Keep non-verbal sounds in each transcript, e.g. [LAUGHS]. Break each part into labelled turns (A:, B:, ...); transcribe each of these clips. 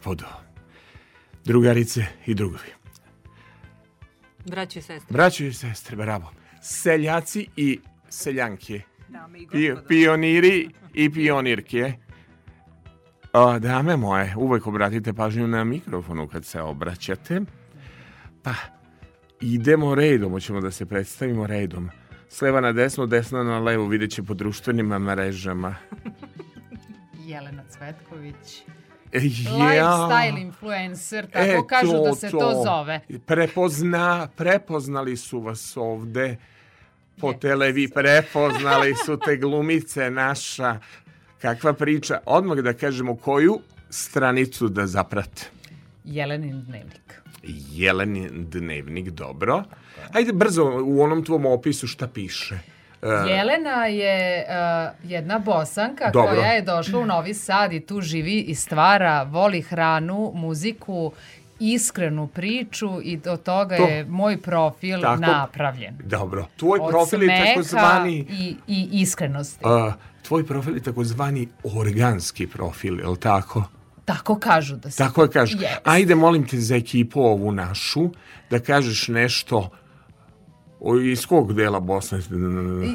A: gospodo, drugarice i drugovi.
B: Braći i sestre.
A: Braći i sestre, bravo. Seljaci i seljanke. Dame i gospodo. pioniri i pionirke. O, dame moje, uvek obratite pažnju na mikrofonu kad se obraćate. Pa, idemo redom, hoćemo da se predstavimo redom. Sleva na desno, desno na levo, vidjet će po društvenim mrežama.
B: [LAUGHS] Jelena Cvetković. E, lifestyle influencer, tako e, kažu da to, da se to. to zove.
A: Prepozna, prepoznali su vas ovde po televi, prepoznali su te glumice naša. Kakva priča, odmah da kažemo koju stranicu da zaprate.
B: Jelenin dnevnik.
A: Jelenin dnevnik, dobro. Ajde brzo u onom tvom opisu šta piše.
B: E, Jelena je uh, jedna bosanka Dobro. koja je došla u Novi Sad i tu živi i stvara, voli hranu, muziku, iskrenu priču i od toga to, je moj profil tako, napravljen.
A: Dobro.
B: Tvoj od profil je takozvani... I, i iskrenosti. Uh,
A: tvoj profil je takozvani organski profil, je li tako?
B: Tako kažu da se.
A: Tako kažu.
B: Yes.
A: Ajde, molim te za ekipu ovu našu, da kažeš nešto O, iz kog dela Bosne?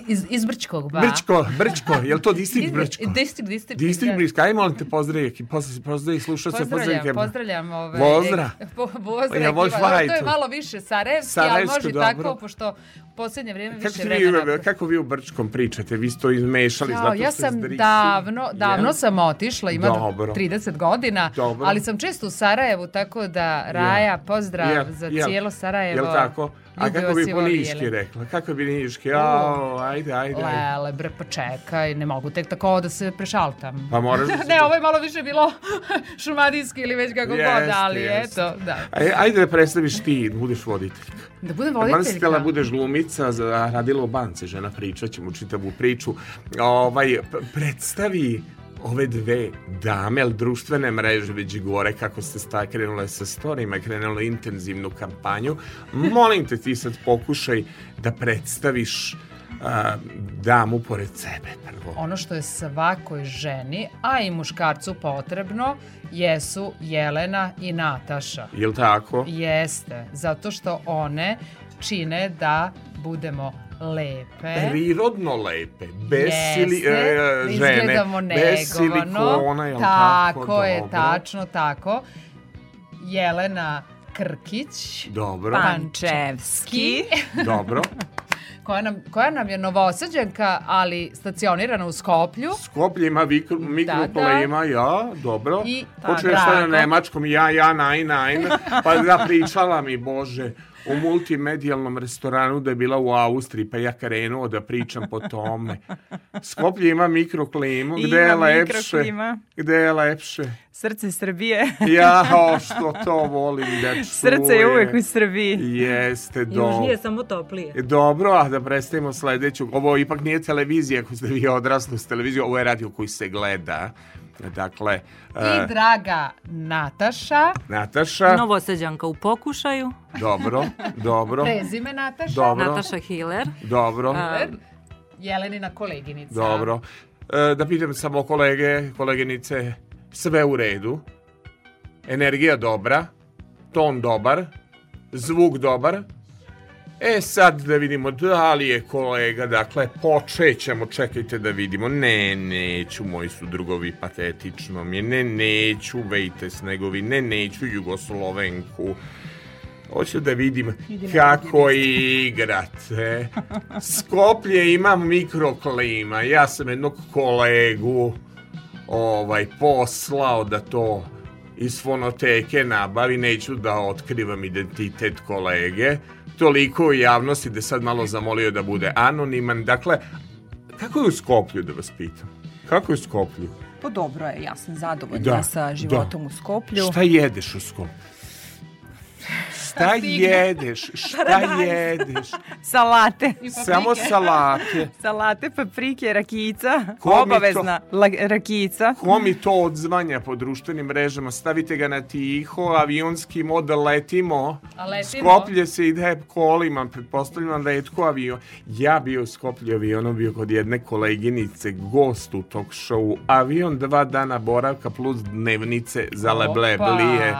B: Iz, iz Brčkog, ba.
A: Brčko, Brčko, je li to distrikt Brčko?
B: Distrikt,
A: distrikt. Distrikt Brčko, ajmo molim te pozdravi, pozdravi, pozdravi slušalce, pozdravljam,
B: pozdravljam. Ovaj, pozdravljam, ove, Bozra. Ek, pa ja, ekipa, to je malo više sarajevski, sarajevski ali može dobro. tako, pošto poslednje vreme kako više vremena.
A: Vi, kako vi u Brčkom pričate? Vi ste to izmešali, Jao, zato ja
B: sam
A: zdrisi.
B: davno, davno yeah. sam otišla, ima Dobro. 30 godina, Dobro. ali sam često u Sarajevu, tako da Raja, yeah. pozdrav yeah. za yeah. cijelo Sarajevo. Jel
A: tako? A kako bi po niški rekla? Kako bi niški? Jao, ajde, ajde.
B: Lele, bre, pa čekaj, ne mogu tek tako da se prešaltam.
A: Pa
B: moraš da [LAUGHS] se... ne, ovo je malo više bilo [LAUGHS] šumadijski ili već kako yes, god, ali
A: yes.
B: eto, da.
A: Ajde da predstaviš ti, da budeš
B: voditeljka. Da budem
A: da voditeljka? Da budeš glumica dvojica radila u banci, žena priča, ćemo čitavu priču, ovaj, predstavi ove dve dame, ali društvene mreže već gore kako se sta krenule sa storima, krenula intenzivnu kampanju. Molim te ti sad pokušaj da predstaviš a, damu pored sebe prvo.
B: Ono što je svakoj ženi, a i muškarcu potrebno, jesu Jelena i Nataša.
A: Jel tako?
B: Jeste, zato što one čine da budemo lepe.
A: Prirodno lepe, bez sili,
B: e, žene, bez silikona, jel tako? Tako je, dobro. tačno tako. Jelena Krkić,
A: dobro.
B: Pančevski,
A: [LAUGHS] dobro.
B: koja nam, koja nam je novosađenka, ali stacionirana
A: u Skoplju. Skoplje ima mikro, da, mikroplema, da, da. ja, dobro. I, Počeo je sve na nemačkom, ja, ja, nein, nein, [LAUGHS] pa da pričala mi, Bože, u multimedijalnom restoranu da je bila u Austriji, pa ja krenuo da pričam po tome. Skoplje ima mikroklimu, gde je lepše? Gde je lepše?
B: Srce Srbije.
A: [LAUGHS] ja, o, što to volim da [LAUGHS] čuje.
B: Srce je uvek u Srbiji.
A: Jeste,
B: dobro. Južnije, samo toplije.
A: E, dobro, a da predstavimo sledeću. Ovo ipak nije televizija, ako ste vi odrasli s televizijom, ovo je radio koji se gleda. Dakle,
B: I e, draga Nataša.
A: Nataša.
B: Novoseđanka u pokušaju.
A: Dobro, dobro.
B: Prezime Nataša. Dobro. Nataša Hiler.
A: Dobro.
B: Um, Jelenina koleginica.
A: Dobro. E, da pitam samo kolege, koleginice, sve u redu. Energija dobra, ton dobar, zvuk dobar. E sad da vidimo da li je kolega, dakle počećemo, čekajte da vidimo, ne neću, moji su drugovi patetično mi ne neću Vejtes negovi, ne neću Jugoslovenku, Hoću da vidim Idemo kako igrate. Skoplje ima mikroklima. Ja sam jednog kolegu ovaj poslao da to iz fonoteke nabavi. Neću da otkrivam identitet kolege toliko u javnosti da sad malo zamolio da bude anoniman. Dakle, kako je u Skoplju da vas pitam? Kako je u Skoplju?
B: Pa dobro je, ja sam zadovoljna da, sa da. životom da. u Skoplju.
A: Šta jedeš u Skoplju? šta jedeš, šta jedeš?
B: Salate.
A: Samo salate.
B: Salate, paprike, rakijica, obavezna rakica.
A: Ko mi to odzvanja po društvenim mrežama? Stavite ga na tiho, avionski mod, letimo. A letimo? Skoplje se ide da kolima, pretpostavljam da je tko avion. Ja bio u Skoplju avionom, bio kod jedne koleginice, gost u talk show. Avion dva dana boravka plus dnevnice za lebleblije.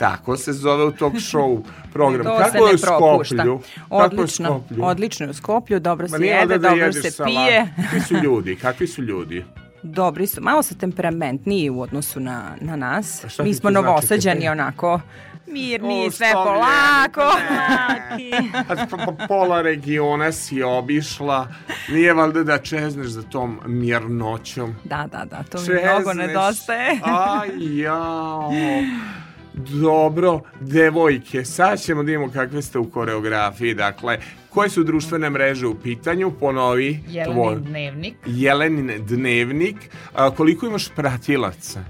A: Tako se zove u talk show program. to Kako se
B: je
A: ne propušta. Skoplju?
B: Odlično, je odlično je u Skoplju, dobro se jede, da dobro se salat. pije.
A: Kakvi su ljudi? Kakvi su ljudi?
B: [LAUGHS] Dobri su, malo su temperamentniji u odnosu na, na nas. Mi smo novosađani znači, onako mirni, o, sve polako.
A: Pa, [LAUGHS] pola regiona si obišla, nije valjda da čezneš za tom mirnoćom.
B: Da, da, da, to mi mnogo nedostaje.
A: Aj, jao. [LAUGHS] Dobro, devojke, sad ćemo da imamo kakve ste u koreografiji, dakle, koje su društvene mreže u pitanju? Ponovi.
B: Jelenin tvoj. dnevnik.
A: Jelenin dnevnik. A, koliko imaš pratilaca?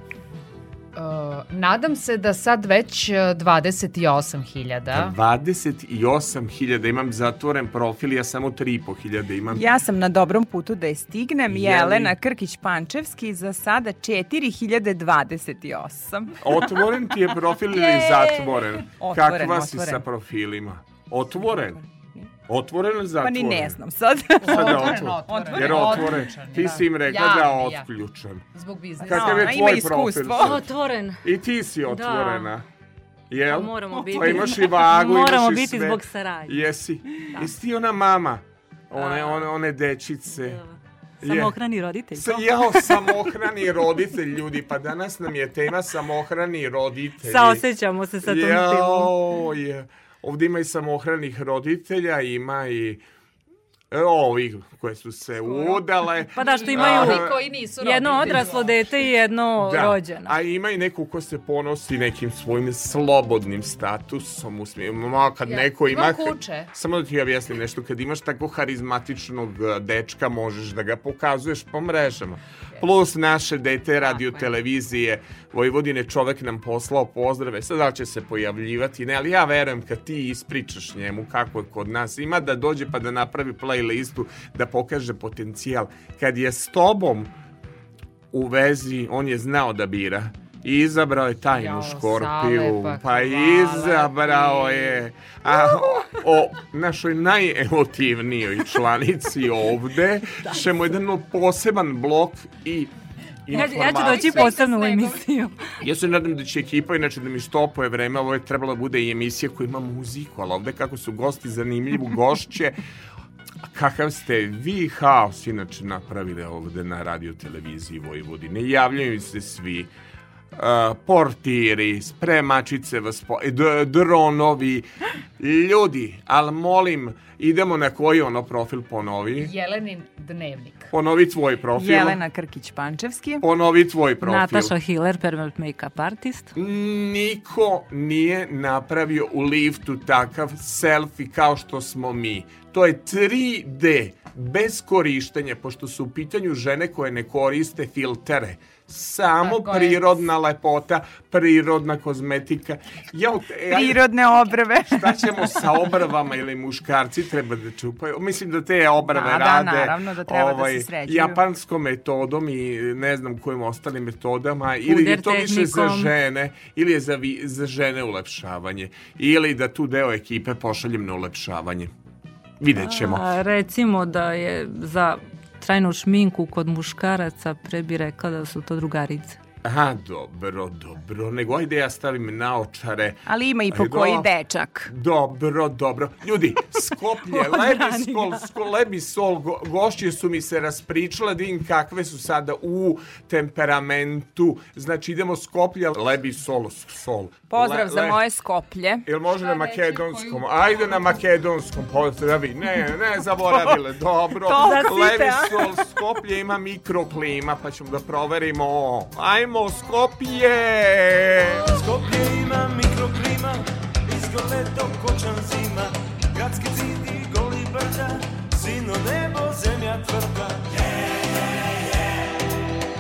B: Eh, nadam se da sad već 28.000.
A: Eh, 28.000 imam zatvoren profil, ja samo 3.500 imam.
B: Ja sam na dobrom putu da je stignem. Jeli... Jelena Krkić-Pančevski za sada 4.028.
A: otvoren ti je profil ili zatvoren? Otvoren, Kakva otvoren. si sa profilima? Otvoren. otvoren. Otvoren ili zatvoren?
B: Pa
A: ni
B: ne znam sad. sad
A: otvoren, otvoren. Jer otvoren. Ti da. si im rekla ja, da je otključen. Zbog biznisa. Kakav je tvoj
B: profil? Otvoren.
A: I ti si da. otvorena. Da. Jel?
B: Pa moramo biti.
A: Pa imaš i vagu, moramo
B: imaš i biti zbog saradnje.
A: Jesi. Da. Jesi ti ona mama, one, da. one, one dečice.
B: Da. Samohrani je. roditelj.
A: Sa, jao, samohrani roditelj, ljudi. Pa danas nam je tema samohrani roditelj.
B: Saosećamo se sa tom jao, temom.
A: Je ovde ima i samohranih roditelja, ima i e, ovih koje su se udale.
B: [LAUGHS] Pa da, što imaju a, koji nisu jedno odraslo dete i jedno da, rođeno.
A: A ima i neku ko se ponosi nekim svojim slobodnim statusom. U smijem, kad ja, neko ima...
B: Kuće.
A: Samo da ti objasnim nešto. Kad imaš tako harizmatičnog e, dečka, možeš da ga pokazuješ po mrežama. Plus naše dete radio televizije Vojvodine čovek nam poslao pozdrave. Sada da će se pojavljivati, ne, ali ja verujem kad ti ispričaš njemu kako je kod nas ima da dođe pa da napravi playlistu da pokaže potencijal. Kad je s tobom u vezi, on je znao da bira. I izabrao je tajnu Jao, škorpiju, sale, pa izabrao je a, o našoj najemotivnijoj članici ovde, ćemo jedan poseban blok i
B: ja, ja
A: ću
B: doći posebno
A: u emisiju. ja se nadam da će ekipa, inače da mi štopuje vreme, ovo je trebalo da bude i emisija koja ima muziku, ali ovde kako su gosti zanimljivu gošće, kakav ste vi haos inače napravili ovde na radio televiziji Vojvodine. Javljaju se svi Uh, portiri, spremačice, vaspo, e, dronovi, ljudi, ali molim, idemo na koji ono profil ponovi?
B: Jelenin dnevnik.
A: Ponovi tvoj profil.
B: Jelena Krkić-Pančevski.
A: Ponovi tvoj profil.
B: Natasha Hiller, permanent make-up artist.
A: Niko nije napravio u liftu takav selfie kao što smo mi. To je 3D, bez korištenja, pošto su u pitanju žene koje ne koriste filtere samo Tako prirodna je. lepota, prirodna kozmetika. Ja,
B: e, Prirodne obrve.
A: [LAUGHS] šta ćemo sa obrvama ili muškarci treba da čupaju? Mislim da te obrve
B: da, da,
A: rade. Da,
B: naravno, da treba ovaj, da se ovaj, sređuju.
A: Japanskom metodom i ne znam kojim ostalim metodama. Ili je to tehnikom. više za žene, ili je za, vi, za žene ulepšavanje. Ili da tu deo ekipe pošaljem na ulepšavanje. Vidjet ćemo. A,
B: recimo da je za trajnu šminku kod muškaraca, pre bi rekla da su to drugarice.
A: Aha, dobro, dobro. Nego ajde ja stavim naočare.
B: Ali ima i po koji dečak.
A: Dobro, dobro. Ljudi, Skoplje, [LAUGHS] Lebiskol, sko, Lebisol, go, gošće su mi se raspričale da vidim kakve su sada u temperamentu. Znači, idemo Skoplje, Lebisol, Sol.
B: Pozdrav le, za moje Skoplje.
A: Jel može na makedonskom? Ajde na makedonskom, pozdravi. Ne, ne, zaboravile. [LAUGHS] Dobro, Lebisol, Skoplje ima mikroklima, pa ćemo da proverimo. Ajmo idemo u Skopje!
C: ima mikroklima, isko leto kočan zima, gradski zid i goli brda, sino nebo, zemlja tvrda. Yeah, yeah, yeah.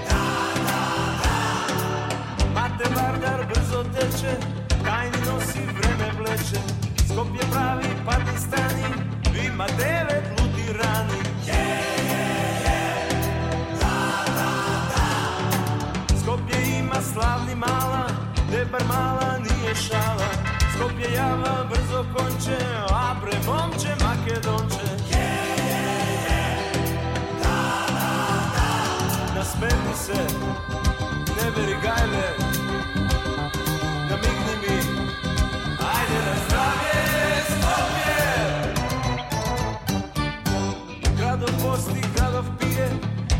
C: Da, da, da. Mate Vargar tajni nosi vreme bleče, Skopje pravi partistani, ima devet slavni mala, gde bar mala nije šala. Skopje java brzo konče, a pre momče makedonče. Yeah, yeah, yeah. se, ne veri gajle, namigni mi, ajde na zdravje, Skopje! Gradov posti, gradov pije,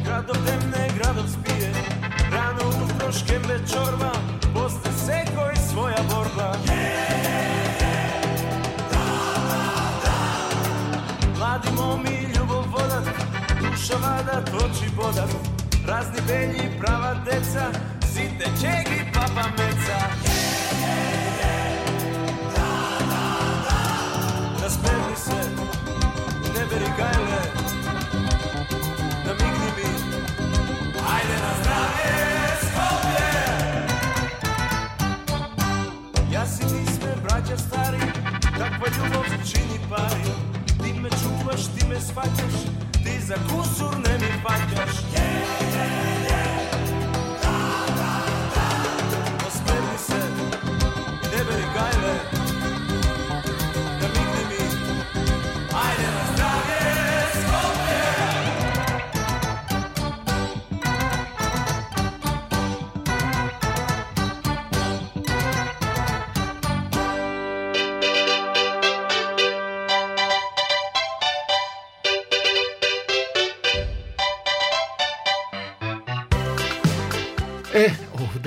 C: gradov demne, gradov spije još kembe čorba, poste seko i svoja borba. Mladi momi ljubav vodat, duša vadat, oči bodat, razni belji prava deca, sitne čegi papa meca. Nasperni da se, ne beri gajle, namigni da mi, ajde na zdravlje! kakva ljubav čini parim Ti me čuvaš, ti me shvaćaš Ti za kusur ne mi patjaš Je, je, je Da, da, da Ospremi se Debeli gajle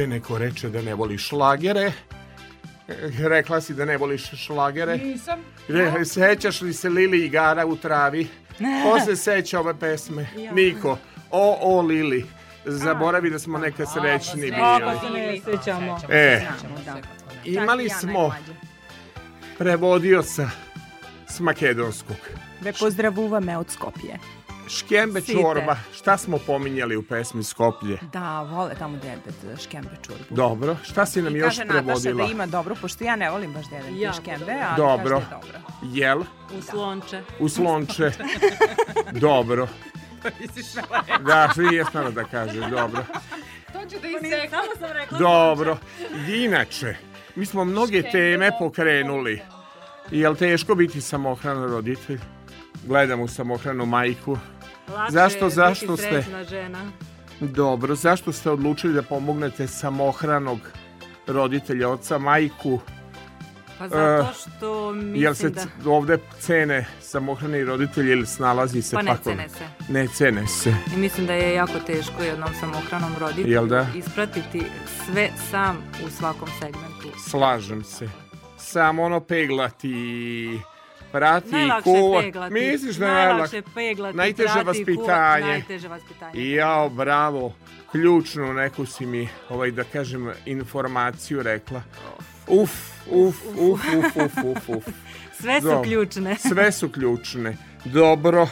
A: te neko reče da ne voli šlagere. Rekla si da ne voliš šlagere.
B: Nisam.
A: Re, sećaš li se Lili igara u travi? Ko se seća ove pesme? Niko. O, o, Lili. Zaboravi da smo neka srećni bili. Kako
B: se ne sećamo. E,
A: imali smo prevodioca s makedonskog.
B: Ve pozdravuvame od Skopje.
A: Škembe Site. čorba. Šta smo pominjali u pesmi Skoplje?
B: Da, vole tamo debet e, škembe čorbu.
A: Dobro. Šta si nam I još prevodila? I
B: kaže
A: Nataša
B: da ima dobro, pošto ja ne volim baš debet ja, škembe, ali dobro. kaže da je dobro.
A: Jel?
B: U slonče. U slonče.
A: [LAUGHS] dobro. da, nisi je reći. Da, kaže, dobro.
B: To ću da isekam. Samo sam rekla.
A: Dobro. Inače, mi smo mnoge škembe teme pokrenuli. Jel teško biti samohran roditelj? Gledam u samohranu majku. Lakše
B: zašto, zašto ste... žena.
A: Dobro, zašto ste odlučili da pomognete samohranog roditelja, oca, majku?
B: Pa zato eh, što uh, mislim jel
A: se
B: da...
A: ovde cene samohrani roditelji ili snalazi se pa
B: tako? ne cene se.
A: Ne cene se.
B: I mislim da je jako teško jednom samohranom roditelju da? ispratiti sve sam u svakom segmentu.
A: Slažem se. Samo ono peglati prati najlakše kuva. Misliš
B: da je najlakše peglati, najteže prati, vaspitanje. najteže
A: vaspitanje. Jao, bravo. Ključnu neku si mi, ovaj, da kažem, informaciju rekla. Uf, uf, uf, uf, uf, uf, uf.
B: [LAUGHS] Sve su Dobro. ključne.
A: [LAUGHS] Sve su ključne. Dobro.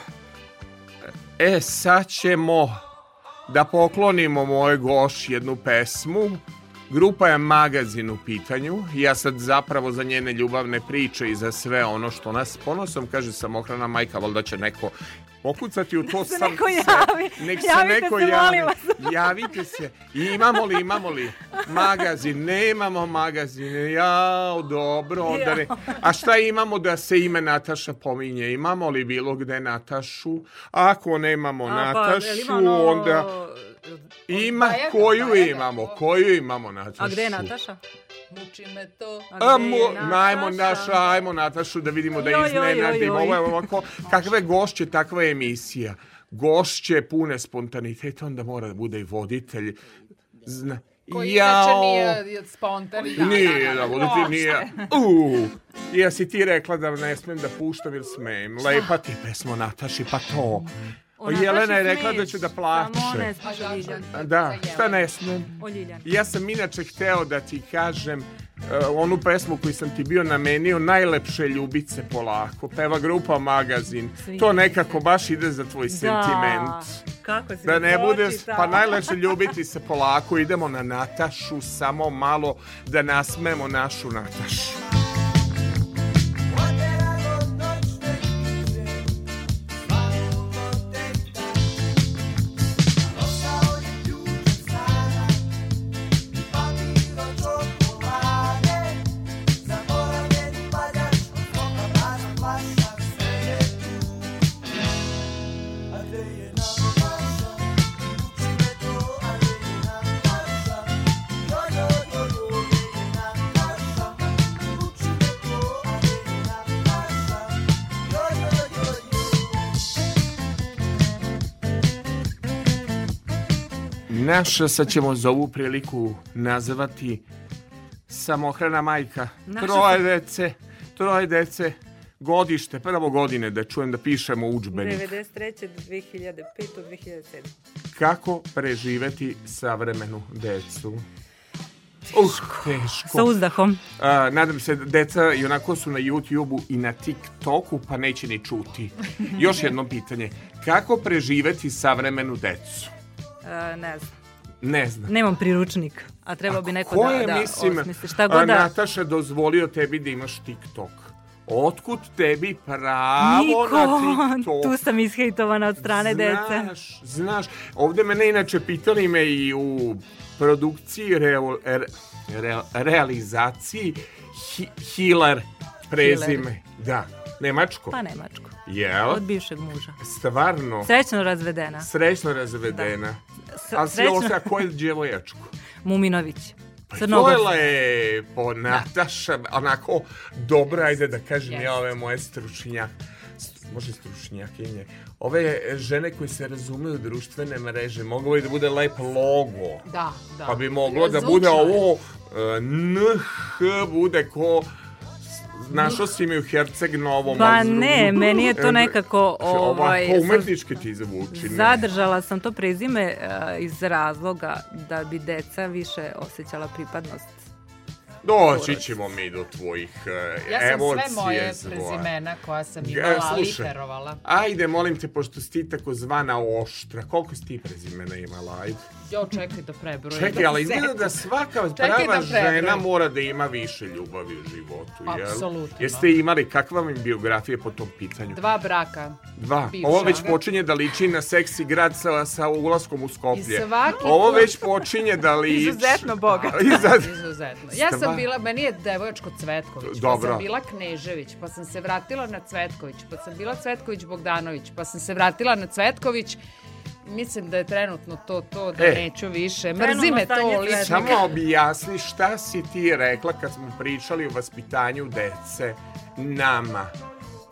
A: E, sad ćemo da poklonimo moje goš jednu pesmu. Grupa je magazin u pitanju. Ja sad zapravo za njene ljubavne priče i za sve ono što nas ponosom kaže samohrana majka, valjda će neko pokucati u to sam se. Neko
B: javi. Se, nek se neko se, javi.
A: [LAUGHS] Javite se. I imamo li, imamo li magazin? Nemamo magazin. Jao, dobro. Onda ne. A šta imamo da se ime Nataša pominje? Imamo li bilo gde Natašu? Ako nemamo A, pa, Natašu, pa, onda Ima Bajega, koju Bajega. imamo, koju imamo Natašu.
B: A gde je Nataša?
A: Muči me
B: to.
A: A mu, najmo Naša, ajmo Natašu da vidimo da iznenadimo. Ovo je ovako, kakve gošće, takva je emisija. Gošće pune spontaniteta, onda mora da bude i voditelj. Zna, koji
B: Jao. inače nije spontan. Da,
A: nije, da, da, da, da nije. Uuu, jesi ti rekla da ne smem da puštam ili smem? Lepa ti pesmo, Nataši, pa to. O pa Jelena je rekla da ću da plače. Samo Da, da, da šta ne smem? Ja sam inače hteo da ti kažem eh, onu pesmu koju sam ti bio namenio Najlepše ljubice polako Peva grupa Magazin Svi. To nekako baš ide za tvoj da. sentiment
B: Kako si Da ne budeš
A: Pa najlepše ljubiti se polako Idemo na Natašu Samo malo da nasmemo našu Natašu naš, sad ćemo za ovu priliku nazvati samohrana majka. Naša... Troje dece, troje dece, godište, prvo godine da čujem da pišemo učbenik.
B: 93. 2005. 2007.
A: Kako preživeti savremenu decu? Uh, teško.
B: Sa uzdahom.
A: Uh, nadam se, deca i onako su na YouTube-u i na TikToku, pa neće ni čuti. [LAUGHS] Još jedno pitanje. Kako preživeti savremenu decu?
B: Uh, ne znam.
A: Ne znam.
B: Nemam priručnik, a treba bi neko koje, da, da mislim, osmisli. Šta god da...
A: Nataša dozvolio tebi da imaš TikTok? Otkud tebi pravo
B: Niko,
A: na TikTok? Tu
B: sam ishejtovana od strane znaš,
A: dece. Znaš, znaš. Ovde mene inače pitali me i u produkciji, reo, er, re, realizaciji hi, Hilar prezime. Hilar. Da, Nemačko.
B: Pa Nemačko.
A: Jel?
B: Od bivšeg muža.
A: Stvarno.
B: Srećno razvedena.
A: Srećno razvedena. Da. A Ansiosa, koje djevoječku?
B: Muminović.
A: Pa Crnogorska. To je lepo, da. Nataša, da. onako dobra, ajde da kažem yes. ja ove moje stručnjak, može stručnjakinje, ove žene koje se razumiju društvene mreže, moglo bi da bude lep logo.
B: Da, da. Pa
A: bi moglo da Zvučno. da bude ovo, nh, eh, bude ko našao si mi u Herceg Novom
B: Pa azru. ne, meni je to e, nekako
A: e, ovaj, ovako umetnički ti zvuči.
B: Zadržala sam to prezime uh, iz razloga da bi deca više osjećala pripadnost
A: Doći ćemo mi do tvojih
B: uh, ja sam sve moje prezimena koja sam imala, ja, slušaj, literovala.
A: Ajde, molim te, pošto si ti takozvana oštra, koliko si ti prezimena imala? Ajde.
B: Jo, čekaj da prebrojim.
A: Čekaj, ali izgleda da svaka prava da žena mora da ima više ljubavi u životu, jel? Apsolutno. Jeste imali, kakva vam biografija po tom pitanju?
B: Dva braka.
A: Dva. Bivša. Ovo već počinje da liči na seksi grad sa, sa ulaskom u Skoplje.
B: I svaki
A: Ovo već počinje da liči...
B: Izuzetno bogat.
A: Izaz... Izuzetno.
B: Ja sam bila, meni je devojačko Cvetković, pa Dobro. pa sam bila Knežević, pa sam se vratila na Cvetković, pa sam bila Cvetković Bogdanović, pa sam se vratila na Cvetković, Mislim da je trenutno to to da e, neću više. Mrzi me
A: to lično. Samo objasni šta si ti rekla kad smo pričali o vaspitanju dece nama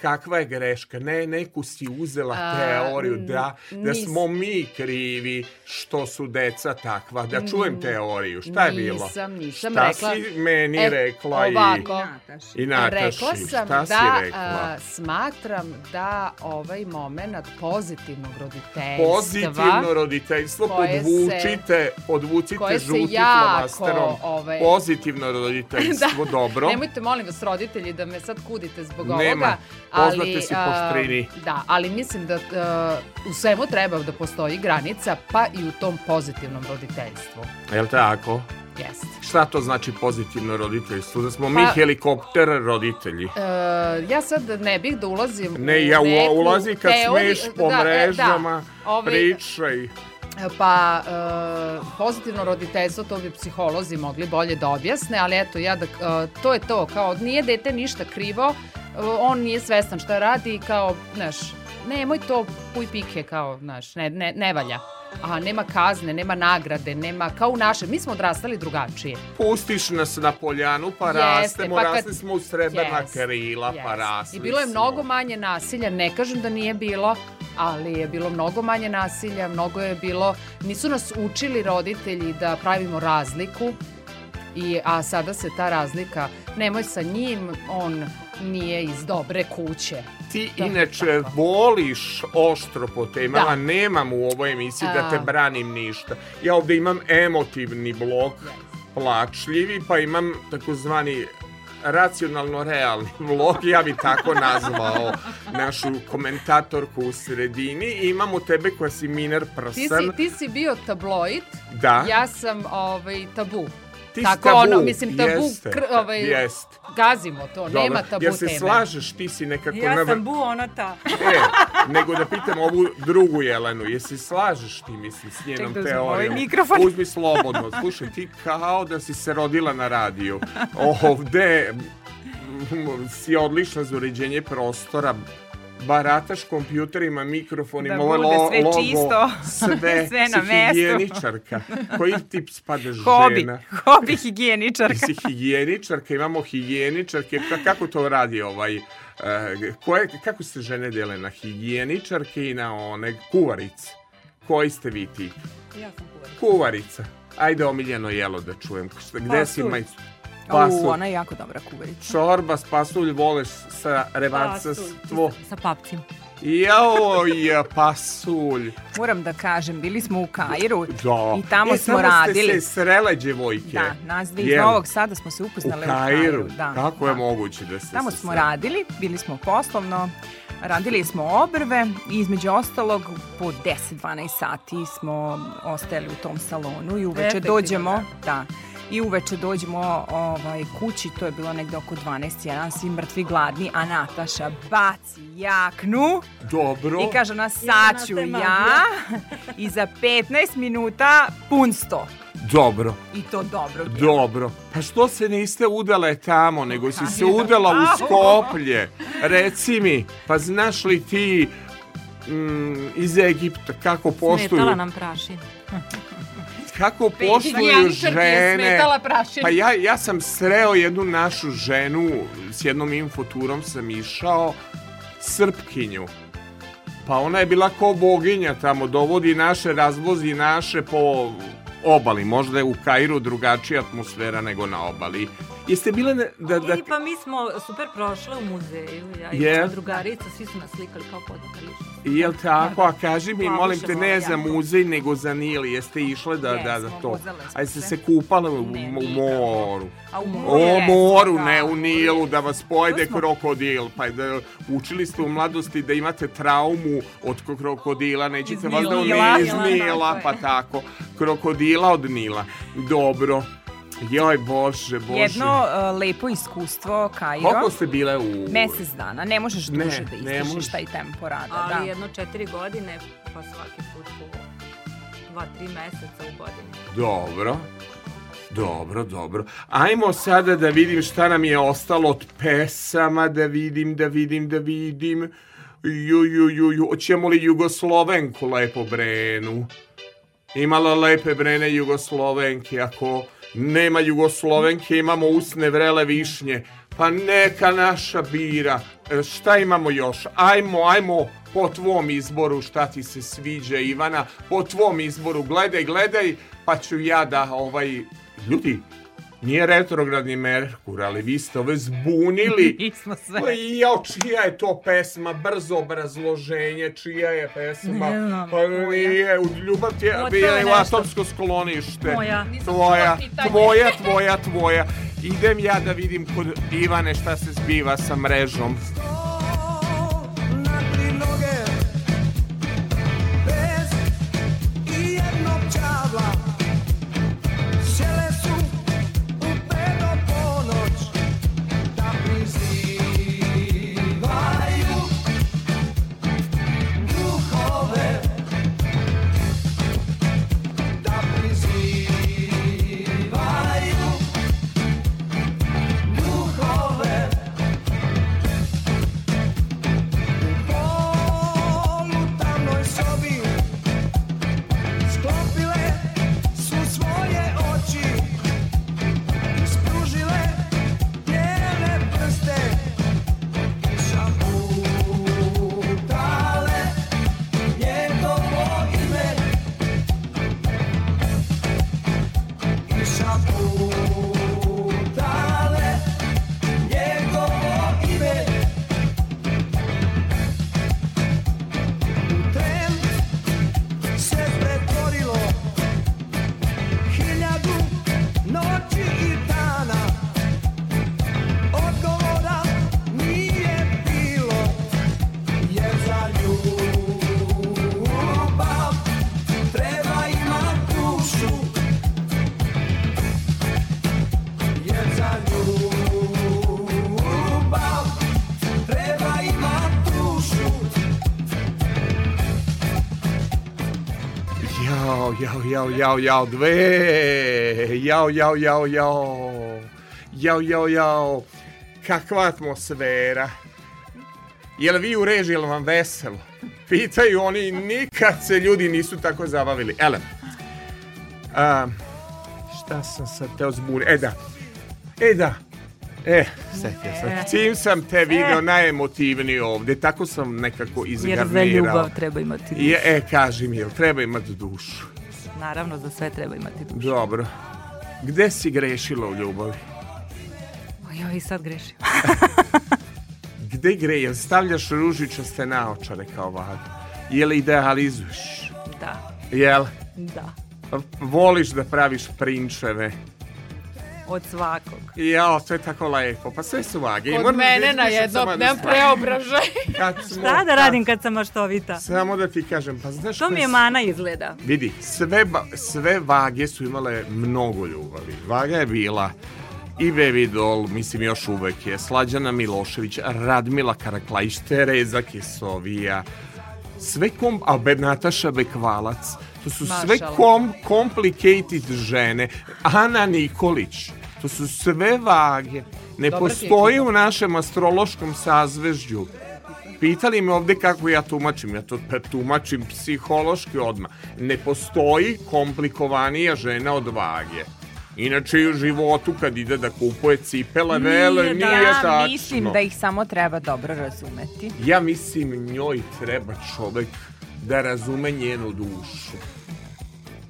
A: kakva je greška. Ne, neku si uzela A, teoriju da, da nis... smo mi krivi što su deca takva. Da čujem teoriju. Šta je bilo?
B: Nisam, nisam Šta
A: rekla. si meni e, rekla ovako, i, i Nataši? Rekla
B: sam Šta
A: da
B: rekla?
A: Uh,
B: smatram da ovaj moment pozitivnog roditeljstva
A: Pozitivno roditeljstvo podvučite, se, podvucite žuti flamasterom. Ovaj... Pozitivno roditeljstvo, [LAUGHS]
B: da.
A: dobro.
B: Nemojte, molim vas, roditelji, da me sad kudite zbog Nema. ovoga
A: poznate si poštrini.
B: Da, ali mislim da uh, u svemu treba da postoji granica, pa i u tom pozitivnom roditeljstvu.
A: Jel tako?
B: Jest.
A: Šta to znači pozitivno roditeljstvo? Da smo pa, mi helikopter roditelji. E,
B: ja sad ne bih da ulazim
A: ne, ja u Ne, ja ulazim kad teori, smeš po da, e, da. mrežama, da, ove, pričaj.
B: Pa, e, pozitivno roditeljstvo, to bi psiholozi mogli bolje da objasne, ali eto, ja da, e, to je to, kao nije dete ništa krivo, Eh, on nije svestan šta radi kao, znaš, nemoj to puj pike kao, znaš, ne, ne, ne valja. A nema kazne, nema nagrade, nema kao u naše. Mi smo odrastali drugačije.
A: Pustiš nas na poljanu, pa Jeste, rastemo, pa kad... rasli smo u srebrna yes, krila, yes. pa rasli I
B: bilo je mnogo manje nasilja, ne kažem da nije bilo, ali je bilo mnogo manje nasilja, mnogo je bilo, nisu nas učili roditelji da pravimo razliku, I, a sada se ta razlika, nemoj sa njim, on nije iz dobre kuće.
A: Ti tako, da. inače tako. voliš oštro po temama, da. nemam u ovoj emisiji A... da te branim ništa. Ja ovde imam emotivni blok, yes. plačljivi, pa imam takozvani racionalno realni vlog, [LAUGHS] ja bi tako nazvao našu komentatorku u sredini i u tebe koja si minar prsan.
B: Ti si, ti si bio tabloid,
A: da.
B: ja sam ovaj, tabu
A: kako tabu, ono, mislim, tabu, jeste, kr, ovaj, jeste.
B: gazimo to, Dobar, nema tabu
A: jer
B: se teme.
A: slažeš, ti si nekako...
B: Ja navr... sam bu, ona ta.
A: [LAUGHS] e, nego da pitam ovu drugu Jelenu, jesi slažeš ti, mislim, s njenom Ček, da ovaj
B: mikrofon.
A: Uzmi slobodno, slušaj, ti kao da si se rodila na radiju. Ovde si odlična za uređenje prostora, barataš kompjuterima, mikrofonima, da bude lo, sve logo, čisto, sve, [LAUGHS] sve na mestu. higijeničarka. Koji tip spadaš [LAUGHS] hobi, žena?
B: Hobi higijeničarka.
A: Si higijeničarka, imamo higijeničarke. Kako to radi ovaj... Eh, koje, kako se žene dele na higijeničarke i na one kuvarice? Koji ste vi tip?
B: Ja sam
A: kuvarica. Kuvarica. Ajde omiljeno jelo da čujem. Gde Pastur. si majstor?
B: pasulj. U, ona je jako dobra kuvarica.
A: Čorba s pasulj voleš sa revaca stvo. Sa,
B: sa papcima.
A: Jao, ja pasulj.
B: Moram da kažem, bili smo u Kairu da. i tamo e,
A: smo
B: radili. Tamo ste
A: se srele djevojke.
B: Da, nas dve iz Novog Sada smo se upoznali u Kairu. U Kairu. Da,
A: Kako
B: da.
A: je moguće
B: da
A: se
B: Tamo se smo srele. radili, bili smo poslovno, radili smo obrve i između ostalog po 10-12 sati smo ostajali u tom salonu i uveče dođemo. da, da i uveče dođemo ovaj, kući, to je bilo negde oko 12.1, svi mrtvi gladni, a Nataša baci jaknu
A: Dobro.
B: i kaže na sad ću ja [LAUGHS] i za 15 minuta pun sto.
A: Dobro.
B: I to dobro.
A: Bilo. Dobro. Pa što se niste udale tamo, nego si se udala u Skoplje. Reci mi, pa znaš li ti mm, iz Egipta kako poštuju?
B: Smetala nam prašina. [LAUGHS]
A: kako poštuju žene. Pa ja, ja sam sreo jednu našu ženu, s jednom infoturom sam išao, Srpkinju. Pa ona je bila ko boginja tamo, dovodi naše, razvozi naše po obali. Možda je u Kairu drugačija atmosfera nego na obali. Jeste bile
B: ne, da, da... I, pa mi smo super prošle u muzeju, ja i yes. drugarica, svi su nas slikali kao podnaka
A: Jel tako? A kaži mi, molim te, ne za muzej, nego za Nili. Jeste išle da, da, da to? A se se kupale u, moru? A u moru? O moru, da. ne u Nilu, da vas pojede krokodil. Pa da učili ste u mladosti da imate traumu od krokodila. Nećete vas da iz Nila, pa tako. Krokodila od Nila. Dobro. Joj, bože, bože.
B: Jedno uh, lepo iskustvo, Kairo.
A: Koliko ste bile u...
B: Mesec dana, ne možeš duže da ne, da istišeš mož... taj tempo rada. Ali da. jedno četiri godine, pa svaki put po dva, tri meseca u godini.
A: Dobro. Dobro, dobro. Ajmo sada da vidim šta nam je ostalo od pesama, da vidim, da vidim, da vidim. Ju, ju, ju, ju. Oćemo li Jugoslovenku lepo brenu? Imala lepe brene Jugoslovenke, ako Nema Jugoslovenke, imamo usne vrele višnje. Pa neka naša bira. E, šta imamo još? Ajmo, ajmo po tvom izboru šta ti se sviđa Ivana, po tvom izboru gledaj, gledaj, pa ću ja da ovaj... Ljudi, nije retrogradni Merkur, ali vi ste ove zbunili. [LAUGHS] Mi smo
B: sve. Pa,
A: jao, čija je to pesma, brzo obrazloženje, čija je pesma. Ne znam, pa nije, u ljubav ti je bila u atomsko sklonište.
B: Moja. Tvoja,
A: tvoja, [LAUGHS] tvoja, tvoja. Idem ja da vidim kod Ivane šta se zbiva sa mrežom. Stoj! Jao, jao, jao, jao, dve. Jao, jao, jao, jao. Jao, jao, jao. Kakva atmosfera. Jel vi u režiji, jel vam veselo? Pitaju oni, nikad se ljudi nisu tako zabavili. Ele, a, šta sam sad teo zbunio? E da, e da, E, setio sam. Čim e. sam te e. video e. najemotivniji ovde, tako sam nekako izgarnirao. Jer
B: za ljubav treba imati dušu.
A: E, kaži mi, jel treba imati dušu?
B: Naravno za sve treba imati duše.
A: Dobro. Gde si grešila u ljubavi?
B: O, ja i sad grešim.
A: [LAUGHS] Gde greje? Stavljaš ružičaste naočare kao vaga. Jel idealizuješ?
B: Da.
A: Jel?
B: Da.
A: Voliš da praviš prinčeve?
B: od svakog.
A: Jao, sve je tako lepo. Pa sve su vage. Od
B: Moram da mene na da jedno, nemam preobražaj. [LAUGHS] Šta da radim kad sam maštovita?
A: Samo da ti kažem, pa znaš...
B: To mi je mana izgleda.
A: Vidi, sve, sve vage su imale mnogo ljubavi. Vaga je bila i Baby Doll, mislim još uvek je, Slađana Milošević, Radmila Karaklajić, Tereza Kesovija, sve kom, a Be Nataša Bekvalac, to su Mašala. sve kom, complicated žene, Ana Nikolić, To su sve vage. Ne postoji u našem astrološkom sazvežđu. Pitali me ovde kako ja tumačim. Ja to tumačim psihološki odmah. Ne postoji komplikovanija žena od vage. Inače i u životu kad ide da kupuje cipele, vele, da, nije, nije da, tačno.
B: Mislim da ih samo treba dobro razumeti.
A: Ja mislim njoj treba čovek da razume njenu dušu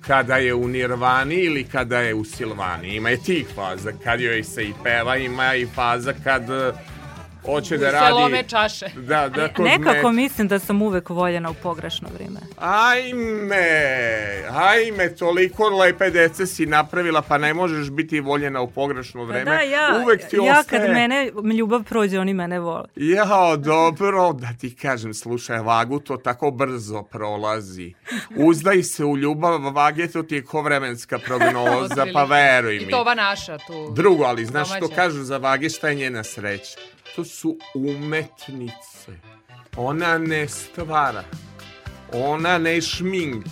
A: kada je u Nirvani ili kada je u Silvani. Ima je tih faza, kad joj se i peva, ima i faza kad hoće da radi... Se lome
B: čaše.
A: Da, da,
B: kod Nekako mislim da sam uvek voljena u pogrešno vrijeme.
A: Ajme, ajme, toliko lepe dece si napravila, pa ne možeš biti voljena u pogrešno pa vrijeme. Da, ja, uvek ti ja ostaje...
B: kad mene ljubav prođe, oni mene vole. Jao,
A: dobro, da ti kažem, slušaj, vagu to tako brzo prolazi. Uzdaj se u ljubav, vage to ti je ko vremenska prognoza, pa veruj mi. I
B: to ova naša tu.
A: Drugo, ali znaš što kažu za vage, šta je njena sreća? To su umetnice. Ona ne stvara. Ona ne šmink.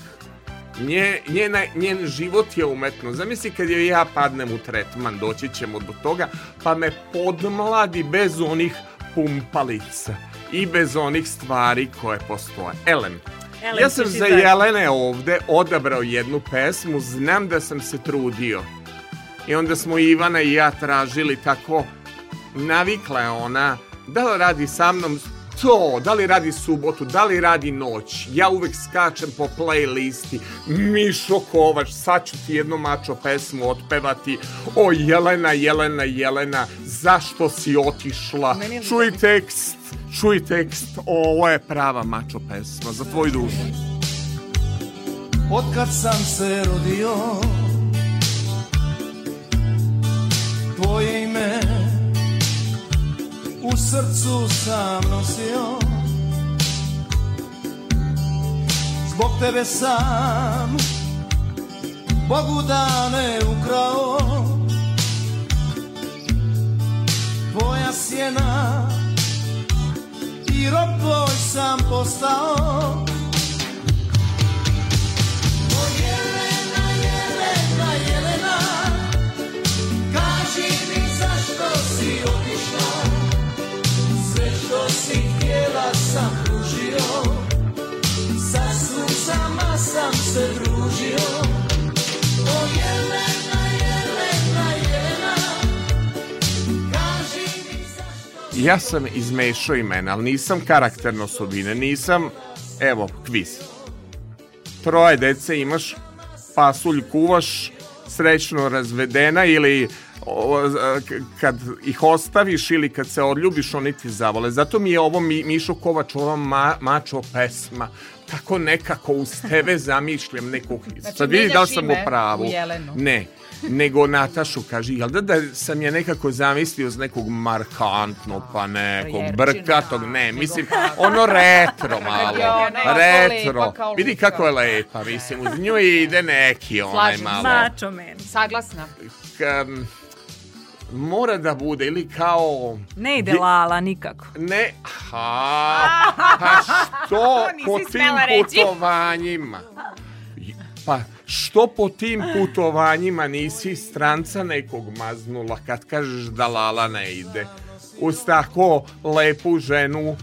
A: Nje, njena, njen život je umetno. Zamisli kad joj ja padnem u tretman, doći ćemo do toga, pa me podmladi bez onih pumpalica i bez onih stvari koje postoje. Elem, Elen, ja sam za Jelene ovde odabrao jednu pesmu, znam da sam se trudio. I onda smo Ivana i ja tražili tako navikla je ona, da li radi sa mnom to, da li radi subotu, da li radi noć, ja uvek skačem po playlisti, Mišo Kovač, sad ću ti jednu mačo pesmu otpevati, o Jelena, Jelena, Jelena, zašto si otišla, čuj tekst, čuj tekst, ovo je prava mačo pesma, za tvoju dušu. Otkad sam se rodio, tvoje ime u srcu sam nosio Zbog tebe sam Bogu dane ukrao Tvoja sjena I roboj sam postao sam tužio, sa sluzama sam se družio. O Jelena, Jelena, Jelena, kaži mi Ja sam izmešao imena, ali nisam karakterno osobine, nisam... Evo, kviz. Troje dece imaš, pasulj kuvaš, srećno razvedena ili kad ih ostaviš ili kad se odljubiš, oni ti zavole. Zato mi je ovo mi, Mišo Kovač, ova ma, mačo pesma, tako nekako uz tebe [LAUGHS] zamišljam neku
B: hizu. Znači, Sad vidi da li sam u pravu.
A: Ne, nego Natašu kaže, jel da, da sam je nekako zamislio uz nekog markantnog, pa nekog brkatog, ne, mislim, pa- ono retro malo, retro. Vidi kako je lepa, mislim, uz nju ide neki onaj malo.
B: Slažem, mačo men. Saglasna. Um,
A: mora da bude ili kao...
B: Ne ide lala nikako.
A: Ne, ha, [LAUGHS] pa što po tim putovanjima? Pa što po tim putovanjima nisi stranca nekog maznula kad kažeš da lala ne ide? Uz tako lepu ženu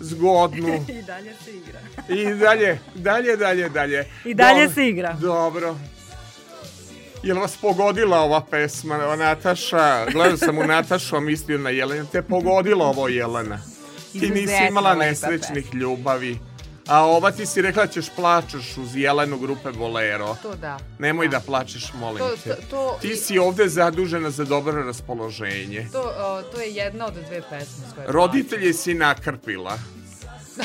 A: zgodnu.
B: [LAUGHS] I dalje se igra.
A: I dalje, dalje, dalje, dalje.
B: I dalje Dob se igra.
A: Dobro. Jel vas pogodila ova pesma, Nataša? Gledao sam u Natašu, a mislio na Jelena. Te pogodilo ovo, Jelena. Ti nisi imala nesrećnih ljubavi. A ova ti si rekla da ćeš plačeš uz Jelenu grupe Bolero.
B: To da.
A: Nemoj da, da plačeš, molim to, te. To, to, ti si ovde zadužena za dobro raspoloženje.
B: To,
A: o, to je jedna od dve
B: pesme. Roditelje
A: plaću. si nakrpila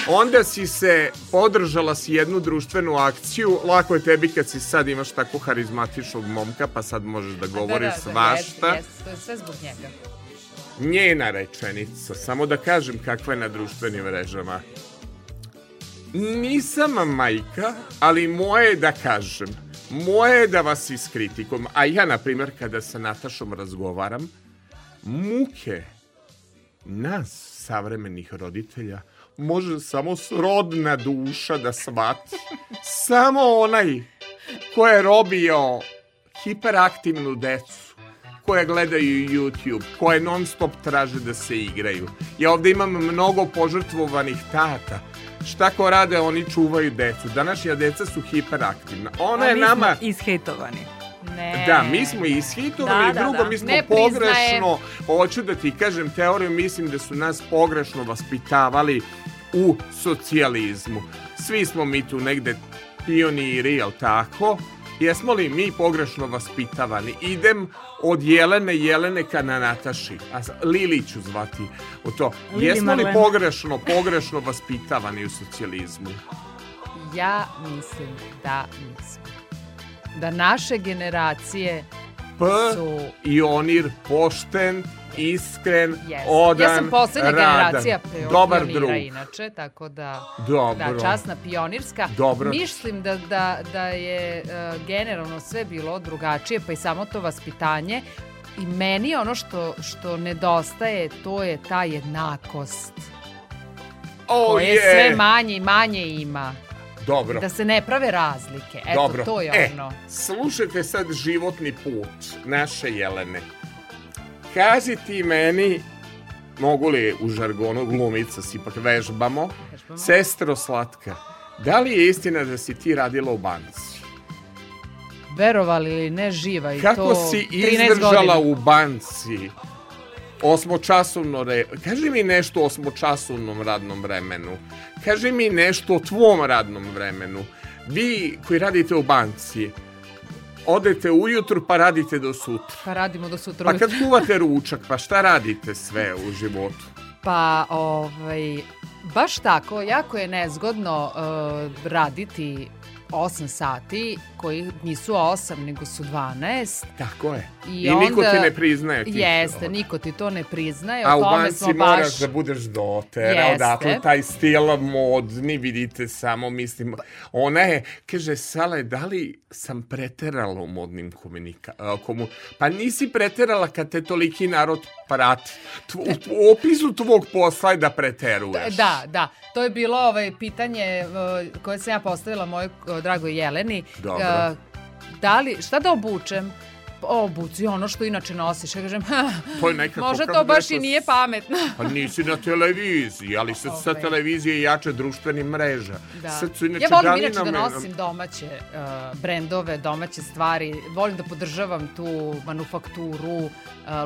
A: onda si se podržala s jednu društvenu akciju, lako je tebi kad si sad imaš tako harizmatičnog momka, pa sad možeš da, da govoriš da, da, da, svašta.
B: Jes, jes, to sve zbog njega.
A: Njena rečenica, samo da kažem kakva je na društvenim mrežama. Nisam majka, ali moje je da kažem. Moje je da vas iskritikom. A ja, na primjer, kada sa Natašom razgovaram, muke nas, savremenih roditelja, može samo srodna duša da shvati. Samo onaj ko je robio hiperaktivnu decu, koje gledaju YouTube, koje non stop traže da se igraju. Ja ovde imam mnogo požrtvovanih tata. Šta ko rade, oni čuvaju decu. Današnja deca su hiperaktivna. Ona A je
B: mi
A: nama...
B: ishejtovani.
A: Ne. Da, mi smo ishitovani, da, da, drugo, da. mi smo pogrešno, hoću da ti kažem teoriju, mislim da su nas pogrešno vaspitavali u socijalizmu. Svi smo mi tu negde pioniri, jel tako? Jesmo li mi pogrešno vaspitavani? Idem od Jelene Jelene ka na Nataši, a Liliću zvati o to. Lili Jesmo Marlen. li pogrešno, pogrešno vaspitavani u socijalizmu?
B: Ja mislim da nismo da naše generacije P su... Ionir
A: pošten, iskren, yes. odan, Ja
B: sam
A: poslednja
B: radan. generacija
A: peor, Dobar drug.
B: inače, tako da, Dobro. da časna pionirska. Dobro. Mislim da, da, da je uh, generalno sve bilo drugačije, pa i samo to vaspitanje. I meni ono što, što nedostaje, to je ta jednakost. Oh, koje je. sve manje i manje ima.
A: Dobro.
B: Da se ne prave razlike. Eto, Dobro. to je e, ono.
A: Slušajte sad životni put naše Jelene. Kaži ti meni, mogu li u žargonu glumica, si ipak vežbamo, vežbamo, sestro slatka, da li je istina da si ti radila u banci?
B: Verovali li ne, živa i
A: Kako to Kako si izdržala u banci? osmočasovno re... Kaži mi nešto o osmočasovnom radnom vremenu. Kaži mi nešto o tvom radnom vremenu. Vi koji radite u banci, odete ujutru pa radite do sutra.
B: Pa radimo do sutra. Pa kad
A: kuvate ručak, pa šta radite sve u životu?
B: Pa, ovaj, baš tako, jako je nezgodno uh, raditi 8 sati, koji nisu 8, nego su 12.
A: Tako je. I, I onda, niko ti ne priznaje.
B: Ti jeste, niko ti to ne priznaje.
A: A
B: u
A: banci
B: moraš baš...
A: da budeš doter, odatle taj stil modni, vidite samo, mislim, ona je, kaže, Sale, da li sam preterala u modnim komunika... Komu... Pa nisi preterala kad te toliki narod aparat tvo, u opisu tvog posla je da preteruješ.
B: Da, da. To je bilo ovaj pitanje koje sam ja postavila mojoj dragoj Jeleni. Dobro. Da li, šta da obučem? obuci, ono što inače nosiš. Ja kažem, ha, to je nekako možda to baš i nije pametno.
A: Pa nisi na televiziji, ali sad sa ovaj. televizije jače društvenih mreža.
B: Da.
A: Sad
B: su inače ja volim inače da nosim domaće uh, brendove, domaće stvari. Volim da podržavam tu manufakturu, uh,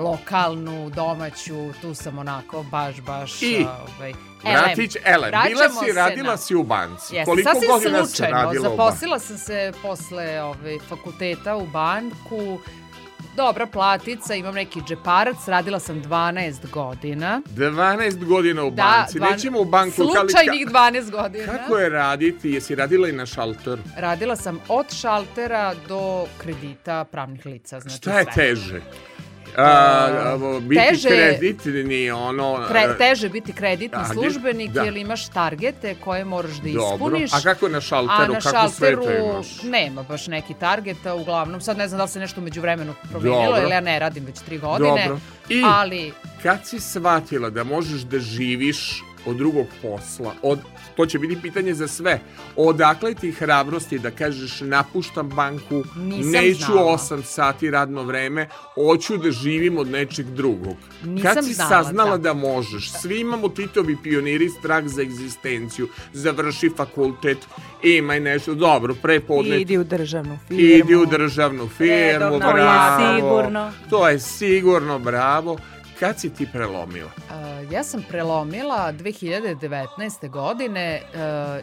B: lokalnu, domaću. Tu sam onako baš, baš...
A: I, uh, ovaj, Vratić, Elen, bila si, radila na... si u banci.
B: Jeste, Koliko sasvim godina si radila u banci? Zaposlila sam se posle ovaj, fakulteta u banku, dobra platica, imam neki džeparac, radila sam 12 godina.
A: 12 godina u da, banci, da, dvan... nećemo u banku.
B: Slučajnih 12 godina.
A: Kako je raditi, jesi radila i na šalter?
B: Radila sam od šaltera do kredita pravnih lica. Znači Šta
A: je sve. teže? A, uh, biti teže, kreditni, ono...
B: Kre, teže biti kreditni a, službenik, da. jer imaš targete koje moraš da ispuniš.
A: Dobro. A kako je na šalteru?
B: A na kako
A: šalteru
B: nema baš neki targeta, uglavnom. Sad ne znam da li se nešto među vremenu promijenilo, jer ja ne radim već tri godine. Dobro.
A: I
B: ali...
A: kad si shvatila da možeš da živiš od drugog posla, od, to će biti pitanje za sve, odakle ti hrabrosti da kažeš napuštam banku, Nisam neću znala. 8 sati radno vreme, hoću da živim od nečeg drugog. Nisam Kad si znala, saznala da. da možeš, svi imamo Titovi pioniri strah za egzistenciju, završi fakultet, imaj nešto, dobro, prepodne. Idi
B: u državnu firmu. Idi
A: u državnu firmu, Redovno, bravo. To je sigurno. To je sigurno, bravo Kad si ti prelomila?
B: Uh, ja sam prelomila 2019. godine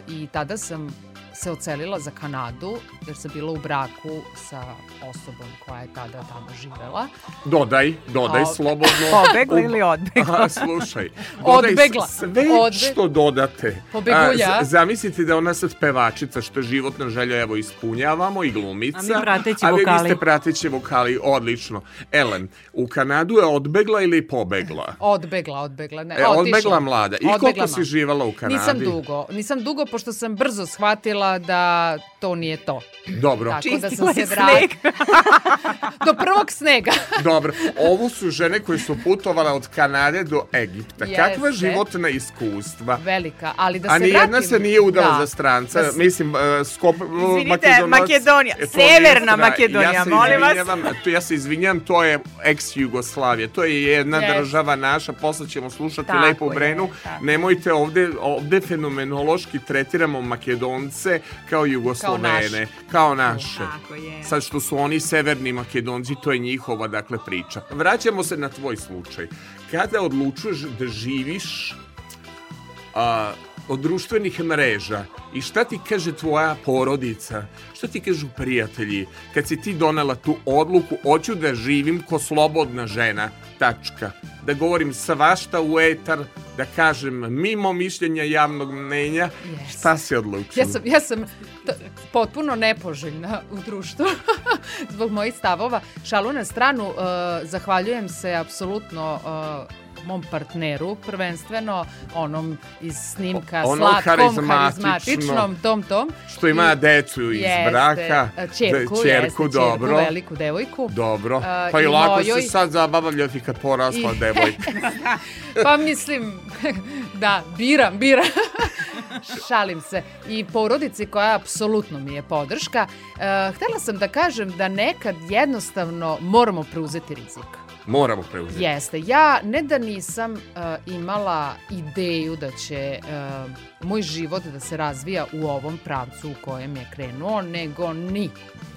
B: uh, i tada sam se ocelila za Kanadu, jer sam bila u braku sa osobom koja je tada tamo živela.
A: Dodaj, dodaj A, slobodno. [LAUGHS]
B: Pobegla ili odbegla? A,
A: slušaj. Dodaj
B: odbegla.
A: Sve Odbe... što dodate.
B: Pobegulja.
A: zamislite da ona sad pevačica, što je životna želja, evo, ispunjavamo i glumica.
B: A mi prateći vokali. A vi ste
A: prateći vokali, odlično. Ellen, u Kanadu je odbegla ili pobegla?
B: Odbegla, odbegla. Ne,
A: e, odbegla mlada. I odbegla koliko si živala u Kanadi?
B: Nisam dugo. Nisam dugo, pošto sam brzo shvatila shvatila da to nije to.
A: Dobro. Tako
B: da Čistila da sam se vrat... do prvog snega.
A: [LAUGHS] Dobro. Ovo su žene koje su putovale od Kanade do Egipta. Jeste. Kakva životna iskustva.
B: Velika, ali da se A vratim. A nijedna
A: se nije udala da. za stranca. Da. Mislim, uh, Skop...
B: Izvinite, Makedonac, Makedonija. Severna Makedonija, ja molim vas.
A: To, ja se izvinjam, to je ex-Jugoslavije. To je jedna yes. država naša. Posle ćemo slušati Tako Lepo Brenu. Je, Nemojte ovde, ovde fenomenološki tretiramo Makedonce govore kao Jugoslovene, kao, naše.
B: Kao naše.
A: Sad što su oni severni makedonci, to je njihova dakle priča. Vraćamo se na tvoj slučaj. Kada odlučuješ da živiš a, od društvenih mreža i šta ti kaže tvoja porodica, šta ti kažu prijatelji, kad si ti donela tu odluku, hoću da živim ko slobodna žena, tačka da govorim svašta u etar, da kažem mimo mišljenja javnog mnenja, yes. šta se odlučilo? Ja
B: sam, ja sam potpuno nepoželjna u društvu [LAUGHS] zbog mojih stavova. Šalu na stranu, uh, zahvaljujem se apsolutno uh, mom partneru, prvenstveno onom iz snimka o, ono slatkom, harizmatičnom, tom, tom.
A: Što ima I, decu iz jeste, braka.
B: Čerku, e, čerku, jeste, dobro. Čerku, veliku devojku.
A: Dobro. E, pa uh, i, lako mojoj... se sad zabavljati kad porasla I... devojka.
B: [LAUGHS] pa mislim, [LAUGHS] da, biram, biram. [LAUGHS] Šalim se. I porodici koja apsolutno mi je podrška. Uh, htela sam da kažem da nekad jednostavno moramo preuzeti rizik
A: moramo preuzeti.
B: Jeste. Ja ne da nisam uh, imala ideju da će uh, moj život da se razvija u ovom pravcu u kojem je krenuo, nego nikad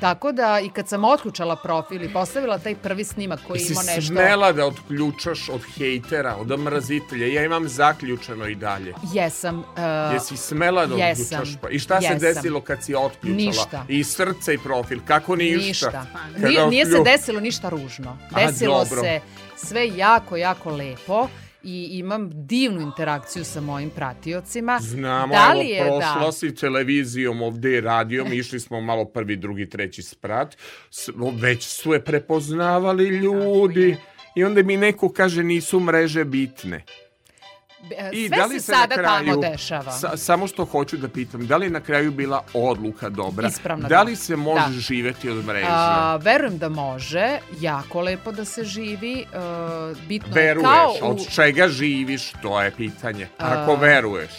B: Tako da i kad sam otključala profil i postavila taj prvi snimak koji ima nešto...
A: Si smela
B: da
A: otključaš od hejtera, od mrazitelja. Ja imam zaključeno i dalje.
B: Jesam.
A: Uh, Jesi smela da jesam, otključaš? Pa? I šta jesam. se desilo kad si otključala? Ništa. I srce i profil. Kako ništa? Ništa.
B: Kada nije, nije se desilo ništa ružno. Desilo A, se sve jako, jako lepo i imam divnu interakciju sa mojim pratiocima.
A: Znamo, da li je, evo, prošla da... si televizijom ovde i radijom, išli smo malo prvi, drugi, treći sprat, već su je prepoznavali ljudi. I onda mi neko kaže nisu mreže bitne.
B: E, sve I da li se sada kraju, tamo dešava. Sa,
A: samo što hoću da pitam, da li je na kraju bila odluka dobra? Ispravno. Da, da li se može da. živeti od mreža? A,
B: verujem da može, jako lepo da se živi. A, e, bitno
A: Veruješ, je
B: kao
A: od čega živiš, to je pitanje. Ako A... veruješ.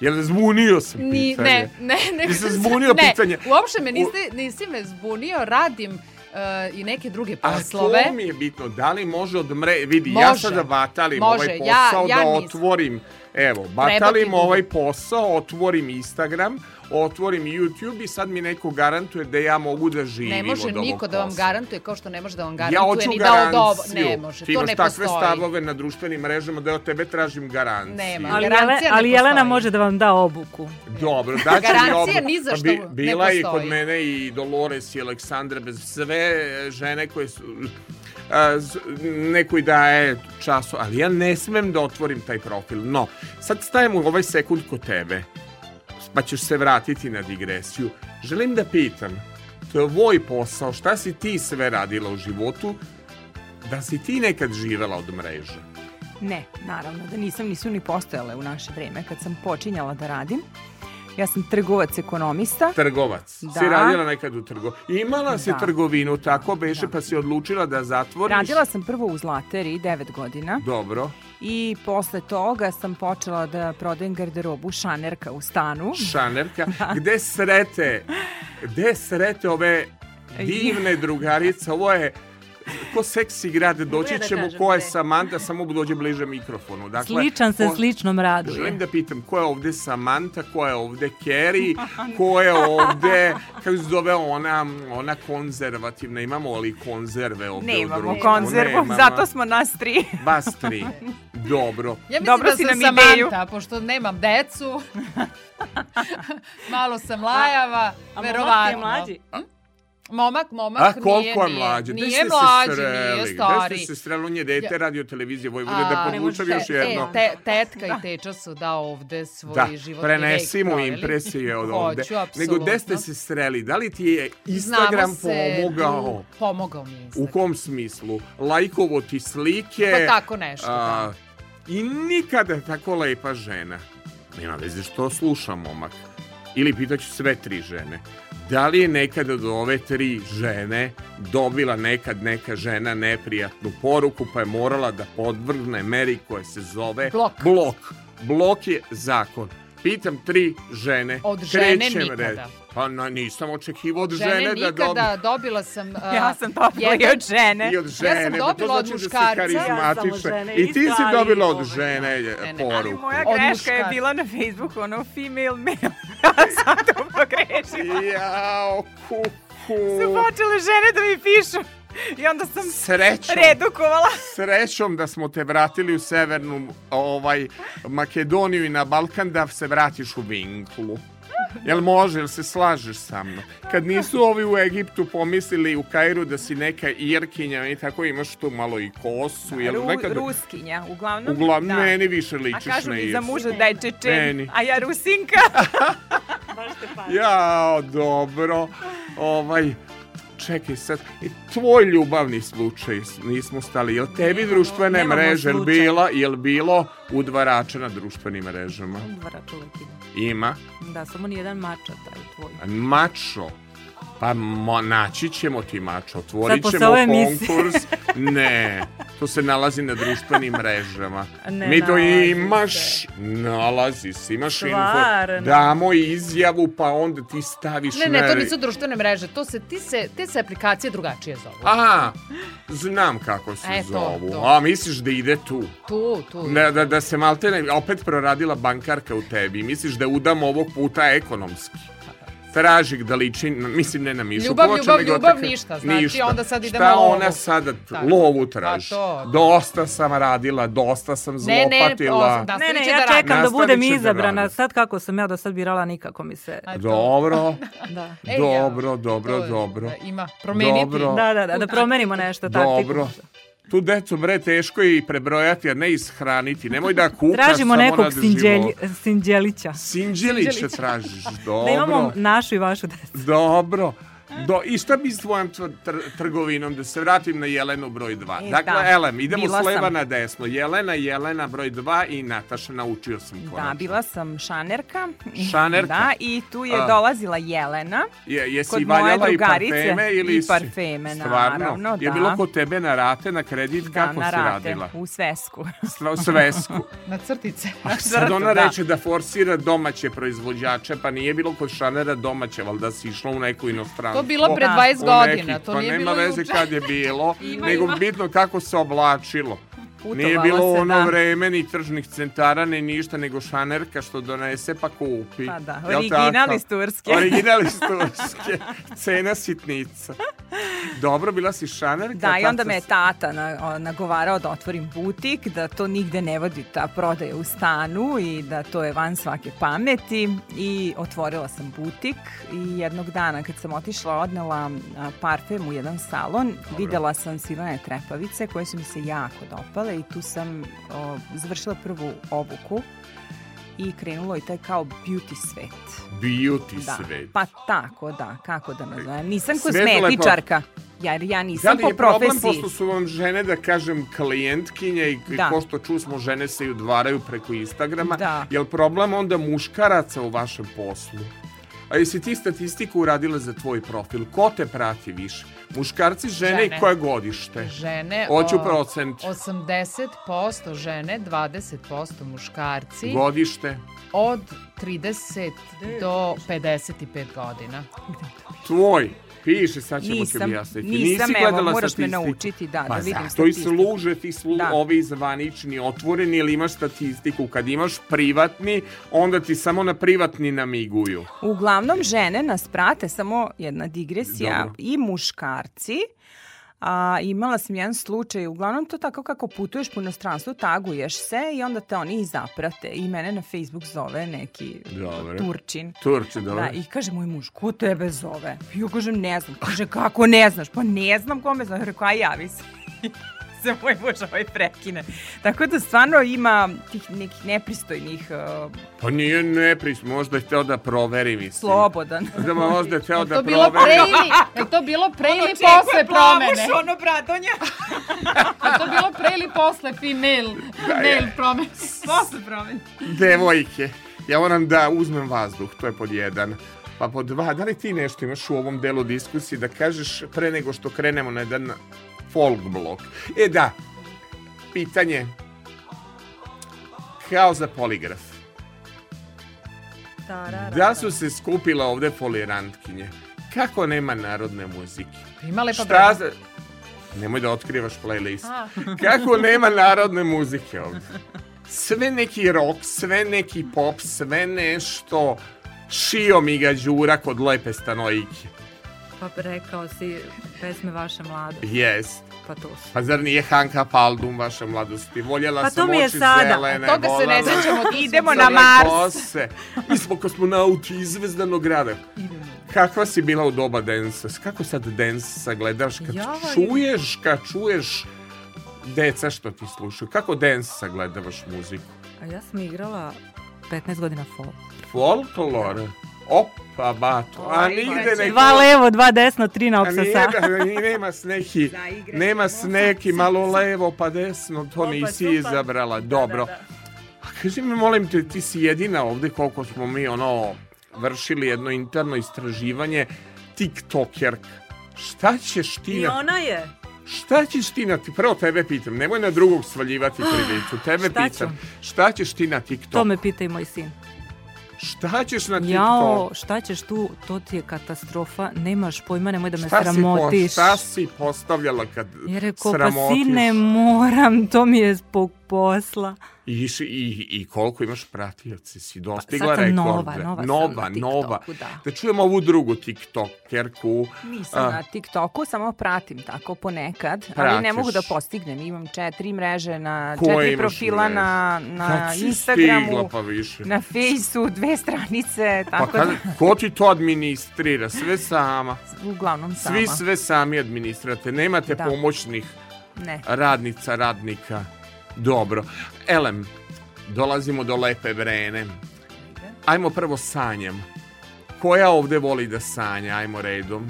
A: Jel zbunio sam pitanje? Ni,
B: ne, ne.
A: ne
B: Nisam zbunio
A: ne, pitanje.
B: Uopšte me niste, nisi me zbunio, radim uh, i neke druge poslove.
A: A to mi je bitno, da li može od mre... Vidi, može. ja sada da batalim može. ovaj posao da ja, ja da otvorim... Evo, batalim ovaj posao, otvorim Instagram, otvorim YouTube i sad mi neko garantuje da ja mogu da živim od ovog
B: Ne može niko da vam garantuje kao što ne može da vam
A: garantuje ja ni da
B: od Ne može,
A: Ti
B: to ne postoji. Ti imaš takve stavove
A: na društvenim mrežama da od tebe tražim garanciju. Nema,
B: ali, garancija jele, ne Ali Jelena može da vam da obuku.
A: Dobro, da će mi obuku.
B: Garancija ni za što Bi, Bila
A: ne je i kod mene i Dolores i Aleksandra, bez sve žene koje su nekoj daje času, ali ja ne smem da otvorim taj profil. No, sad stajem u ovaj sekund kod tebe pa ćeš se vratiti na digresiju, želim da pitam, tvoj posao, šta si ti sve radila u životu, da si ti nekad živela od mreže?
B: Ne, naravno da nisam, nisu ni postojale u naše vreme kad sam počinjala da radim. Ja sam trgovac ekonomista.
A: Trgovac. Da. Si radila nekad u trgo. Imala da. trgovinu, tako da. beše, da. pa si odlučila da zatvoriš.
B: Radila sam prvo u Zlateri, 9 godina.
A: Dobro.
B: I posle toga sam počela da prodajem garderobu šanerka u stanu.
A: Šanerka. [LAUGHS] Da. Gde srete? Gde srete ove divne drugarice? Ovo je ko seksi grad doći da ćemo, ko je Samanta, samo dođe bliže mikrofonu.
B: Dakle, Sličan se ko, sličnom radu.
A: Želim da pitam, ko je ovde Samanta, ko je ovde Kerry, [LAUGHS] ko je ovde, kako se zove ona, ona konzervativna, imamo li konzerve ovde ne, imamo u drugu?
B: Konzervu, ne imamo zato smo nas tri. [LAUGHS]
A: Vas tri. Dobro.
B: Ja mislim
A: Dobro
B: da si sam Samanta, ideju. pošto nemam decu, [LAUGHS] malo sam lajava, a, verovatno. A mlađi? Hm? Momak, momak A, koliko
A: nije, je mlađe?
B: Nije, nije mlađi, streli? nije stari. Gde
A: ste se streli? On je dete radio televizije Vojvode, da podvučem još
B: e,
A: jedno. Te,
B: te, tetka i teča su da ovde svoj da, život.
A: Da, prenesimo mu impresije od ovde. Hoću, apsolutno. Nego gde ste se streli? Da li ti je Instagram Znamo pomogao? Mm,
B: pomogao mi Instagram.
A: U kom smislu? Lajkovo ti slike?
B: Pa tako nešto, a, da.
A: I nikada tako lepa žena. Nema veze što slušam momak. Ili pitaću sve tri žene. Da li je nekada do ove tri žene dobila nekad neka žena neprijatnu poruku pa je morala da podvrgne meri koja se zove
B: blok.
A: Blok, blok je zakon. Pitam tri žene. Od žene nikada. Red. Pa na, nisam očekivao od žene, žene da
B: dobi... Žene dobila sam... Uh, [LAUGHS] ja sam dobila jedan, i od žene.
A: I od žene. Ja sam da, dobila znači od da muškarca. Da ja sam od žene. I ti si dobila od ovaj, žene da. ne, ne, poruku. Ali
B: moja greška je bila na Facebooku, ono female male. [LAUGHS] ja sam to pogrešila.
A: Jao, kuku.
B: Su počele žene da mi pišu. I onda sam srećom, redukovala.
A: Srećom da smo te vratili u severnu ovaj, Makedoniju i na Balkan da se vratiš u Vinklu. Jel može, jel se slažeš sa mnom? Kad nisu ovi u Egiptu pomislili u Kairu da si neka Irkinja i tako imaš tu malo i kosu. Da, jel, ru, nekad...
B: Ruskinja, uglavnom.
A: Uglavnom, da. meni više ličiš na
B: A kažu mi za muža da je Čečen, a ja Rusinka. [LAUGHS] Baš
A: te Jao, dobro. Ovaj, čekaj sad, i tvoj ljubavni slučaj nismo stali, jel tebi Nemamo, društvene mreže slučaj. bila, jel bilo udvarača na društvenim mrežama?
B: Udvarača uvijek
A: ima. Ima?
B: Da, samo nijedan mača taj tvoj.
A: Mačo? Pa mo, naći ćemo ti mač, otvorit Sad, ćemo konkurs. ne, to se nalazi na društvenim mrežama. Ne Mi to imaš, se. nalazi se, imaš
B: Stvarno. info.
A: Damo izjavu, pa onda ti staviš...
B: Ne, ne, to nisu društvene mreže, to se, ti se, te se aplikacije drugačije zovu.
A: Aha, znam kako se e, zovu. To, to. A, misliš da ide tu?
B: Tu, tu.
A: Da, da, da se malte ne, opet proradila bankarka u tebi. Misliš da udam ovog puta ekonomski? Feražik da liči, mislim ne na mišu ljubav, ploča, ljubav,
B: nego ljubav, ništa, znači ništa. onda sad idemo Šta
A: lovu. ona sada tako. lovu traži? Pa dosta sam radila, dosta sam zlopatila.
B: Ne, ne, da, ne, ne, ja da čekam da budem da izabrana. Da sad kako sam ja do sad birala, nikako mi se...
A: A, [LAUGHS] da. E, dobro, da. dobro, dobro, dobro.
B: Ima, promeniti. Dobro. Da, da, da, da promenimo nešto. Dobro. Taktiku
A: tu decu bre teško je i prebrojati, a ne ishraniti. Nemoj da kupaš
B: Tražimo samo nekog sinđeli, Sinđelića.
A: Sinđelića tražiš, dobro.
B: Da imamo našu i vašu decu.
A: Dobro. Do, I šta bi s tvojom tr trgovinom? Da se vratim na Jelenu broj 2. E, dakle, da. Elem, idemo bila s leva sam... na desno. Jelena, Jelena broj 2 i Nataša, naučio sam
B: da, konačno. Da, bila sam šanerka.
A: Šanerka. Da,
B: i tu je dolazila Jelena. Je,
A: jesi kod valjala i parfeme?
B: Ili I parfeme, stvarno? naravno, da.
A: Je bilo da. kod tebe na rate, na kredit,
B: da,
A: kako na si
B: rate,
A: radila?
B: u svesku.
A: Sla, u svesku.
B: [LAUGHS] na crtice. A
A: sad ona da. reče da forsira domaće proizvođače, pa nije bilo kod šanera domaće, valjda si išla u neku
B: inostranstvo. Da. Pa bilo pre 20 godina, to nije bilo juče. Pa nema veze kad
A: je bilo, [LAUGHS] nego bitno kako se oblačilo putovala Nije bilo se ono da... vreme ni tržnih centara, ni ništa, nego šanerka što donese pa kupi. Pa da, original iz
B: Turske. Original
A: iz [LAUGHS] Turske. Cena sitnica. Dobro, bila si šanerka.
B: Da, i onda me je tata na, nagovarao da otvorim butik, da to nigde ne vodi ta prodaja u stanu i da to je van svake pameti. I otvorila sam butik i jednog dana kad sam otišla odnela parfem u jedan salon, Dobro. videla sam silene trepavice koje su mi se jako dopale škole i tu sam o, završila prvu obuku i krenulo i taj kao beauty svet.
A: Beauty
B: da,
A: svet.
B: Pa tako, da, kako da nazovem. Nisam kozmetičarka. Jer ja nisam da, po
A: profesiji.
B: Da, je problem, pošto
A: su vam žene, da kažem, klijentkinje i da. pošto čusmo, žene se i udvaraju preko Instagrama. Da. Je li problem onda muškaraca u vašem poslu? A jesi ti statistiku uradila za tvoj profil? Ko te prati više? Muškarci, žene, žene. i koje godište?
B: Žene. Hoću procent. 80% žene, 20% muškarci.
A: Godište?
B: Od 30 do 55 godina.
A: Tvoj Piše, sad ćemo nisam, ti objasniti. Nisam, Nisi gledala evo,
B: moraš statistiku. me naučiti, da, da pa da vidim zato statistiku.
A: i služe ti slu, da. ovi zvanični otvoreni, ili imaš statistiku. Kad imaš privatni, onda ti samo na privatni namiguju.
B: Uglavnom, žene nas prate, samo jedna digresija, Dobro. i muškarci, a imala sam jedan slučaj, uglavnom to tako kako putuješ po inostranstvu, taguješ se i onda te oni zaprate i mene na Facebook zove neki dobre. Turčin.
A: Turčin, dobro. Da,
B: i kaže moj muž, ko tebe zove? Ja kažem, ne znam. Kaže, kako ne znaš? Pa ne znam kome znam. Rekao, a javi se se [LAUGHS] moj muž ovaj prekine. Tako da stvarno ima tih nekih nepristojnih...
A: Uh... Pa nije nepristojno, možda je teo da proveri, mislim.
B: Slobodan.
A: [LAUGHS] Da možda je teo da proveri. Bilo pre ili,
B: je to bilo pre ili posle promene? Ono čekuje ono bradonja. [LAUGHS] je to bilo pre ili
A: posle
B: female, da, male
A: promene?
B: Posle
A: promene. Devojke, ja moram da uzmem vazduh, to je pod jedan. Pa pod dva, da li ti nešto imaš u ovom delu diskusije da kažeš pre nego što krenemo na jedan folk blok. E da, pitanje kao za poligraf. Da su se skupila ovde folirantkinje. Kako nema narodne muzike?
B: Pa ima lepa Šta za...
A: Nemoj da otkrivaš playlist. [LAUGHS] Kako nema narodne muzike ovdje? Sve neki rock, sve neki pop, sve nešto Šio mi ga đura kod lepe stanojike.
B: Pa rekao si pesme vaše mlade.
A: Jest
B: pa to su.
A: Pa zar nije Hanka Paldum vaše mladosti? Voljela pa to sam oči
B: sada.
A: zelene. Pa
B: toga se
A: ne
B: sećamo, [LAUGHS] idemo na Mars. Kose.
A: Mi smo kosmonauti iz zvezdanog grada. Kakva si bila u doba densa? Kako sad dens sagledaš? Kad ja, čuješ, kad čuješ deca što ti slušaju. Kako dens sagledavaš muziku?
B: A ja sam igrala 15 godina folk.
A: Folklore? Da. Op, pa bato. A ovaj, nigde ne...
B: Dva levo, dva desno, tri na obsesa.
A: [LAUGHS] nema s neki, nema sneki, malo levo pa desno, to nisi izabrala. Da, da, Dobro. Da. A kaži mi, molim te, ti si jedina ovde koliko smo mi ono vršili jedno interno istraživanje TikToker. Šta ćeš ti...
B: I ona je.
A: Šta ćeš ti na... Prvo tebe pitam, nemoj na drugog svaljivati [GASPS] krivicu. Tebe šta pitam, ću? šta ćeš ti na TikToku?
B: To me
A: pita
B: i moj sin.
A: Šta ćeš na TikTok? Jao,
B: šta ćeš tu? To ti je katastrofa. Nemaš pojma, nemoj da me šta sramotiš. Si po,
A: šta si postavljala kad
B: ja rekao,
A: sramotiš?
B: Pa sine, moram, to mi je po posla.
A: I, i, i koliko imaš pratioci, si dostigla pa, rekorde. Nova, nova, nova, sam na nova. Da. da čujem ovu drugu TikTokerku.
B: Nisam a, ah. na TikToku, samo pratim tako ponekad, pratiš. ali ne mogu da postignem. Imam četiri mreže, na Koje četiri profila mrež? na, na kad Instagramu, stigla,
A: pa
B: više? na Fejsu, dve stranice.
A: Pa tako pa kad, da... ko ti to administrira? Sve sama?
B: Uglavnom sama.
A: Svi sve sami administrate, nemate da. pomoćnih ne. radnica, radnika. Dobro. Elem, dolazimo do lepe vrene. Ajmo prvo sanjem. Koja ovde voli da sanja? Ajmo redom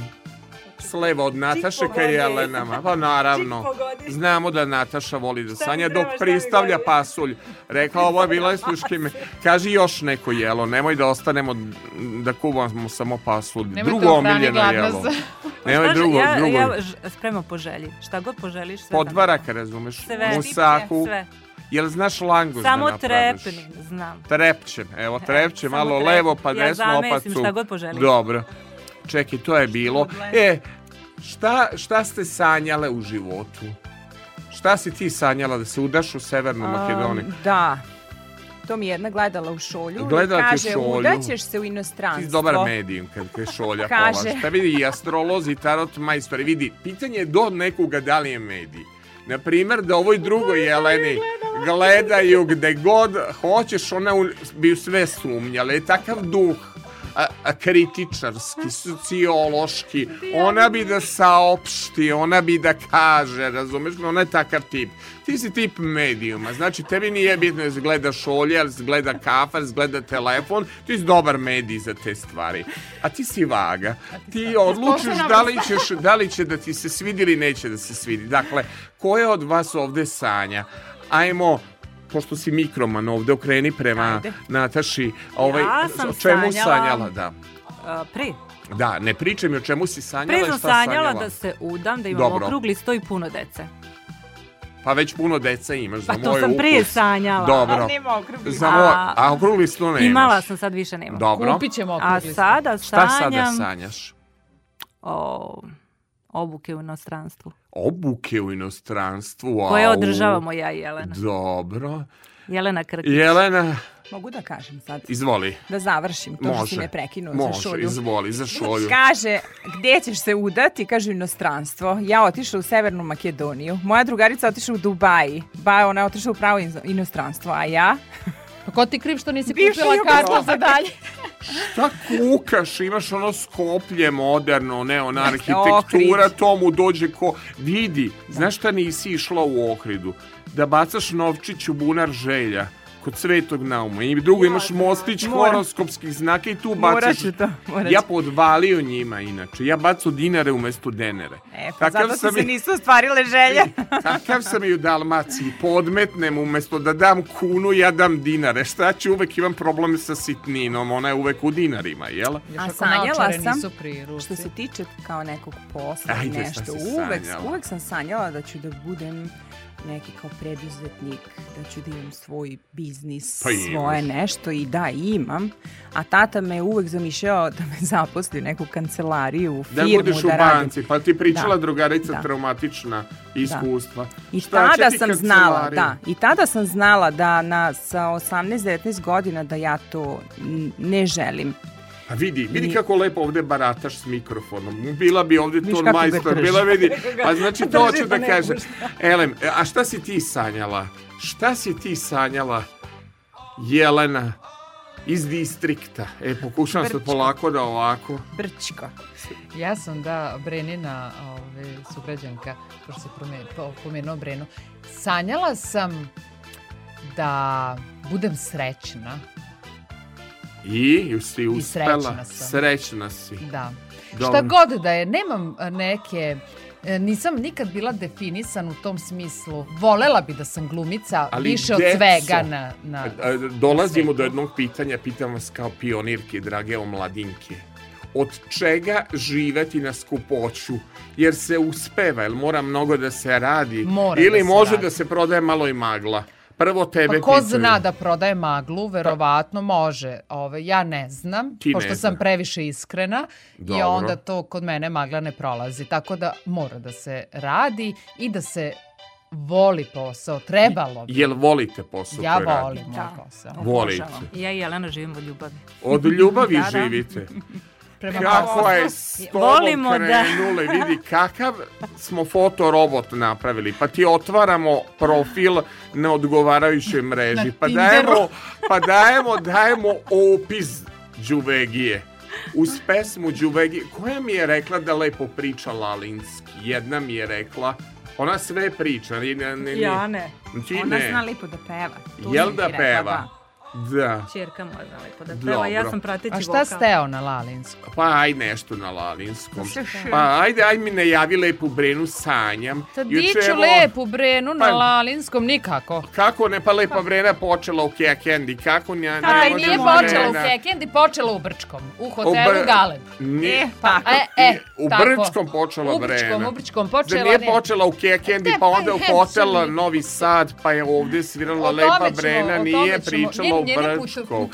A: s leva od Nataše ka Jelenama. Pa naravno. Znamo da Nataša voli da sanja dok pristavlja pasulj. Rekla ovo je bila sluški [LAUGHS] me. Kaži još neko jelo. Nemoj da ostanemo da kuvamo samo pasulj. Drugo omiljeno jelo. Nemoj
B: drugo, ja, drugo. Ja sprema po želji. Šta god poželiš. Sve
A: Podvarak, da- razumeš? Sve, Musaku. Sve. Jel znaš languz da
B: Samo da napraviš?
A: znam. Trepćem, evo trepćem, malo trep. levo pa desno ja desno opa Ja zamesim šta god poželim. Dobro. Čekaj, to je bilo. E, šta, šta ste sanjale u životu? Šta si ti sanjala da se udaš u Severnu um, Makedoniju?
B: Da. To mi je jedna gledala u šolju.
A: Gledala kaže, šolju.
B: udaćeš se u inostranstvo. Ti
A: dobar medijum kad te šolja [LAUGHS] kaže. polaš. Ta vidi i astrolozi, tarot majstori. Vidi, pitanje je do nekoga da li je medij. Naprimer, da ovoj drugoj Jeleni gledaju gde god hoćeš, ona bi sve sumnjala. Je takav duh a, kritičarski, sociološki, ona bi da saopšti, ona bi da kaže, razumeš, ona je takav tip. Ti si tip medijuma, znači tebi nije bitno da gledaš olje, ali gleda kafar, gleda telefon, ti si dobar medij za te stvari. A ti si vaga. Ti odlučiš da li, ćeš, da li će da ti se svidi ili neće da se svidi. Dakle, ko je od vas ovde sanja? Ajmo pošto si mikroman ovde, okreni prema Ajde. Nataši.
B: Ovaj, ja sam o čemu sanjala, sanjala
A: da.
B: A, pre.
A: Da, ne pričaj mi o čemu si sanjala Pre sam sanjala,
B: sanjala da se udam, da imam Dobro. okrugli sto i puno dece.
A: Pa već puno dece imaš pa, za moj ukus.
B: Pa to
A: sam
B: prije sanjala.
A: Dobro. A
B: nema okrugli.
A: Za moj, a,
B: a
A: okrugli sto ne
B: Imala sam, sad više nema.
A: Dobro. Kupit
B: ćemo okrugli A sada
A: sanjam... Šta
B: sada
A: sanjaš?
B: O, obuke u inostranstvu
A: obuke u inostranstvu. Koje
B: au. održavamo ja i Jelena.
A: Dobro.
B: Jelena Krkić.
A: Jelena,
B: Mogu da kažem sad?
A: Izvoli.
B: Da završim to Može. što si me prekinuo Može, za šolju. Može,
A: izvoli, za šolju.
B: Kaže, gde ćeš se udati? Kaže, inostranstvo. Ja otišla u Severnu Makedoniju. Moja drugarica otišla u Dubaji. Ba, ona je otišla u pravo inostranstvo, a ja? Pa ko ti kriv što nisi Bivši kupila kartu za dalje?
A: [LAUGHS] Šta kukaš? Imaš ono skoplje moderno, ne, ona arhitektura, to mu dođe ko... Vidi, znaš šta nisi išla u Ohridu? Da bacaš novčić u bunar želja kod svetog nauma. I drugo, ja, imaš da, da, da. mostić mora. horoskopskih znaka i tu bacaš. to, moraš. Ja podvalio njima inače. Ja bacu dinare umesto denere.
B: E, pa takav zato sam se
A: i...
B: nisu ostvarile želje.
A: [LAUGHS] E, takav sam i u Dalmaciji. Podmetnem umesto da dam kunu, ja dam dinare. Šta ću, uvek imam probleme sa sitninom. Ona je uvek u dinarima, jel?
B: Još A sanjala sam, što se tiče kao nekog posla, Ajde, nešto. Uvek, sanjala. uvek sam sanjala da ću da budem neki kao preduzetnik, da ću da imam svoj biznis, pa svoje nešto i da, imam. A tata me uvek zamišljao da me [LAUGHS] zaposli u neku kancelariju, u da firmu.
A: Da
B: budeš
A: da u banci, pa ti pričala da, drugarica da. traumatična da. iskustva.
B: Da. I Šta tada sam kancelariju? znala, da, i tada sam znala da na, sa 18-19 godina da ja to ne želim
A: A vidi, vidi kako lepo ovde barataš s mikrofonom. Bila bi ovde ton majstor, bila vidi. Pa [LAUGHS] znači to hoću da, da kažem. Elem, a šta si ti sanjala? Šta si ti sanjala, Jelena, iz distrikta? E, pokušavam se polako da ovako.
B: Brčko. Ja sam, da, Brenina, ove, sugrađanka, pošto se pomenuo Brenu, sanjala sam da budem srećna
A: I, si uspela. I srećna sam. Srećna si.
B: Da. Dobre. Šta god da je, nemam e, neke... E, nisam nikad bila definisan u tom smislu. Volela bi da sam glumica Ali više od svega na, na
A: e, Dolazimo na do jednog pitanja, pitam vas kao pionirke, drage omladinke. Od čega živeti na skupoću? Jer se uspeva, jel mora mnogo da se radi? Mora Ili da se može radi. da se prodaje malo i magla? Prvo tebe pitaju.
B: Pa ko
A: pitaju.
B: zna da prodaje maglu, verovatno pa. može. Ove, ja ne znam, Ti pošto ne sam previše iskrena Dobro. i onda to kod mene magla ne prolazi. Tako da mora da se radi i da se voli posao, trebalo
A: bi. Jel volite posao
B: ja Ja
A: volim
B: radi? moj da.
A: posao. Volite.
B: Ja i Jelena živimo od ljubavi.
A: Od ljubavi da, da. živite. Da. [LAUGHS] prema Kako je s tobom krenule, da... vidi kakav smo fotorobot napravili. Pa ti otvaramo profil na odgovarajućoj mreži. Pa dajemo, pa dajemo, dajemo opis Đuvegije uz pesmu Đuvegi, koja mi je rekla da lepo priča Lalinski. Jedna mi je rekla, ona sve priča. Ne,
B: ne,
A: ne.
B: Ja ne. Ti Ona
A: ne.
B: zna lepo
A: da peva. Jel da peva? Rekla, da. Da.
B: Čerka moja veliko pa da peva, Dobro. ja sam prateći vokal. A šta vokal. steo na
A: lalinskom? Pa aj nešto na lalinskom. Da pa ajde, aj mi najavi lepu brenu sanjam.
B: Ta da diću evo... lepu brenu na pa, lalinskom nikako.
A: Kako ne, pa lepa pa. brena počela u Kekendi, kako nja... Ta, ne, pa,
B: nije počela u Kekendi, počela u Brčkom, u hotelu u Br... Galeb.
A: Nije, e, pa, e, e, u tako. Brčkom počela u Brčkom, brena. U Brčkom da počela... Da nije počela u Kekendi, pa onda u hotel Novi Sad, pa je ovde svirala lepa brena, nije pričala u Brčku.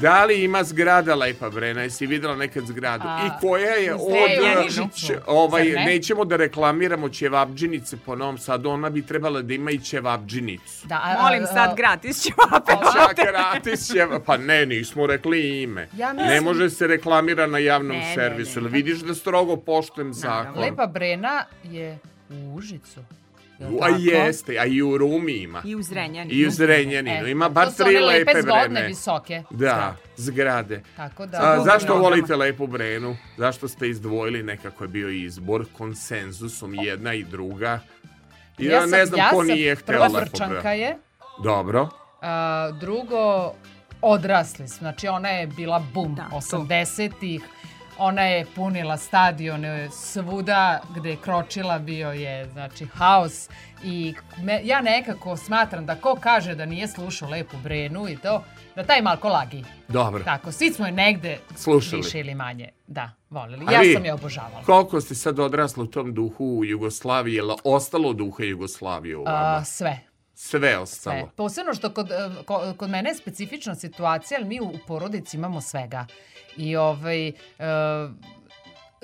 A: Da li ima zgrada lepa Brena? Jesi videla nekad zgradu? A, I koja je od... E, č, ovaj, ne? nećemo da reklamiramo Ćevabđinice po Novom Sadu. Ona bi trebala da ima i Ćevabđinicu. Da, a,
B: Molim sad gratis Ćevape.
A: Pa, gratis Ćevape. Pa ne, nismo rekli ime. Ja mislim... Ne može se reklamira na javnom ne, servisu. Ne, vidiš da strogo poštujem zakon.
B: Lepa Brena je u Užicu.
A: U, a jeste, a i u Rumi ima.
B: I u Zrenjaninu.
A: I u Zrenjaninu. E, ima bar tri lepe brene. To su one lepe
B: visoke.
A: Da, zgrade. Tako da. A, zašto volite lepu brenu? Zašto ste izdvojili nekako je bio izbor konsenzusom jedna i druga? I ja, ja da, sam, ne znam ja ko sam, nije htjela lepo brenu. Prva Brčanka je. Dobro.
B: Uh, drugo, odrasli smo. Znači ona je bila bum, da, 80-ih. Ona je punila stadione svuda gde je kročila, bio je znači haos i me, ja nekako smatram da ko kaže da nije slušao Lepu Brenu i to, da taj malko lagi.
A: Dobro.
B: Tako, svi smo je negde Slušali. više ili manje, da, volili. A ja sam je obožavala.
A: Koliko ste sad odrasli u tom duhu u Jugoslaviji, je ostalo duha Jugoslavije u vama? A,
B: sve,
A: sve ostalo. Sve.
B: Posebno pa što kod, eh, kod, kod mene je specifična situacija, ali mi u porodici imamo svega i ovaj... Uh,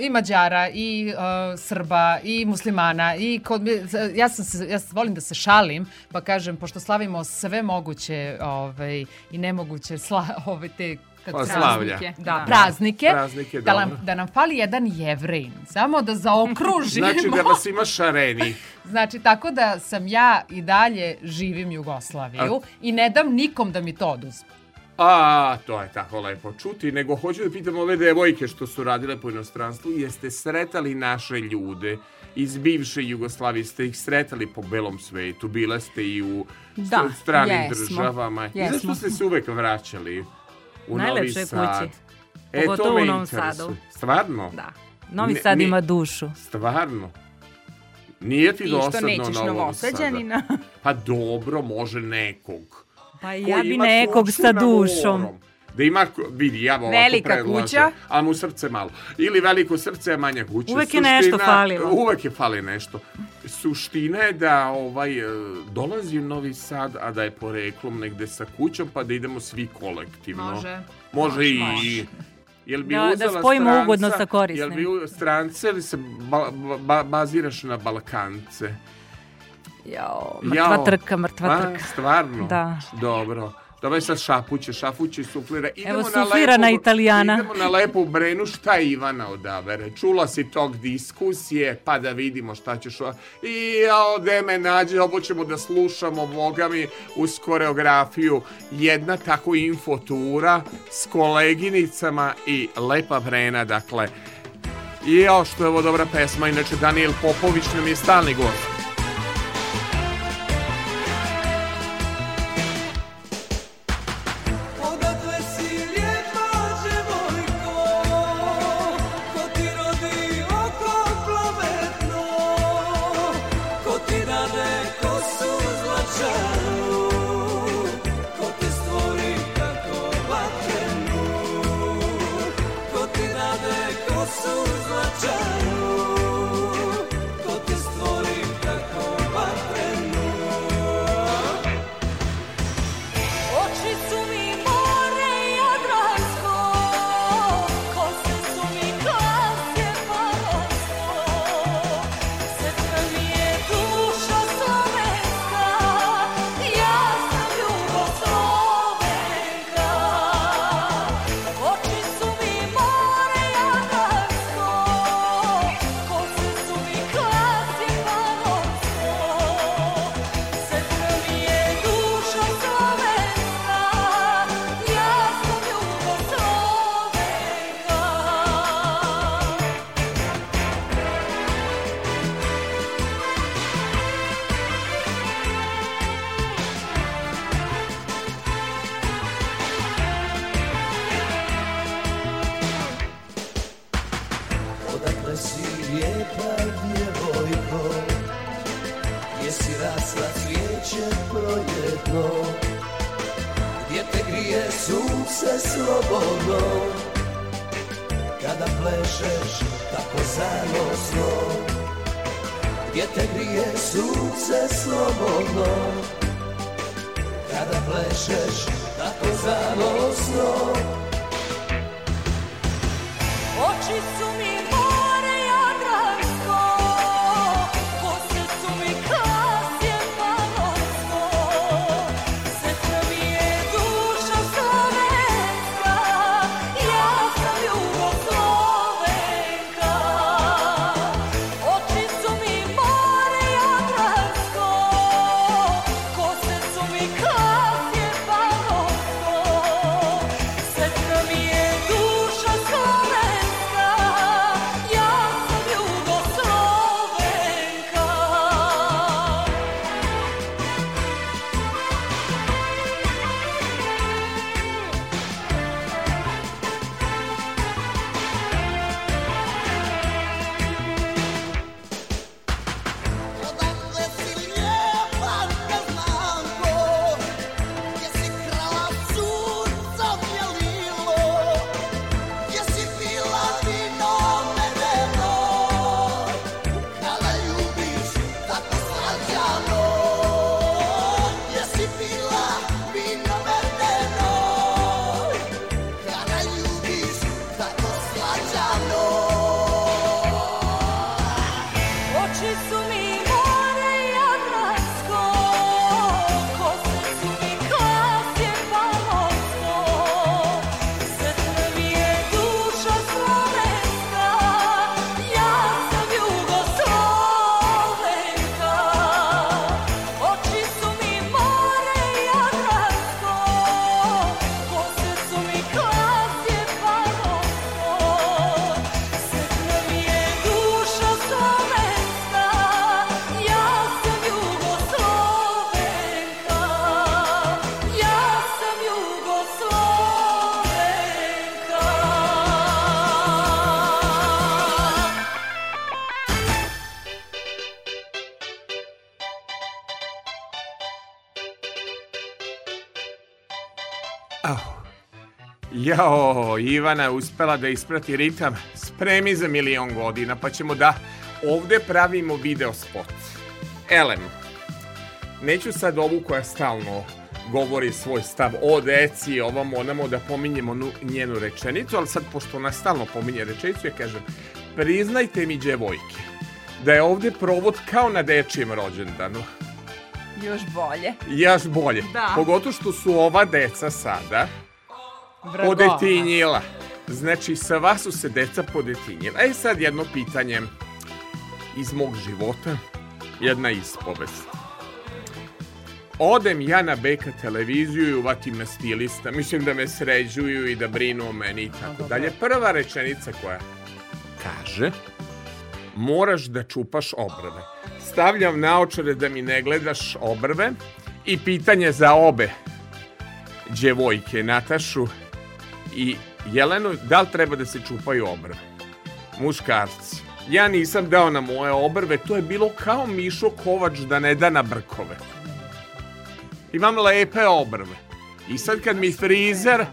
B: i Mađara, i uh, Srba, i muslimana, i kod, eh, ja, sam se, ja volim da se šalim, pa kažem, pošto slavimo sve moguće ovaj, i nemoguće sla, [LAUGHS] ovaj, te
A: kad pa slavlja. Da,
B: da, praznike. praznike da, nam, da nam fali jedan jevrin. Samo da zaokružimo. znači
A: da vas ima šareni.
B: [LAUGHS] znači, tako da sam ja i dalje živim Jugoslaviju A... i ne dam nikom da mi to oduzme.
A: A, to je tako lepo čuti, nego hoću da pitam ove devojke što su radile po inostranstvu, jeste sretali naše ljude iz bivše Jugoslavije, ste ih sretali po belom svetu, bile ste i u da, stranim jesmo, državama. Jesmo. I zašto ste se uvek vraćali u Najlepše Novi Sad? Kući. E, Pogotovo to u Novom Sadu. Stvarno?
B: Da. Novi ne, Sad ima dušu.
A: Stvarno? Nije ti I dosadno Novom Sada? Pa dobro, može nekog
B: Pa ja bi nekog sa dušom. Morom
A: da ima, vidi, ja ovo Velika predlažem, kuća. A mu srce malo. Ili veliko srce, a manje kuće.
B: Uvek je nešto falilo.
A: Uvek je fali nešto. Suština je da ovaj, e, dolazi u Novi Sad, a da je poreklom negde sa kućom, pa da idemo svi kolektivno.
B: Može.
A: Može, može i... Može. Jel bi da, da spojimo stranca, ugodno sa korisnim. Jel bi strance ili se ba, ba, baziraš na Balkance?
B: Jao, mrtva Jao, trka, mrtva a, pa, trka.
A: Stvarno?
B: Da.
A: Dobro. Davaj sad šapuće, šapuće suflira.
B: Idemo Evo suflira na, lepu, na italijana.
A: Idemo na lepu brenu šta Ivana odabere. Čula si tog diskusije, pa da vidimo šta ćeš. I jao, de me nađe, ovo ćemo da slušamo, boga mi, uz koreografiju. Jedna tako infotura s koleginicama i lepa brena, dakle. I jao, što je ovo dobra pesma, inače Daniel Popović nam je stalni gost. Ivana uspela da isprati ritam spremi za milion godina, pa ćemo da ovde pravimo video spot. Elem, neću sad ovu koja stalno govori svoj stav o deci, ovom onamo da pominjemo njenu rečenicu, ali sad pošto ona stalno pominje rečenicu, ja kažem, priznajte mi djevojke, da je ovde provod kao na dečijem rođendanu.
B: Još bolje.
A: Još bolje. Da. Pogotovo što su ova deca sada, podetinjila. Znači, sa vas su se deca podetinjila. E sad jedno pitanje iz mog života, jedna ispovest. Odem ja na Beka televiziju i uvatim me stilista. Mislim da me sređuju i da brinu o meni i tako A, dalje. Da. Prva rečenica koja kaže moraš da čupaš obrve. Stavljam naočare da mi ne gledaš obrve i pitanje za obe djevojke Natašu i Jelenu da li treba da se čupaju obrve. Muškarci. Ja nisam dao na moje obrve, to je bilo kao Mišo Kovač da ne da na brkove. Imam lepe obrve. I sad kad mi frizer eh,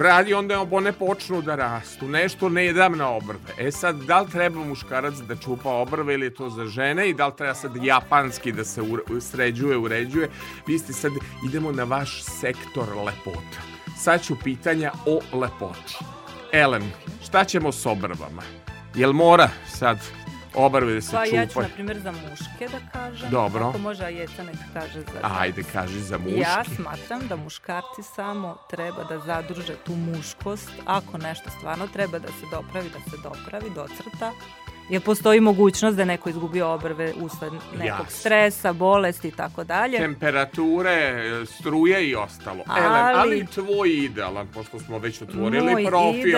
A: radi, onda one počnu da rastu. Nešto ne dam na obrve. E sad, da li treba muškarac da čupa obrve ili je to za žene i da li treba sad japanski da se sređuje, uređuje? Vi ste sad, idemo na vaš sektor lepota sad ću pitanja o lepoti. Elem, šta ćemo s obrvama? Jel mora sad obarve da se pa, čupaju.
B: Ja ću, na primjer, za muške da kažem. Dobro. Ako može, a jeca neka kaže
A: za... Ajde, kaži za muške.
B: Ja smatram da muškarci samo treba da zadruže tu muškost. Ako nešto stvarno treba da se dopravi, da se dopravi, docrta. Jer postoji mogućnost da neko izgubi obrve usled nekog Jasne. stresa, bolesti i tako dalje.
A: Temperature, e, struje i ostalo. E, ali, Elen, ali tvoj idealan, pošto smo već otvorili moj profil,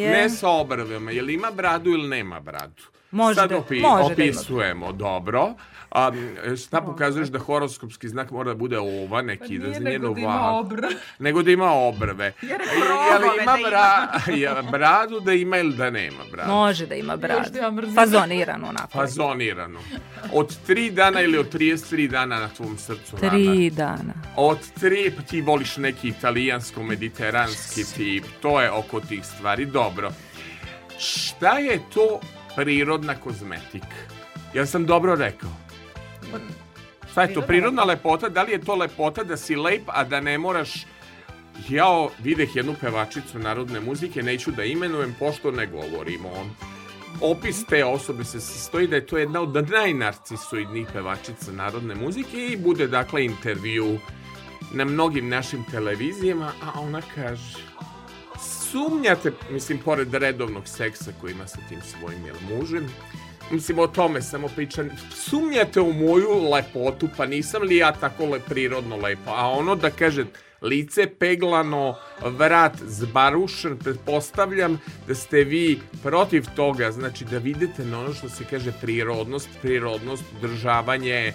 A: je... ne sa obrvima, je li ima bradu ili nema bradu? Možda, Sad da- opi, može da opisujemo, dobro. A e, šta pokazuješ pa- da horoskopski znak mora da bude ova neki, pa da nije nego da ima obrve. Nego da ima obrve. Jer e, je da ima, bra, [LAUGHS] ja, bradu da ima ili da nema bradu?
B: Može da ima bradu. Da Fazoniranu onako.
A: Fazoniranu. Od tri dana ili od 33 dana na tvom srcu
B: Tri dana. dana.
A: Od tri, pa ti voliš neki italijansko-mediteranski tip. To je oko tih stvari. Dobro. Šta je to prirodna kozmetika? Ja sam dobro rekao. Pa, šta je to, prirodna lepota? Da li je to lepota da si lep, a da ne moraš Jao, videh jednu pevačicu narodne muzike, neću da imenujem, pošto ne govorimo on. Opis te osobe se sastoji da je to jedna od najnarcisoidnijih pevačica narodne muzike i bude dakle intervju na mnogim našim televizijama, a ona kaže sumnjate, mislim, pored redovnog seksa koji ima sa tim svojim jel, mužem, mislim, o tome samo pričam. Sumnjate u moju lepotu, pa nisam li ja tako le, prirodno lepa? A ono da kaže, lice peglano, vrat zbarušen, pretpostavljam da ste vi protiv toga, znači da vidite na ono što se kaže prirodnost, prirodnost, državanje,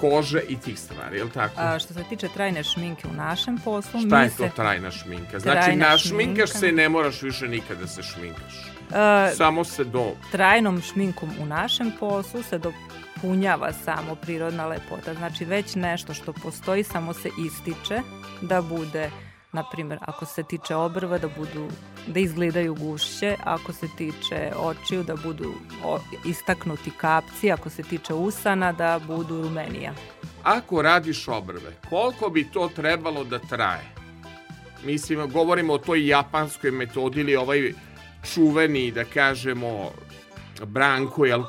A: kože i tih stvari, je li tako? A, što
B: se tiče trajne šminke u našem poslu...
A: Šta mi je to trajna šminka? Znači, trajna našminkaš šminka. se i ne moraš više nikada da se šminkaš. Uh, samo se do...
B: Trajnom šminkom u našem poslu se dopunjava samo prirodna lepota. Znači već nešto što postoji samo se ističe da bude na primjer, ako se tiče obrva da budu da izgledaju gušće, ako se tiče očiju da budu istaknuti kapci, ako se tiče usana da budu rumenija.
A: Ako radiš obrve, koliko bi to trebalo da traje? Mislim, govorimo o toj japanskoj metodi ili ovaj čuveni, da kažemo, Branko, jel,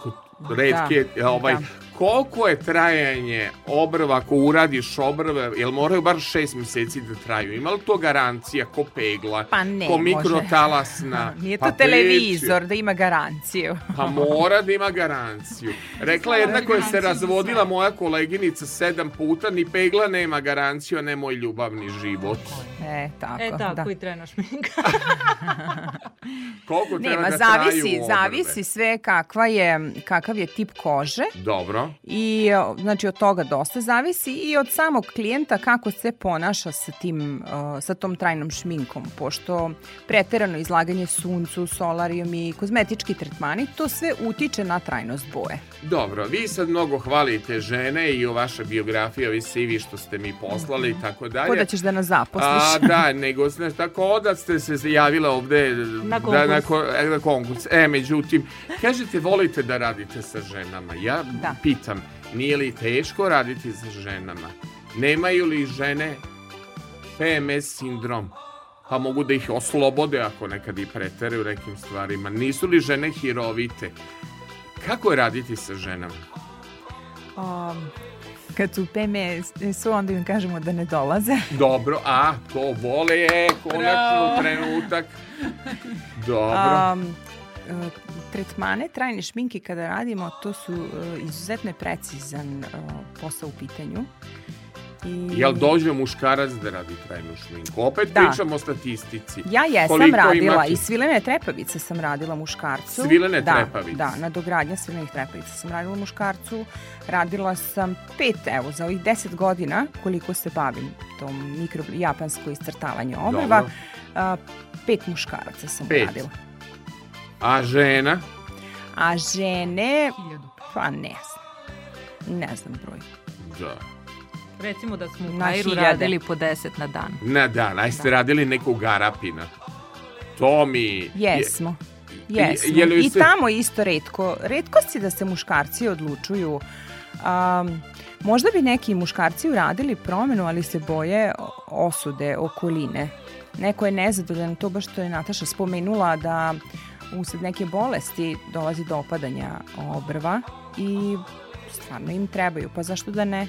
A: redke, da, ovaj, da koliko je trajanje obrva ako uradiš obrve, jel moraju bar šest meseci da traju? Ima li to garancija ko pegla, pa ne, ko mikrotalasna? Može.
B: [LAUGHS] Nije pa to pa televizor da ima garanciju.
A: [LAUGHS] pa mora da ima garanciju. Rekla je jedna koja se razvodila moja koleginica sedam puta, ni pegla nema garanciju, a ne moj ljubavni život.
B: E, tako. E, tako
A: da.
B: i trena
A: šminka. [LAUGHS] koliko treba Nema, da
B: zavisi, traju obrve? Zavisi sve kakva je, kakav je tip kože.
A: Dobro.
B: I znači od toga dosta zavisi i od samog klijenta kako se ponaša sa tim sa tom trajnom šminkom, pošto preterano izlaganje suncu, solarijum i kozmetički tretmani, to sve utiče na trajnost boje.
A: Dobro, vi sad mnogo hvalite žene i o vaše biografije, ovi CV što ste mi poslali i mhm. tako da dalje.
B: Ko ćeš da nas zaposliš. A,
A: da, nego, znaš, tako oda ste se javila ovde na konkurs. Da, na, ko, e, na konkurs. E, međutim, kažete, volite da radite sa ženama. Ja da. pitam pitam, nije li teško raditi sa ženama? Nemaju li žene PMS sindrom? Pa mogu da ih oslobode ako nekad i pretere u nekim stvarima. Nisu li žene hirovite? Kako je raditi sa ženama?
B: Um, kad su PMS su, onda im kažemo da ne dolaze.
A: [LAUGHS] Dobro, a to vole je konačno trenutak. Dobro. Um,
B: E, tretmane trajne šminke kada radimo, to su e, izuzetno precizan e, posao u pitanju.
A: I... Jel dođe muškarac da radi trajnu šminku? Opet da. pričamo o statistici.
B: Ja jesam Koliko radila imate... i svilene trepavice sam radila muškarcu.
A: Svilene da, trepavice?
B: Da, na dogradnja svilenih trepavica sam radila muškarcu. Radila sam pet, evo, za ovih deset godina koliko se bavim tom mikro, japansko iscrtavanje obrva. Dobro. A, pet muškaraca sam pet. radila.
A: A žena?
B: A žene, pa ne znam. Ne znam broj. Da.
D: Recimo da smo u Kairu radili po 10 na dan.
A: Na dan, Aj ste da. radili neku Arapina. To mi...
B: Jesmo. Jesmo. Je, je I se... tamo isto redko. Redko si da se muškarci odlučuju. Um, možda bi neki muškarci uradili promenu, ali se boje osude, okoline. Neko je nezadovoljan to baš što je Nataša spomenula da uh, usled neke bolesti dolazi do opadanja obrva i stvarno im trebaju, pa zašto da ne?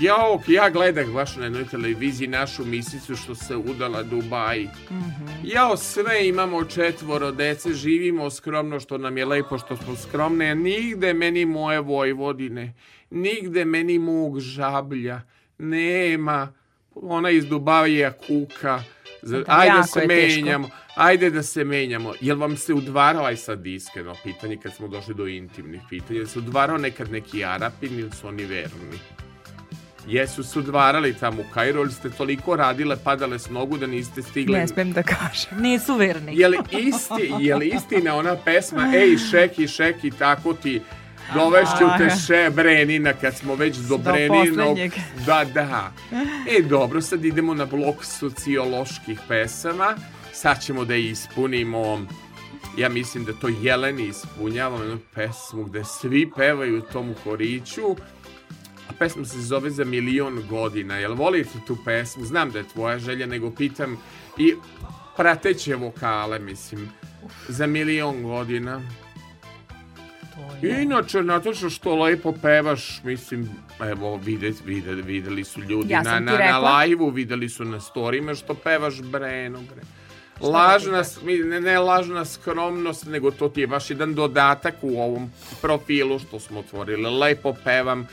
A: Ja, ok, ja gledam baš na jednoj televiziji našu misicu što se udala Dubaji. Mm -hmm. Ja sve imamo četvoro dece, živimo skromno što nam je lepo što smo skromne. Nigde meni moje Vojvodine, nigde meni mog žablja, nema. Ona iz Dubavija kuka, ajde da se menjamo, ajde da se menjamo. Jel vam se udvarao, aj sad iskreno pitanje, kad smo došli do intimnih pitanja, jel se udvarao nekad neki Arapin ili su oni verni? Jesu se udvarali tamo u Kairu, ali ste toliko radile, padale s nogu da niste stigli.
B: Ne smem da kažem. Nisu verni.
A: Je li, isti, je li istina ona pesma, ej, šeki, šeki, tako ti, dovešću te še Brenina kad smo već do, do Breninog. Da, da. E dobro, sad idemo na blok socioloških pesama. Sad ćemo da ispunimo ja mislim da to Jeleni ispunjava jednu pesmu gde svi pevaju tomu koriću a pesma se zove Za milion godina. Jel volite tu pesmu? Znam da je tvoja želja, nego pitam i prateće vokale, mislim. Za milion godina. Da. Inače, Nataša, što lepo pevaš, mislim, evo, videli, videli, videli su ljudi ja na, na, na live videli su na storima što pevaš Breno, bre. Da lažna, ne, ne lažna skromnost, nego to ti je baš jedan dodatak u ovom profilu što smo otvorili. Lepo pevam,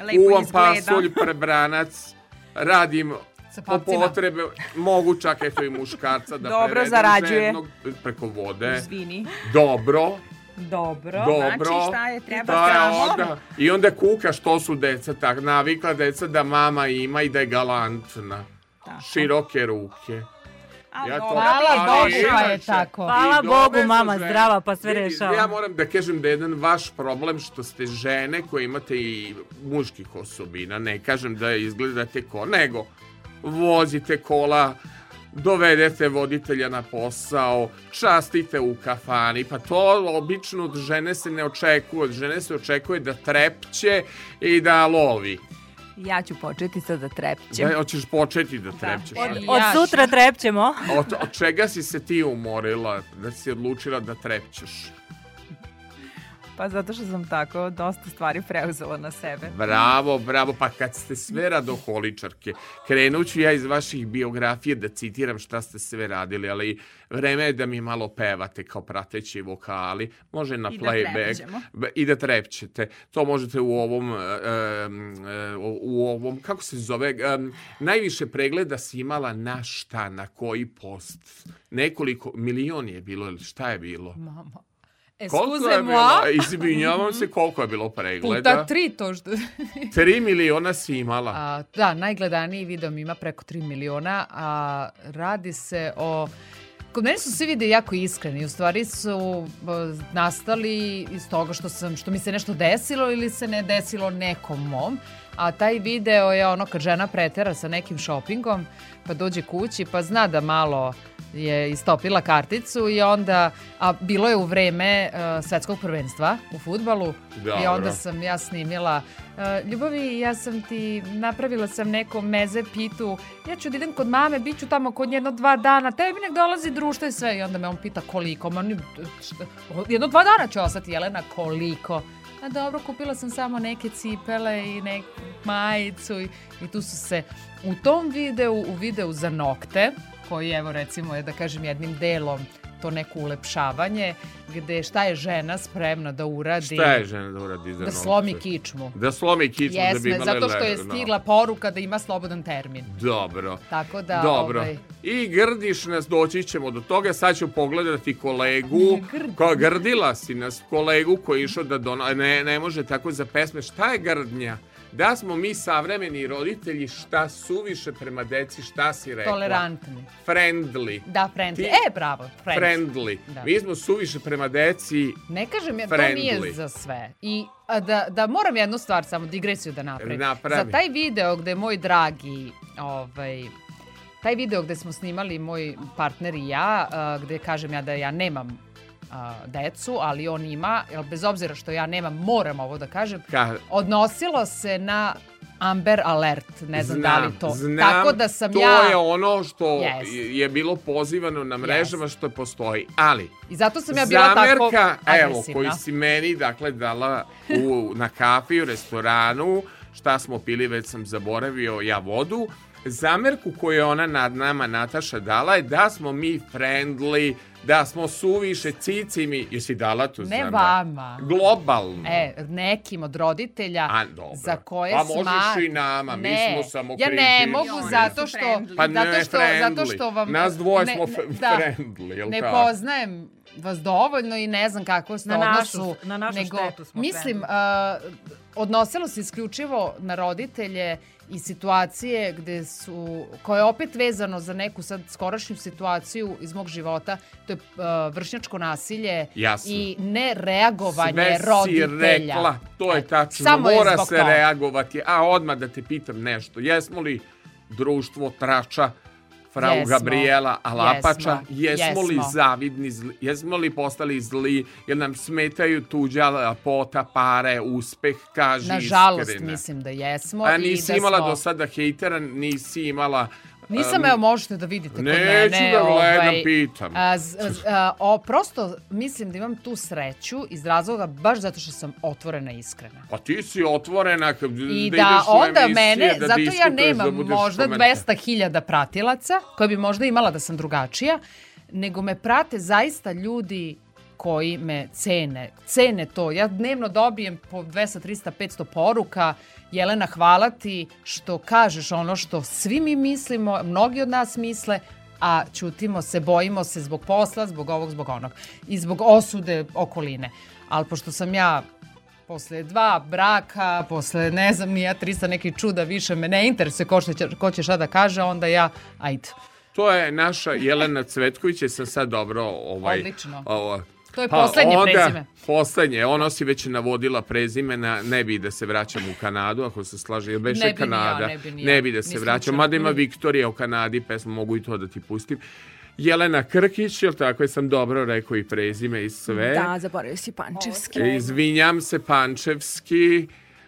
A: Lepo kuvam izgleda. pasulj, prebranac, radim po potrebe, mogu čak eto i muškarca da Dobro, zarađuje. Jednog, preko vode. Izvini. Dobro,
B: Dobro,
A: Dobro,
B: znači šta je treba da, onda,
A: I onda kuka što su deca tak, navikla deca da mama ima i da je galantna. Tako. Široke ruke.
B: A ja to... Hvala Bogu pa je tako.
D: Hvala Bogu mama žene. zdrava pa sve
A: rešava. Ja moram da kažem da je jedan vaš problem što ste žene koje imate i muških osobina. Ne kažem da izgledate ko, nego vozite kola, dovedete voditelja na posao, častite u kafani, pa to obično od žene se ne očekuje, od žene se očekuje da trepće i da lovi.
B: Ja ću početi sad da trepćem. Da,
A: hoćeš početi da, da. trepćeš. Da.
D: Od, od sutra trepćemo.
A: Od, od čega si se ti umorila da si odlučila da trepćeš?
B: Pa zato što sam tako dosta stvari preuzela na sebe.
A: Bravo, bravo, pa kad ste sve radoholičarke, krenuću ja iz vaših biografije da citiram šta ste sve radili, ali vreme je da mi malo pevate kao prateći vokali, može na I da playback. Da I da trepćete. To možete u ovom, um, u ovom, kako se zove, um, najviše pregleda si imala na šta, na koji post. Nekoliko, milion je bilo, ili šta je bilo? Mama. E, koliko je bilo, izvinjavam se, koliko je bilo pregleda?
B: Puta tri to što... [LAUGHS]
A: tri miliona si imala.
B: A, da, najgledaniji video ima preko tri miliona, a radi se o... Kod mene su svi videi jako iskreni, u stvari su nastali iz toga što, sam, što mi se nešto desilo ili se ne desilo nekom mom a taj video je ono kad žena pretera sa nekim šopingom, pa dođe kući, pa zna da malo je istopila karticu i onda, a bilo je u vreme uh, svetskog prvenstva u futbalu Dobro. Da, i onda da. sam ja snimila uh, Ljubavi, ja sam ti napravila sam neko meze pitu, ja ću da idem kod mame, bit ću tamo kod jedno dva dana, tebi nek dolazi društvo i sve i onda me on pita koliko, Ma, jedno dva dana ću ostati Jelena, koliko? a dobro, kupila sam samo neke cipele i neku majicu i, i tu su se u tom videu, u videu za nokte, koji evo recimo je da kažem jednim delom to neko ulepšavanje, gde šta je žena spremna da uradi.
A: Šta je žena da uradi?
B: Da, da slomi kičmu.
A: Da slomi kičmu
B: Jesne,
A: da
B: bi imala zato što je stigla no. poruka da ima slobodan termin.
A: Dobro.
B: Tako da...
A: Dobro. Ovaj... I grdiš nas, doći ćemo do toga. Sad ću pogledati kolegu. Grdi. Koja grdila si nas, kolegu koji je išao da dono... Ne, ne može tako za pesme. Šta je grdnja? da smo mi savremeni roditelji šta suviše prema deci, šta si rekla?
B: Tolerantni.
A: Friendly.
B: Da, friendly. Ti, e, bravo,
A: friendly. friendly. Da. Mi smo suviše prema deci
B: Ne kažem, ja, to nije za sve. I da, da moram jednu stvar samo, digresiju da napravim. Da napravi. Za taj video gde moj dragi ovaj, taj video gde smo snimali moj partner i ja, gde kažem ja da ja nemam a, decu, ali on ima, jer bez obzira što ja nemam, moram ovo da kažem, Ka... odnosilo se na Amber Alert, ne znam, znam da li to.
A: Znam, Tako da sam to ja... je ono što yes. je bilo pozivano na mrežama yes. što postoji, ali...
B: I zato sam ja bila zamerka,
A: tako agresivna.
B: evo,
A: koji si meni, dakle, dala u, na kafi, u restoranu, šta smo pili, već sam zaboravio ja vodu, zamerku koju je ona nad nama Nataša dala je da smo mi friendly, da smo suviše cicimi. Jesi dala tu Ne
B: vama.
A: Globalno.
B: E, nekim od roditelja A, dobro. za koje
A: pa
B: sma...
A: možeš i nama, ne. mi smo samo Ja
B: ne mogu zato što...
A: Pa ne, zato što, friendly. Zato što vam... Nas dvoje ne, smo da, friendly,
B: jel Ne
A: tako?
B: poznajem vas dovoljno i ne znam kako
D: ste na
B: odnosu. Našu,
D: na našu nego, štetu
B: smo Mislim, uh, odnosilo se isključivo na roditelje i situacije gde su, koje je opet vezano za neku sad skorašnju situaciju iz mog života, to je uh, vršnjačko nasilje Jasno. i nereagovanje Sve roditelja. Sve si rekla,
A: to je tačno, Samo mora se toga. reagovati. A odmah da te pitam nešto, jesmo li društvo trača frau jesmo. Gabriela Alapača, jesmo, jesmo li zavidni, jesmo li postali zli, jer nam smetaju tuđa lapota, pare, uspeh, kaži
B: Nažalost, iskrena. mislim da jesmo.
A: A nisi i da imala smo... do sada hejtera, nisi imala
B: Nisam, evo, možete da vidite
A: kod mene. Neću da ovaj, gledam, ovaj, pitam. A, z,
B: a, o, prosto, mislim da imam tu sreću iz razloga baš zato što sam otvorena i iskrena.
A: Pa ti si otvorena
B: kad I da, da ideš onda mene, da zato ja da nemam da možda 200.000 pratilaca, koja bi možda imala da sam drugačija, nego me prate zaista ljudi koji me cene. Cene to. Ja dnevno dobijem po 200, 300, 500 poruka. Jelena, hvala ti što kažeš ono što svi mi mislimo, mnogi od nas misle, a ćutimo se, bojimo se zbog posla, zbog ovog, zbog onog i zbog osude okoline. Ali pošto sam ja posle dva braka, posle ne znam nija 300 neki čuda više me ne interesuje ko, će, ko će šta da kaže, onda ja, ajde.
A: To je naša Jelena Cvetković, je sam sad dobro ovaj, Odlično. ovaj,
B: To je pa poslednje onda, prezime.
A: Poslednje, ona si već navodila prezimena, ne bi da se vraćam u Kanadu, ako se slaže, jer beše Kanada. Ja, ne, bi ja. ne bi da se Mislim vraćam, mada ima Viktorija o Kanadi, pesmu mogu i to da ti pustim. Jelena Krkić, jel tako je sam dobro rekao i prezime i sve.
B: Da, zaboravio si Pančevski.
A: E, izvinjam se Pančevski.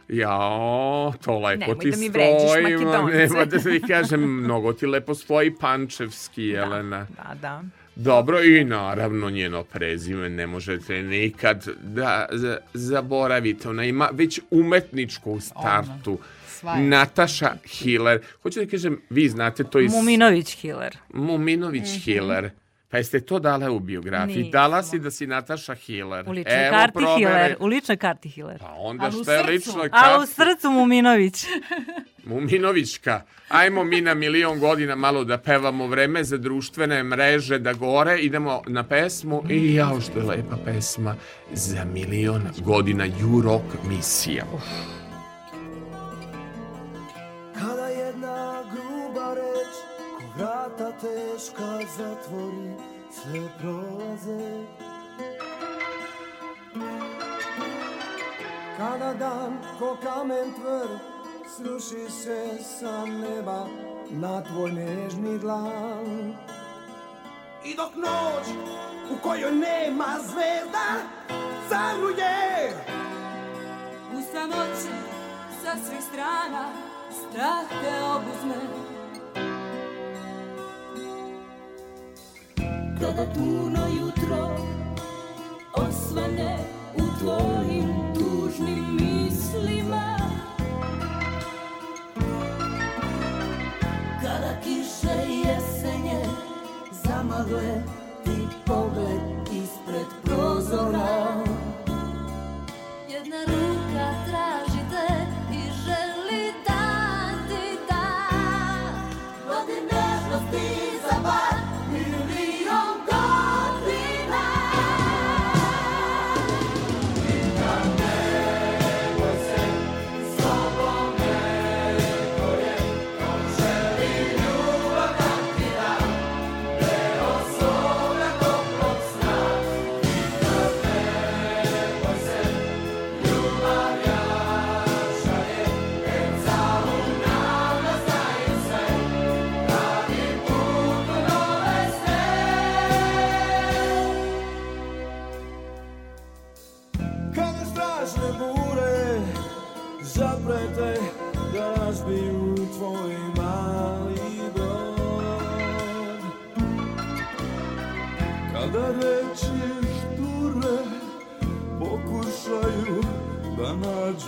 A: Jao, to lepo Nemoj ti da mi vređiš, Makedonce. Nema da ti kažem, mnogo ti lepo svoji Pančevski, da, Jelena.
B: Da, da, da.
A: Dobro i naravno njeno prezime ne možete nikad da zaboravite. Ona ima već umetničku u startu. Ona. Nataša Hiller. Hoću da kažem, vi znate to iz...
B: Muminović Hiller.
A: Muminović mm -hmm. Hiller. Pa jeste to dala u biografiji? Nismo. Dala si da si Nataša Hiler.
B: U ličnoj Evo, karti promere. Hiler. U ličnoj karti Hiler. Pa
A: onda šta je ličnoj
B: karti?
A: A u
B: srcu Muminović.
A: [LAUGHS] Muminovićka. Ajmo mi na milion godina malo da pevamo vreme za društvene mreže, da gore idemo na pesmu i jao što je lepa pesma za milion godina Jurok misija. Uf. Kada jedna gruba reč Vrata teška zatvori, sve prolaze Kada dan ko kamen tvrd Sruši se sa neba na tvoj nežni dlan I dok noć u kojoj nema zvezda Zanuje
E: U samoći sa svih strana Strah te obuzme Kada tuno jutro osvane u tvojim tužnim mislima Kada kiše jesenje zamagle ti pogled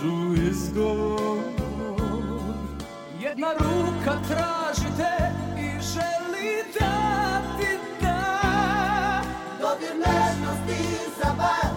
E: nađu izgovor Jedna ruka tražite i želi da ti da Dobir nežnosti za bar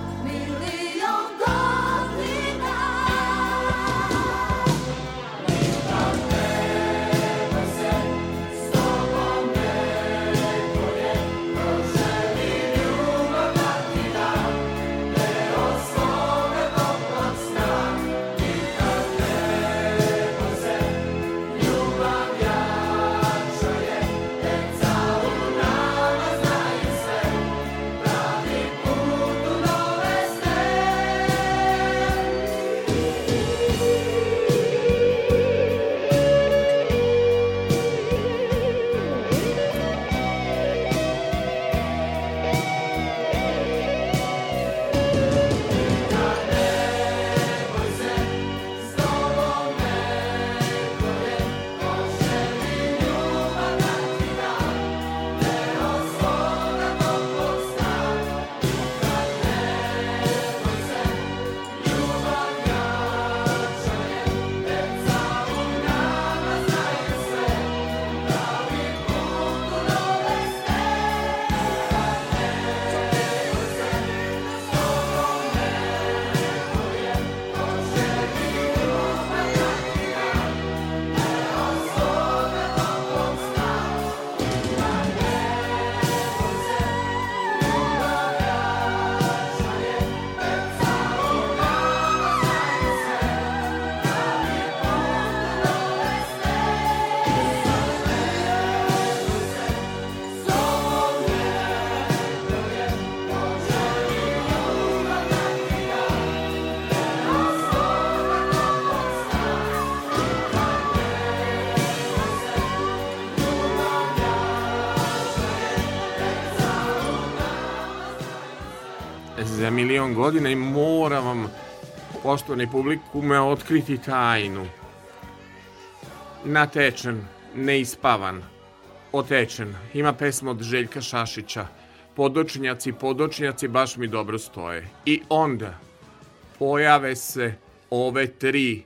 A: milion godina i mora vam, poštovani publikume, otkriti tajnu. Natečen, neispavan, otečen. Ima pesma od Željka Šašića. Podočnjaci, podočnjaci baš mi dobro stoje. I onda pojave se ove tri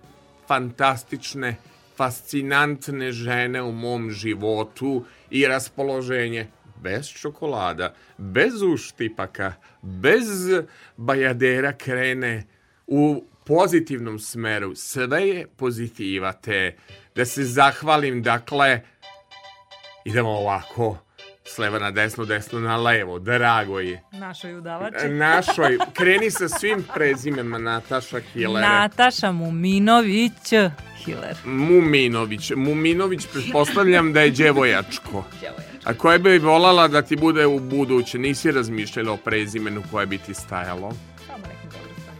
A: fantastične, fascinantne žene u mom životu i raspoloženje bez čokolada, bez uštipaka, bez bajadera krene u pozitivnom smeru. Sve je pozitivate. Da se zahvalim, dakle, idemo ovako sleva na desno, desno na levo, drago je.
D: Našoj udavači. E,
A: našoj. Kreni sa svim prezimema Nataša Hilera.
B: Nataša Muminović Hiler.
A: Muminović. Muminović, pretpostavljam da je djevojačko. Djevojačko. A koje bi volala da ti bude u buduće? Nisi razmišljala o prezimenu koje
B: bi
A: ti
B: stajalo? Samo nekim
A: dobro stoji.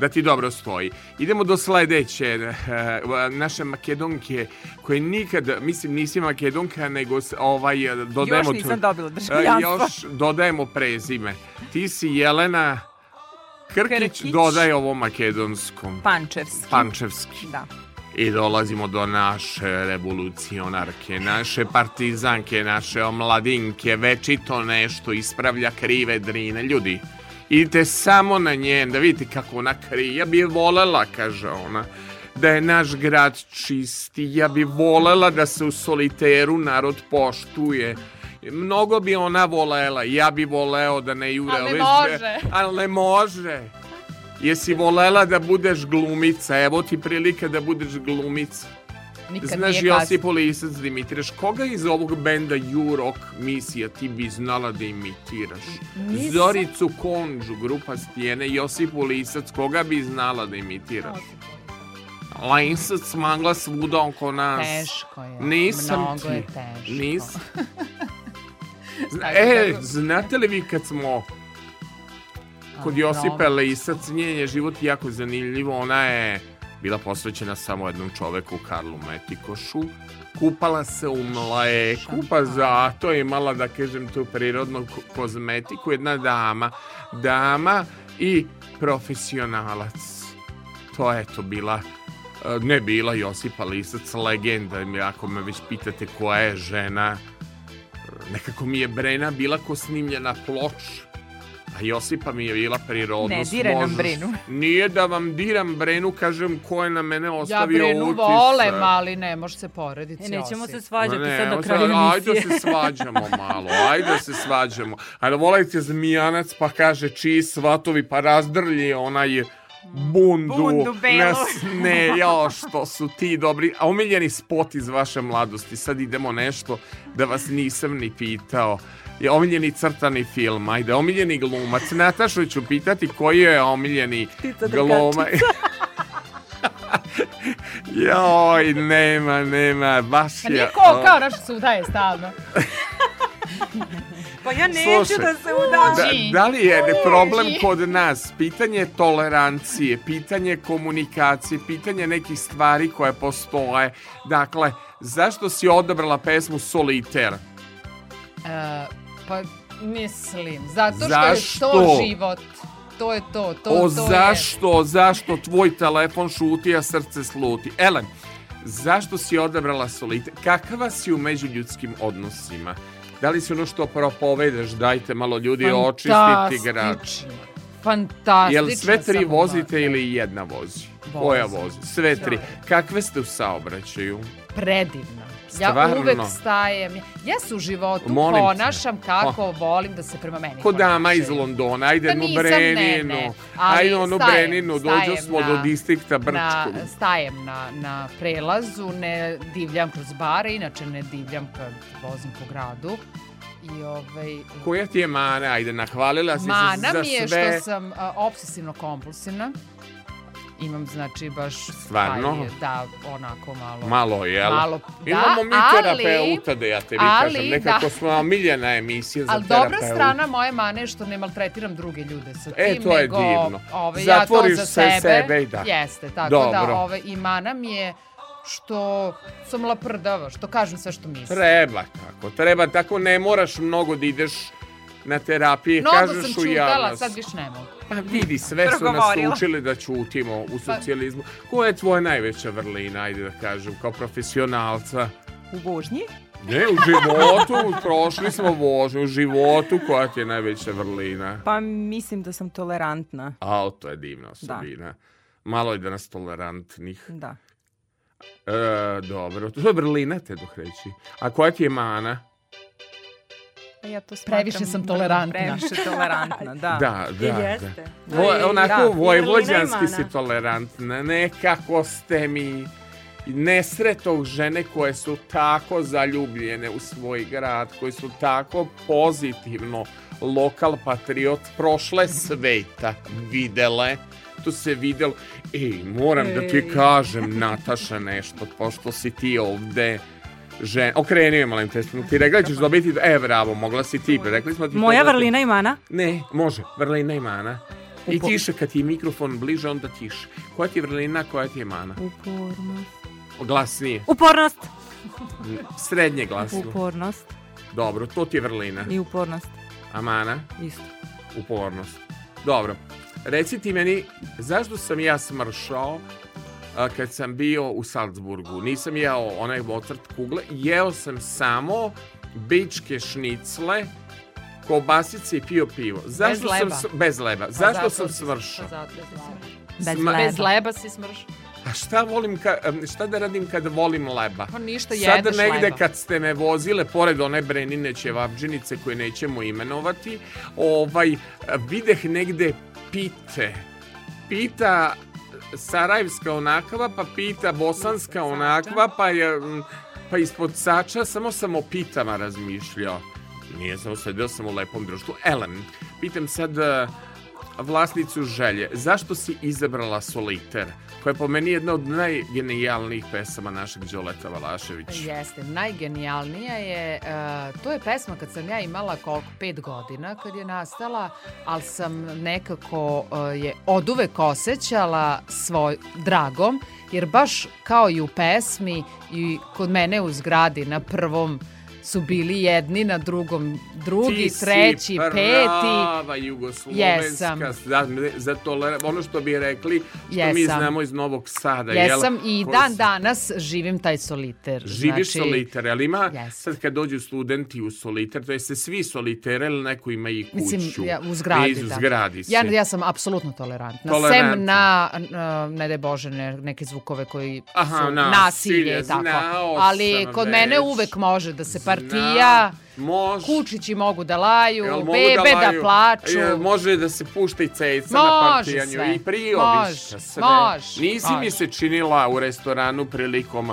A: Da ti dobro stoji. Idemo do sledeće. Eh, naše makedonke koje nikad, mislim nisi makedonka, nego ovaj, eh, dodajemo...
B: Još nisam dobila državljanstvo. Eh, još
A: dodajemo prezime. Ti si Jelena... Krkić, Krkić dodaje ovo makedonskom.
B: Pančevski.
A: Pančevski.
B: Da
A: i dolazimo do naše revolucionarke, naše partizanke, naše omladinke, večito nešto ispravlja krive drine. Ljudi, idite samo na njen, da vidite kako ona krije. Ja bi volela, kaže ona, da je naš grad čisti. Ja bih volela da se u soliteru narod poštuje. Mnogo bi ona volela, ja bih voleo da ne
B: jure ali ove zbe,
A: ali ne može. Jesi volela da budeš glumica? Evo ti prilike da budeš glumica. Nikad Znaš, Josip Polisac da Koga iz ovog benda Jurok misija ti bi znala da imitiraš? Nisam. Zoricu Konđu, grupa Stijene, Josip Polisac, koga bi znala da imitiraš? Lajnsac smagla svuda oko nas.
B: Teško je. Nisam Mnogo ti. je teško. Nisam.
A: [LAUGHS] e, da- znate li vi kad smo kod da, Josipe Lisac, njen je život jako zanimljivo, ona je bila posvećena samo jednom čoveku, Karlu Metikošu, kupala se u mleku, pa zato je imala, da kažem, tu prirodnu kozmetiku, jedna dama, dama i profesionalac. To je to bila eh, ne bila Josipa Lisac legenda, ako me već pitate koja je žena, nekako mi je Brena bila ko snimljena ploča A Josipa mi je bila prirodnost. Ne, diraj nam Brenu. Nije da vam diram Brenu, kažem ko je na mene ostavio utisak. Ja Brenu
B: volem, ali ne može se porediti. E,
D: nećemo
B: se
D: svađati ne, sad do kraja emisije.
A: Ajde da se [LAUGHS] svađamo malo, ajde da se svađamo. Ajde, volajte zmijanac pa kaže čiji svatovi pa razdrlje onaj bundu,
B: bundu belu.
A: ne, jao što su ti dobri. A omiljeni spot iz vaše mladosti, sad idemo nešto da vas nisam ni pitao je omiljeni crtani film, ajde, omiljeni glumac. Natašu ću pitati koji je omiljeni glumac. [LAUGHS] Joj, nema, nema, baš pa
B: je... Niko kao naša se udaje stalno. [LAUGHS] Pa ja neću Slušaj, da se udam.
A: Da, da li je Uđi. problem kod nas? Pitanje tolerancije, pitanje komunikacije, pitanje nekih stvari koje postoje. Dakle, zašto si odabrala pesmu Soliter? Uh,
B: Pa mislim, zato što zašto? je to život. To je to, to, o, to
A: zašto,
B: je.
A: zašto tvoj telefon šuti, a srce sluti? Elen, zašto si odabrala solite? Kakva si u međuljudskim odnosima? Da li si ono što propovedaš, dajte malo ljudi očistiti grač?
B: Fantastično.
A: Jel sve tri vozite da. ili jedna vozi? Vozi. Koja vozi? Sve tri. Kakve ste u saobraćaju?
B: Predivno. Stvarno. Ja uvek stajem. Ja se u životu Molim ponašam te. kako oh. volim da se prema meni
A: Ko dama iz Londona, ajde da no Breninu. Ajde ono Breninu, dođo smo na, do distrikta Brčku. Na,
B: stajem na, na prelazu, ne divljam kroz bare, inače ne divljam kad vozim po gradu. I ovaj...
A: Koja ti je mana? Ajde, nahvalila si mana se za sve.
B: Mana mi je što sam uh, obsesivno kompulsivna imam znači baš stvarno taj, da onako malo
A: malo je malo da, imamo mi terapeuta da ja tebi ali, kažem da. nekako da. smo miljena emisija za ali
B: terapeuta. dobra strana moje mane je što ne maltretiram druge ljude sa e, tim e, to je nego divno. Ove, zatvoriš ja to za sebe, sebe i da jeste tako da, Dobro. da ove i mana mi je što sam laprdava, što kažem sve što mislim.
A: Treba tako, treba tako, ne moraš mnogo da ideš na terapiji, Mnogo kažeš sam u čutala,
B: sad više
A: ne mogu. Pa vidi, sve su nas učili da ćutimo u pa- socijalizmu. Koja je tvoja najveća vrlina, ajde da kažem, kao profesionalca?
B: U vožnji?
A: Ne, u životu, prošli smo vožnju, u životu koja ti je najveća vrlina?
B: Pa mislim da sam tolerantna.
A: A, to je divna da. osobina. Da. Malo je danas tolerantnih.
B: Da.
A: E, dobro, to je vrlina te dok reći. A koja ti je mana?
B: Pa ja to
A: smatram,
D: previše sam da tolerantna.
A: Previše
B: tolerantna, da.
A: [LAUGHS] Da, da. I da. jeste. Da. Vo, onako da. vojvođanski si da. tolerantna. Nekako ste mi nesretog žene koje su tako zaljubljene u svoj grad, koji su tako pozitivno lokal patriot prošle sveta videle to se videlo. Ej, moram Ej. da ti kažem, Nataša, nešto, pošto si ti ovde žen... Okrenio je malim testom. Ti rekla da ćeš dobiti... E, bravo, mogla si ti. Rekli smo ti...
B: Moja podati... i mana?
A: Ne, može. Vrlina i mana. I tiše, kad ti je mikrofon bliže, onda tiše. Koja ti je vrlina, koja ti je mana?
B: Upornost.
A: Glasnije.
B: Upornost.
A: Srednje glasno.
B: Upornost.
A: Dobro, to ti je vrlina.
B: I upornost.
A: A mana?
B: Isto.
A: Upornost. Dobro. Reci ti meni, zašto sam ja smršao kad sam bio u Salzburgu. Nisam jeo onaj Mozart kugle, jeo sam samo bičke šnicle, kobasice i pio pivo. Zašto bez leba. Sam,
B: bez leba. Pa
A: zašto zato sam smršao? Pa
D: bez, leba. bez leba si smršao.
A: A šta volim, ka, šta da radim kad volim leba? Pa
B: ništa jedeš Sada negde leba.
A: kad ste me vozile, pored one Brenine ćevapđinice koje nećemo imenovati, ovaj, eh, videh negde pite. Pita sarajevska onakva, pa pita bosanska onakva, pa je pa ispod sača samo sam o pitama razmišljao. Nije samo sedeo sam u lepom društvu. Elem, pitam sad e, vlasnicu želje, zašto si izabrala soliter? koja je po meni jedna od najgenijalnijih pesama našeg Đoleta Valaševića.
B: Jeste, najgenijalnija je, uh, to je pesma kad sam ja imala koliko, pet godina kad je nastala, ali sam nekako uh, je oduvek osjećala svoj dragom, jer baš kao i u pesmi i kod mene u zgradi na prvom uh, su bili jedni na drugom, drugi, Ti treći,
A: prava,
B: peti.
A: jugoslovenska, za, za toler, ono što bi rekli, što jesam. mi znamo iz Novog Sada.
B: Jesam jel, i dan danas živim taj soliter.
A: Živiš znači, soliter, ali ima, yes. sad kad dođu studenti u soliter, to jeste svi soliter, ali neko ima i kuću.
B: Mislim, ja, u zgradi, da. Zgradi ja, ja sam apsolutno tolerantna. tolerantna. Sem na, ne daj Bože, ne, neke zvukove koji Aha, su nasilje, nasilje tako. ali kod već. mene uvek može da se par partija. Na, mož... Kučići mogu da laju, mogu bebe da, da laju? da plaču. E,
A: može da se pušta i ceca može na partijanju. Sve. I prijoviš može, sve. Može, Nisi može. mi se činila u restoranu prilikom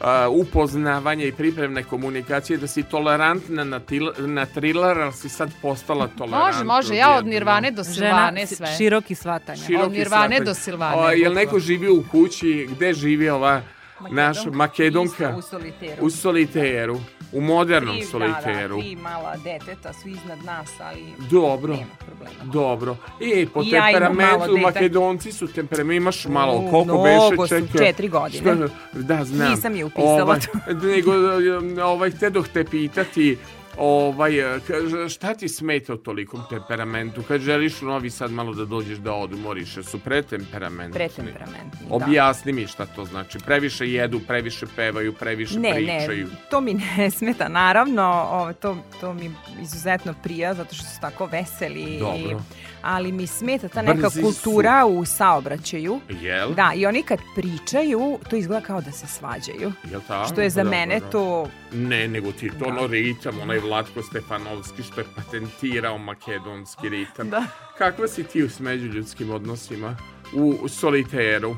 A: Uh, upoznavanja i pripremne komunikacije, da si tolerantna na, na thriller, ali si sad postala tolerantna.
B: Može, može, ja od Nirvane do Silvane
D: sve. Široki svatanje.
B: Široki od Nirvane
D: svatanja.
B: do Silvane. O,
A: jel neko živi u kući, gde živi ova Makedonka, naš Makedonka
B: u soliteru.
A: u soliteru. U modernom tri, soliteru.
B: Da, da, tri mala deteta su iznad nas, ali Dobro. nema problema.
A: Dobro. I e, po I temperamentu, ja makedonci su temperament, imaš malo, U, koliko mnogo beše, čekaj.
B: četiri godine. Što, da, znam. Nisam je upisala
A: ovaj, to. nego, [LAUGHS] ovaj, te dok te pitati, ovaj, e, šta ti smeta u tolikom temperamentu? Kad želiš u Novi Sad malo da dođeš da odmoriš, su pretemperamentni.
B: Pretemperamentni,
A: da. Objasni mi šta to znači. Previše jedu, previše pevaju, previše ne, pričaju.
B: Ne, ne, to mi ne [LAUGHS] smeta, naravno. Ovo, to, to mi izuzetno prija, zato što su tako veseli.
A: Dobro. I,
B: ali mi smeta ta neka Brzi kultura su. u saobraćaju.
A: Jel?
B: Da, i oni kad pričaju, to izgleda kao da se svađaju. Jel ta? Što je za Dobro. mene to
A: Ne, nego ti je to da. ono ritam, onaj Vlatko Stefanovski što je patentirao makedonski ritam. Da. Kakva si ti u međuljudskim odnosima u soliteru?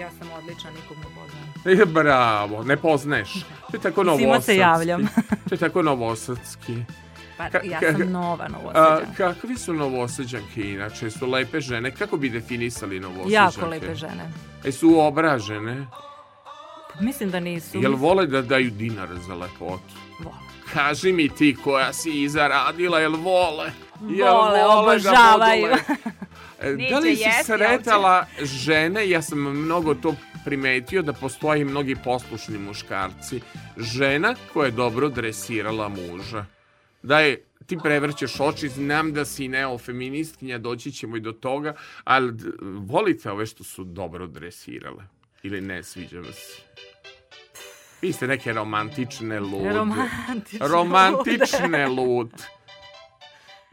B: Ja sam odlična,
A: nikog ne poznajem. [LAUGHS] E, bravo, ne poznaješ. Da.
B: To je tako novosadski. Svima se javljam.
A: to je tako novosadski.
B: Pa ja sam nova novosadžanka.
A: Kakvi su novosadžanke inače? Su lepe žene? Kako bi definisali novosadžanke? Jako
B: lepe žene.
A: E su obražene?
B: Mislim da nisu.
A: Jel vole da daju dinar za lepotu? Vole. Kaži mi ti koja si zaradila, jel vole?
B: Jel vole, vole da obožavaju.
A: Da, [LAUGHS] da li si sretala žene, ja sam mnogo to primetio da postoje mnogi poslušni muškarci, žena koja je dobro dresirala muža. Da je ti prevrćeš oči, znam da si neofeministkinja, doći ćemo i do toga, ali volite ove što su dobro dresirale ili ne sviđa vam se? Vi ste neke romantične lude.
B: Romantične, romantične
A: lude.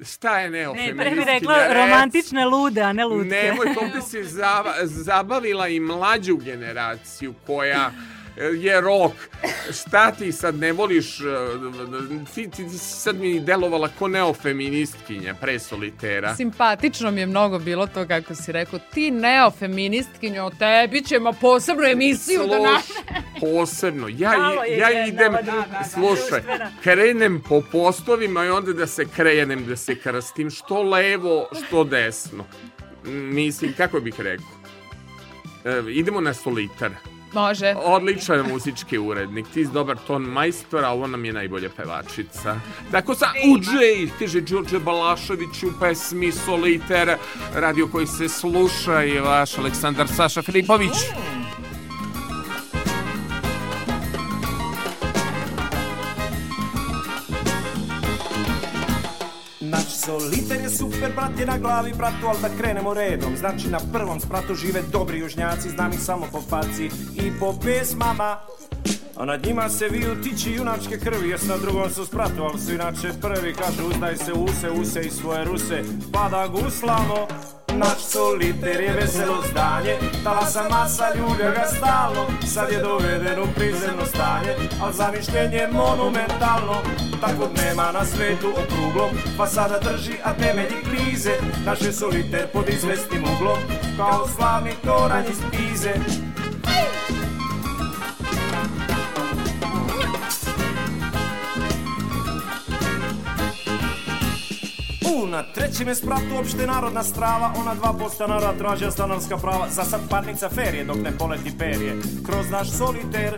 A: Šta je neofeministkinja? Ne, pre mi rekla rec.
B: romantične lude, a ne ludke.
A: Nemoj,
B: kom se zava,
A: zabavila i mlađu generaciju koja je rok, šta ti sad ne voliš, e, ti, ti, ti sad mi delovala ko neofeministkinja pre solitera.
B: Simpatično mi je mnogo bilo to kako si rekao, ti neofeministkinja, o tebi ćemo posebnu emisiju Sloš, da nam...
A: posebno, ja, i, ja jedna, idem, da, da, slušaj, krenem po postovima i onda da se krenem, da se krstim, što levo, što desno. Mislim, kako bih rekao, e, idemo na solitar.
B: Može.
A: Odličan muzički urednik, ti si dobar ton majstor, a ovo nam je najbolja pevačica. Dakle, sa Uđe stiže Đorđe Balašović u pesmi Soliter, radio koji se sluša i vaš Aleksandar Saša Filipović. Mm. Soliter je super, brat je na glavi, bratu, al da krenemo redom Znači na prvom spratu žive dobri južnjaci Znam ih samo po faci i po pesmama A nad njima se viju tiči junačke krvi Jer na drugom su spratu, ali su inače prvi Kažu uzdaj se use, use i svoje ruse Pa da guslamo Naš soliter je veselo zdanje sam masa ljulja ga stalno Sad je doveden u prizemno stanje Al zamišljenje monumentalno Tako nema na svetu okruglom Pa sada drži, a temelji krize Naš je soliter pod izvestim uglom Kao slavni toranj iz pize U, na trećem je spratu opšte narodna strava, ona dva postanara traže stanarska prava, za sad parnica ferije dok ne poleti perje, kroz naš soliter,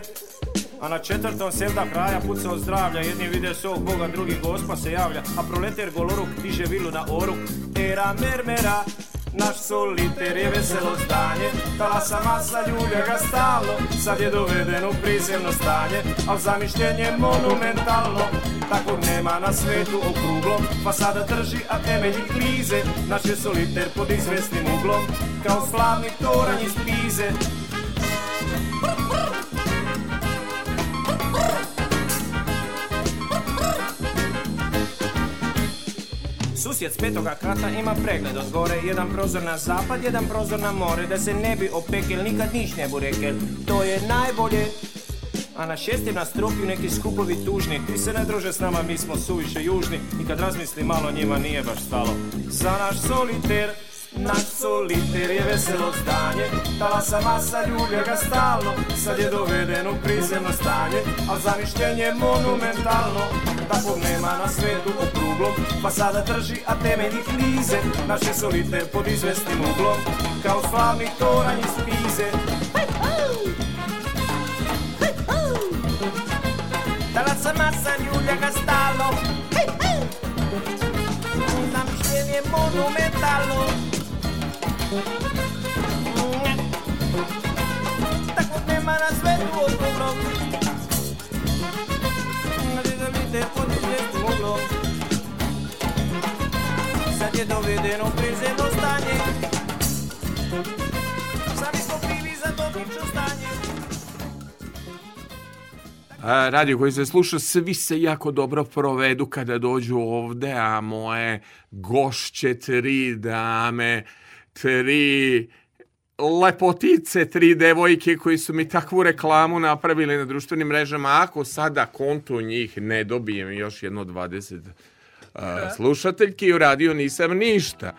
A: a na četvrtom sevda kraja puca od zdravlja Jedni vide svog boga, drugi gospa se javlja A proleter goloruk diže vilu na oruk Era mermera, naš soliter je veselo zdanje Talasa masa ljulja ga stalo Sad je doveden u prizemno stanje Al zamišljenje monumentalno Tako nema na svetu okruglo Pa sada drži, a temelji krize Naš je soliter pod izvesnim uglom Kao slavni toranj iz Pize Susjed s petoga kata ima pregled od gore Jedan prozor na zapad, jedan prozor na more Da se ne bi opekel, nikad niš ne bu rekel To je najbolje A na šestim nas tropiju neki skupovi tužni Ti se ne druže s nama, mi smo suviše južni I kad razmisli malo njima nije baš stalo Za naš soliter naš soliter je veselo zdanje Talasa masa ljulja ga stalno Sad je doveden u prizemno stanje Al zamišljenje monumentalno Takvog da nema na svetu okruglo Pa sada drži a temelji klize Naš je soliter pod izvesnim uglom Kao slavni toranj iz pize massa, massa, Julia Castalo. Hey, hey. Una miseria monumental. Tako nema na svetu od dobrog. Gdje vidite podiže moglo. Sad je dovedeno prizemno stanje. sa smo krivi za to krično stanje. radio koji se sluša, svi se jako dobro provedu kada dođu ovde, a moje gošće tri dame, tri lepotice, tri devojke koji su mi takvu reklamu napravili na društvenim mrežama. Ako sada kontu njih ne dobijem još jedno 20 uh, slušateljki, uradio nisam ništa.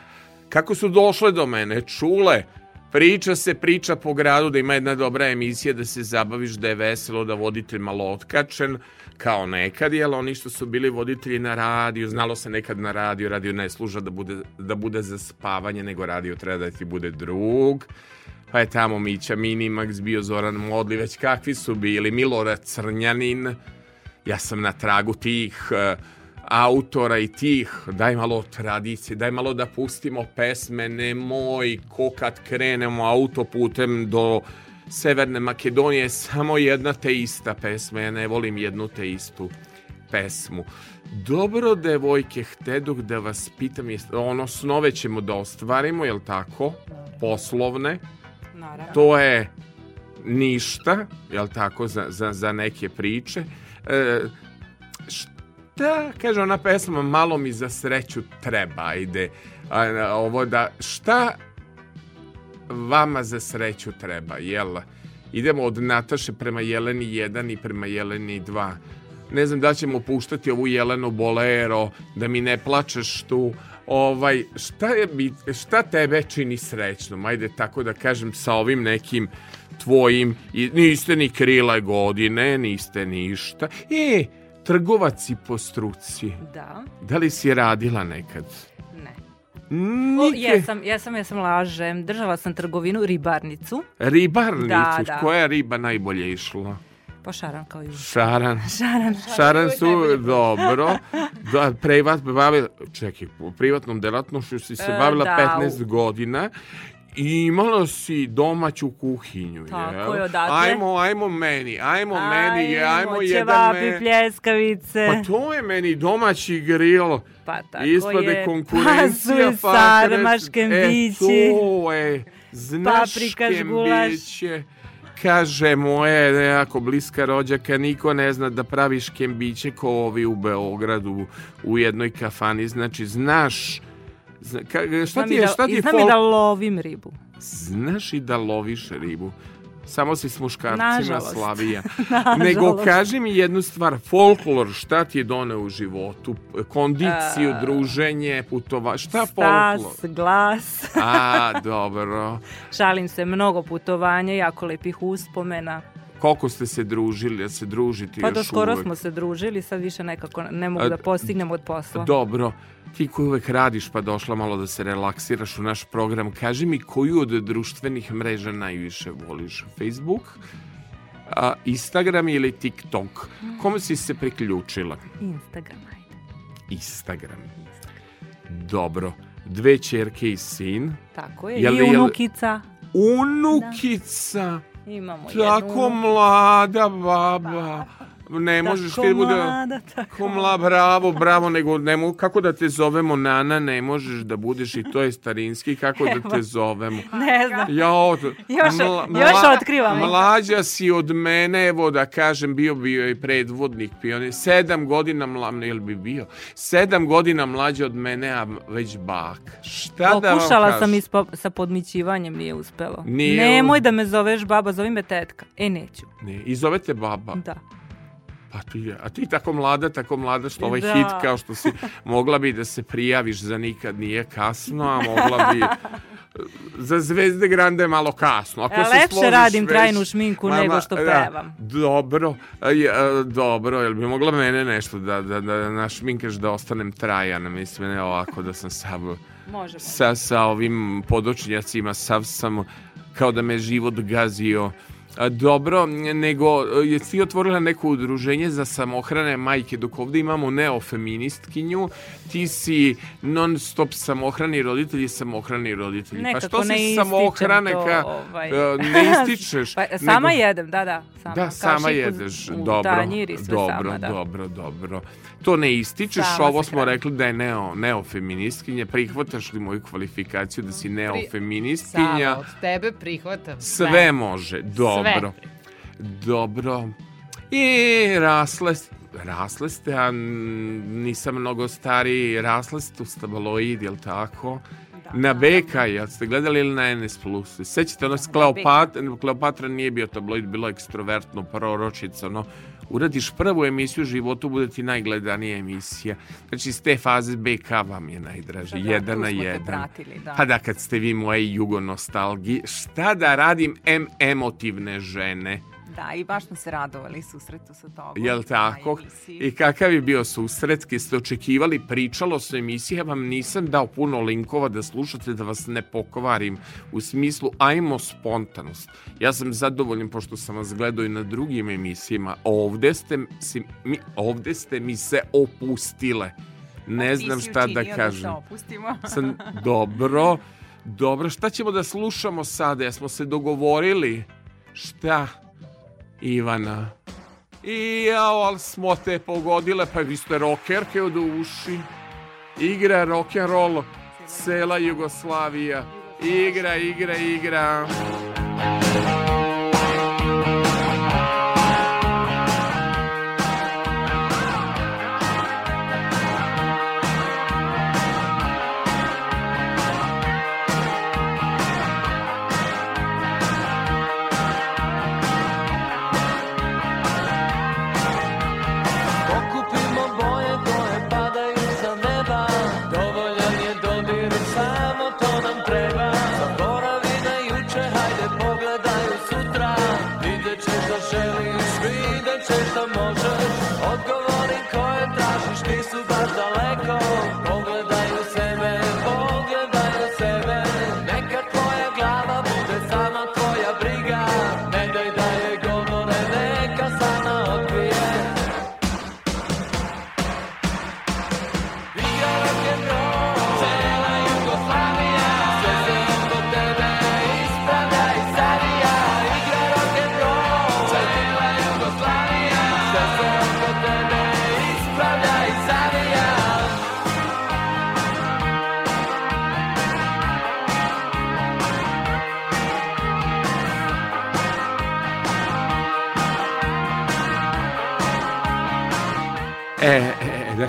A: Kako su došle do mene, čule Priča se, priča po gradu da ima jedna dobra emisija, da se zabaviš, da je veselo, da voditelj malo otkačen, kao nekad, jel oni što su bili voditelji na radiju, znalo se nekad na radiju, radio ne služa da bude, da bude za spavanje, nego radio treba da ti bude drug, pa je tamo Mića Minimax, bio Zoran Modli, već kakvi su bili, Milorad Crnjanin, ja sam na tragu tih... Uh, autora i tih, daj malo tradicije, daj malo da pustimo pesme, nemoj, ko kad krenemo autoputem do Severne Makedonije, samo jedna te ista pesma, ja ne volim jednu te istu pesmu. Dobro, devojke, hteduh da vas pitam, ono snove ćemo da ostvarimo, jel tako? Poslovne. Naravno. To je ništa, jel tako, za, za, za neke priče. E, da, kaže ona pesma, malo mi za sreću treba, ajde, a, ovo da, šta vama za sreću treba, jel? Idemo od Nataše prema Jeleni 1 i prema Jeleni 2. Ne znam da ćemo puštati ovu Jelenu Bolero, da mi ne plačeš tu, ovaj, šta, je, šta tebe čini srećnom? Ajde tako da kažem sa ovim nekim tvojim, niste ni krila godine, niste ništa. E, trgovaci po struci.
B: Da.
A: Da li si radila nekad?
B: Ne.
A: Nike. O,
B: jesam, jesam, jesam lažem. Držala sam trgovinu ribarnicu.
A: Ribarnicu? Da, da. Koja riba najbolje išla?
B: Pa šaran kao i
A: [LAUGHS] šaran. šaran. Šaran. su, dobro. [LAUGHS] Da, privat, bavila, čekaj, po privatnom delatnošću si se e, bavila e, da, 15 u... godina i imala si domaću kuhinju. Tako
B: je,
A: odatle. Ajmo, ajmo meni, ajmo, ajmo meni, ajmo jedan meni. Ajmo
B: pljeskavice.
A: Pa to je meni domaći gril.
B: Pa
A: tako Ispade je. konkurencija.
B: Pa sarmaškem e, bići.
A: to je, znaš gulaš. kaže moje nekako bliska rođaka, niko ne zna da praviš kembiće ko ovi u Beogradu u jednoj kafani. Znači, znaš
B: Zna, ka, e, šta ti je, da- šta ti je Znam i da lovim ribu.
A: Znaš i da loviš ribu. Samo si s muškarcima Nažalost. slavija. [LAUGHS] Nažalost. Nego kaži mi jednu stvar, folklor šta ti je doneo u životu? Kondiciju, A... E, druženje, putova,
B: šta Stas,
A: folklor?
B: Stas, glas.
A: A, dobro. [LAUGHS]
B: Šalim se, mnogo putovanja, jako lepih uspomena
A: koliko ste se družili, da se družite
B: pa još uvek?
A: Pa do
B: skoro
A: uvek.
B: smo se družili, sad više nekako ne mogu da postignem od posla.
A: Dobro, ti koji uvek radiš pa došla malo da se relaksiraš u naš program, kaži mi koju od društvenih mreža najviše voliš? Facebook, a, Instagram ili TikTok? Mm. Kome si se priključila?
B: Instagram, ajde.
A: Instagram. Dobro. Dve čerke i sin.
B: Tako je, jel, i unukica.
A: unukica! Da.
B: Imamo Tako
A: jednu. mlada baba. Pa. Ne tako možeš ti bude... Da mlada, tako ko mla, bravo, bravo, nego ne mo, kako da te zovemo Nana, ne možeš da budeš i to je starinski, kako da te zovemo.
B: Ne znam.
A: Ja, od, još, mla, još otkrivam. Mlađa si od mene, evo da kažem, bio bio i predvodnik pionir. Sedam godina mlađa, ili bi bio? Sedam godina mlađa od mene, a već bak. Šta Pokušala da vam Pokušala
B: sam i sa podmićivanjem, nije uspelo. Nije Nemoj u... da me zoveš baba, zovi me tetka. E, neću.
A: Ne, i zove te baba.
B: Da
A: a ti, a ti tako mlada, tako mlada što ovaj da. hit kao što si mogla bi da se prijaviš za nikad nije kasno, a mogla bi za Zvezde Grande je malo kasno. Ako e, se lepše
B: radim već, trajnu šminku mama, nego što da. pevam.
A: Da, dobro, je, dobro, jel bi mogla mene nešto da, da, da našminkaš da ostanem trajan, mislim, ne ovako da sam sav, Možemo. sa, sa ovim podočnjacima, sav sam kao da me život gazio dobro, nego e, je svi otvorila neko udruženje za samohrane majke, dok ovde imamo neofeministkinju, ti si non stop samohrani roditelji, i samohrani roditelj. Pa
B: Nekako pa što si samohrane to, ka, ovaj...
A: E, ne [LAUGHS] ističeš?
B: pa, sama nego... jedem, da, da.
A: Sama. Da, sama jedeš, dobro, dobro, sama, da. dobro, dobro. To ne ističeš, sama ovo smo krati. rekli da je neo, neofeministkinja, prihvataš li moju kvalifikaciju da si neofeministkinja? Pri... Sama, od
B: tebe prihvatam.
A: Sve, sve može, dobro Dobro. Dobro. I rasle, rasle ste, a nisam mnogo stariji, rasle ste u stabaloid, jel tako? Da, na BK, jel ste gledali ili na NS+. Plus? Sećate ono, Kleopatra, Kleopatra nije bio tabloid, bilo ekstrovertno, proročica, ono, uradiš prvu emisiju u životu, bude ti najgledanija emisija. Znači, iz te faze BK vam je najdraže. Da, da jedan na jedan. Pratili, da. Pa da, kad ste vi moje jugonostalgi, šta da radim M emotivne žene?
B: Da, i baš smo se radovali susretu sa
A: tobom. Jel da, tako? I kakav je bio susret? Kje ste očekivali? Pričalo se o ja vam nisam dao puno linkova da slušate, da vas ne pokvarim. U smislu, ajmo spontanost. Ja sam zadovoljen, pošto sam vas gledao i na drugim emisijama. Ovde ste, si, mi, ovde ste mi se opustile. Ne A, pa znam šta da, da kažem. Da opustimo. [LAUGHS] Sam, dobro. Dobro, šta ćemo da slušamo sada? Jesmo se dogovorili? Šta? Ivana. I jao, ali smo te pogodile, pa vi ste rokerke od uši. Igra rock'n'roll, cela Jugoslavija. Igra, igra, igra.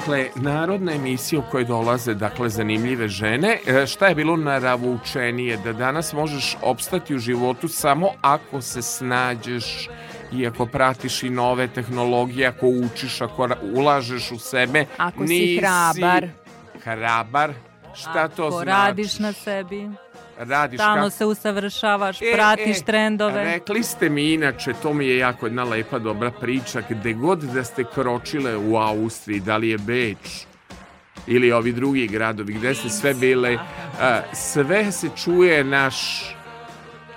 A: Dakle, narodna emisije u koje dolaze dakle, zanimljive žene, e, šta je bilo naravučenije? Da danas možeš opstati u životu samo ako se snađeš i ako pratiš i nove tehnologije, ako učiš, ako ulažeš u sebe.
B: Ako nisi si hrabar.
A: Hrabar? Šta
B: ako
A: to znači? Ako radiš
B: na sebi radiš Stalno kako... se usavršavaš, e, pratiš e, trendove.
A: Rekli ste mi inače, to mi je jako jedna lepa dobra priča, gde god da ste kročile u Austriji, da li je Beč ili ovi drugi gradovi, gde ste sve bile, a, e, sve se čuje naš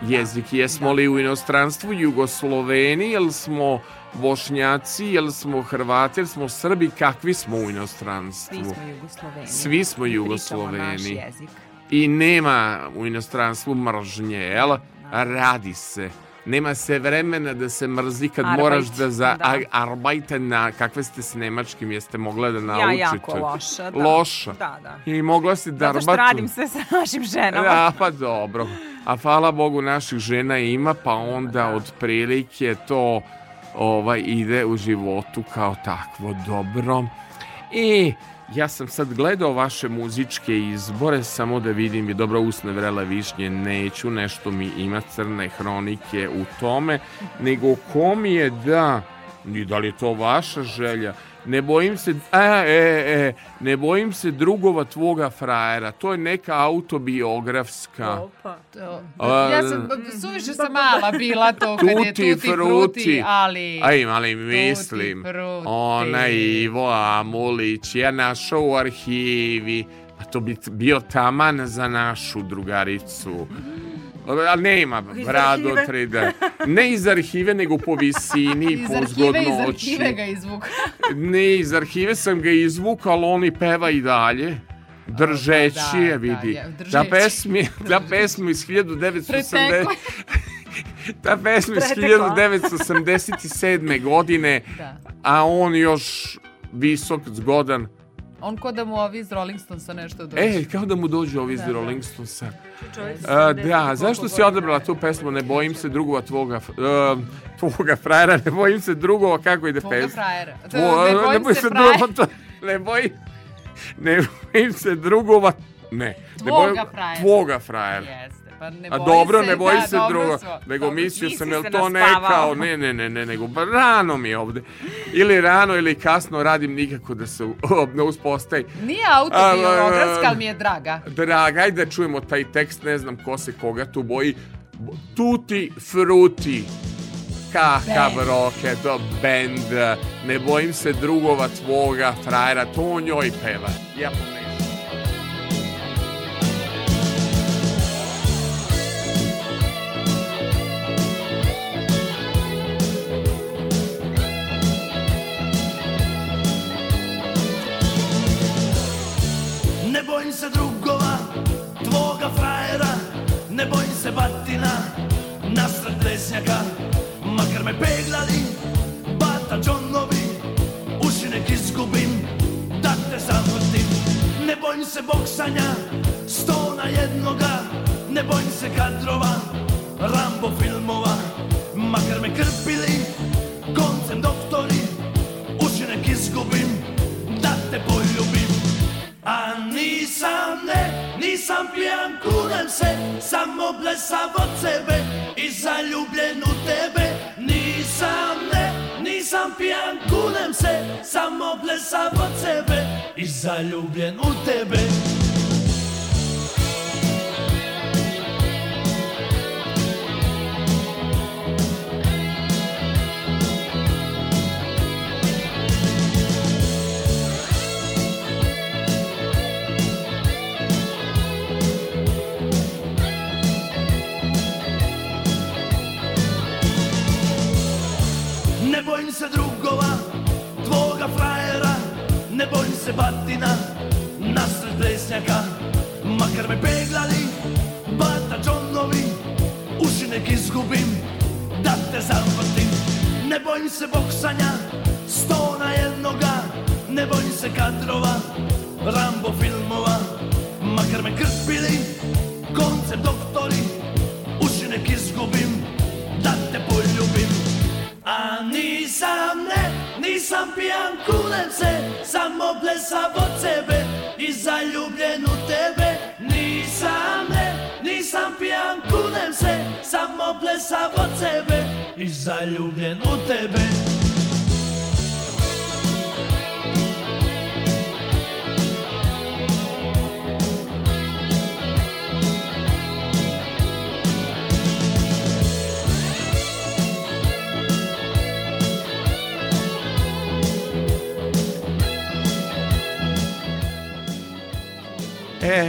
A: jezik. Jesmo da. li u inostranstvu Jugosloveni, jel smo Bošnjaci, jel smo Hrvati, jel
B: smo
A: Srbi, kakvi smo u inostranstvu? Svi
B: smo Jugosloveni.
A: Svi smo Jugosloveni. Da pričamo naš jezik i nema u inostranstvu mržnje, jel? Radi se. Nema se vremena da se mrzi kad Arbeit, moraš da za da. arbajte na kakve ste s nemačkim jeste mogla da naučite.
B: Ja jako loša. Da. Loša. Da, da.
A: I mogla si da arbatu. Zato
B: što radim se sa našim ženama. Da,
A: pa dobro. A hvala Bogu naših žena ima, pa onda da. otprilike to ovaj ide u životu kao takvo dobro. I ja sam sad gledao vaše muzičke izbore samo da vidim i dobro usne vrele višnje neću nešto mi ima crne hronike u tome nego ko mi je da i da li je to vaša želja Ne bojim se, e, e, e, ne bojim se drugova tvoga frajera. To je neka autobiografska. Opa.
B: To. A, ja sam, suviše sam mala bila to kad je tuti fruti, ali... A im, ali mislim, fruti.
A: ona Ivo Amulić, ja našao u arhivi, a pa to bi bio taman za našu drugaricu. Ali nema bradu od 3D. Ne iz arhive, nego po visini i po zgodnoći. Iz arhive ga
B: izvuk.
A: ne, iz arhive sam ga izvuk, ali on i peva i dalje. Držeći je, da, vidi. Da, je, držeći. Ta, pesmi, [LAUGHS] ta pesma iz 1980... Ta pesma iz 1987. godine, da. a on još visok, zgodan, On
B: kao da mu ovi iz Rolling Stonesa nešto dođe.
A: E, kao da mu dođe ovi iz da, da. Rolling Stonesa. Da, da zašto si odabrala tu pesmu Ne bojim se drugova tvoga, uh, tvoga frajera, ne bojim se drugova, kako ide pesma? Tvoga frajera. Ne bojim se drugova, ne bojim, ne bojim se drugova, ne. Tvoga
B: frajera.
A: Tvoga frajera. Yes. Pa ne A dobro, se, ne boji da, se drugo. Svo. Nego dobro, mislio sam, jel to nekao? Ne, ne, ne, ne, nego rano mi je ovde. Ili rano ili kasno radim nikako da se ne uspostavi.
B: Nije autobiografska, ali mi je draga.
A: Draga, ajde da čujemo taj tekst, ne znam ko se koga tu boji. Tuti Fruti. Kakav roke, do bend, ne bojim se drugova tvoga, frajera, to njoj peva. Ja bojim se drugova, tvoga frajera Ne bojim se batina, nasred desnjaka Makar me peglali, bata džonovi Uši nek izgubim, da te zamrtim Ne bojim se boksanja, sto na jednoga Ne bojim se kadrova, Rambo filmova Makar me krpili, koncem doktori Uši nek izgubim, da te poljubim A nisam ne, nisam pijan, kunem se Samo blesav od sebe i zaljubljen u tebe Nisam ne, nisam pijan, kunem se Samo blesav od sebe i zaljubljen u tebe Ne bojim se drugova, tvoga frajera Ne bojim se batina, nasred plesnjaka Makar me peglali, bata džonovi Uši nek izgubim, da te zavrtim Ne bojim se boksanja, sto na jednoga Ne bojim se kadrova, Rambo filmova Makar me krpili, koncept doktori Uši nek izgubim, A nisam, ne, nisam pijan, kunem se, samo blesam od sebe i zaljubljen u tebe. Nisam, ne, nisam pijan, kunem se, samo blesam od sebe i zaljubljen u tebe.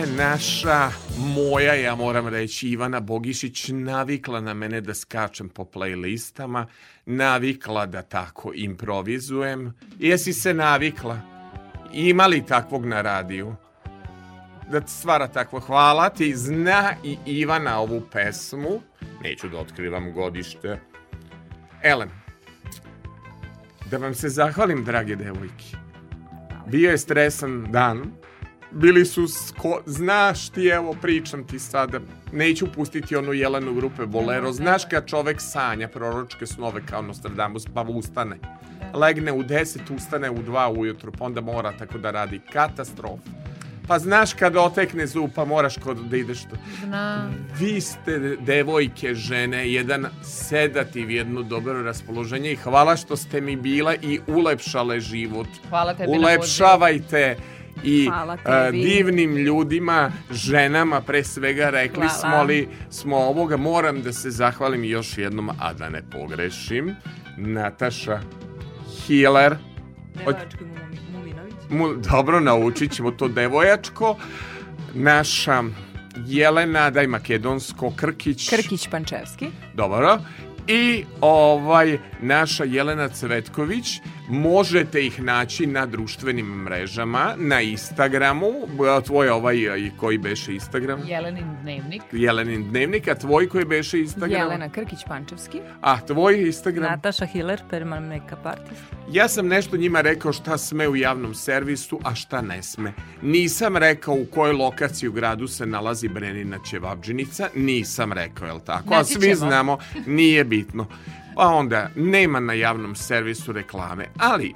A: naša, moja, ja moram reći, Ivana Bogišić navikla na mene da skačem po playlistama, navikla da tako improvizujem. Jesi se navikla? Ima li takvog na radiju? Da stvara takvo. Hvala ti, zna i Ivana ovu pesmu. Neću da otkrivam godište. Elen, da vam se zahvalim, drage devojke. Bio je stresan dan bili su, sko, znaš ti, evo, pričam ti sada, neću pustiti onu Jelenu grupe Bolero, znaš kad čovek sanja proročke snove kao Nostradamus, pa ustane. Legne u 10, ustane u 2 ujutru, pa onda mora tako da radi. Katastrofa. Pa znaš kad otekne zub, pa moraš kod da ideš to.
B: Znam.
A: Vi ste devojke, žene, jedan sedativ, jedno dobro raspoloženje i hvala što ste mi bila i ulepšale život.
B: Hvala tebi Ulepšavajte.
A: na pozivu i uh, divnim ljudima, ženama pre svega rekli Hvala. smo li smo ovoga moram da se zahvalim još jednom a da ne pogrešim Nataša Hiler Devojački Muminović mu, Dobro naučit ćemo to devojačko Naša Jelena Daj Makedonsko Krkić
B: Krkić Pančevski
A: Dobro i ovaj naša Jelena Cvetković Možete ih naći na društvenim mrežama, na Instagramu, tvoj ovaj koji beše Instagram?
B: Jelenin dnevnik.
A: Jelenin dnevnik, a tvoj koji beše Instagram?
B: Jelena Krkić-Pančevski.
A: A tvoj Instagram?
B: Nataša Hiller, Perman Makeup Artist.
A: Ja sam nešto njima rekao šta sme u javnom servisu, a šta ne sme. Nisam rekao u kojoj lokaciji u gradu se nalazi Brenina Ćevabđinica, nisam rekao, jel tako? A svi znamo, nije bitno pa onda nema na javnom servisu reklame, ali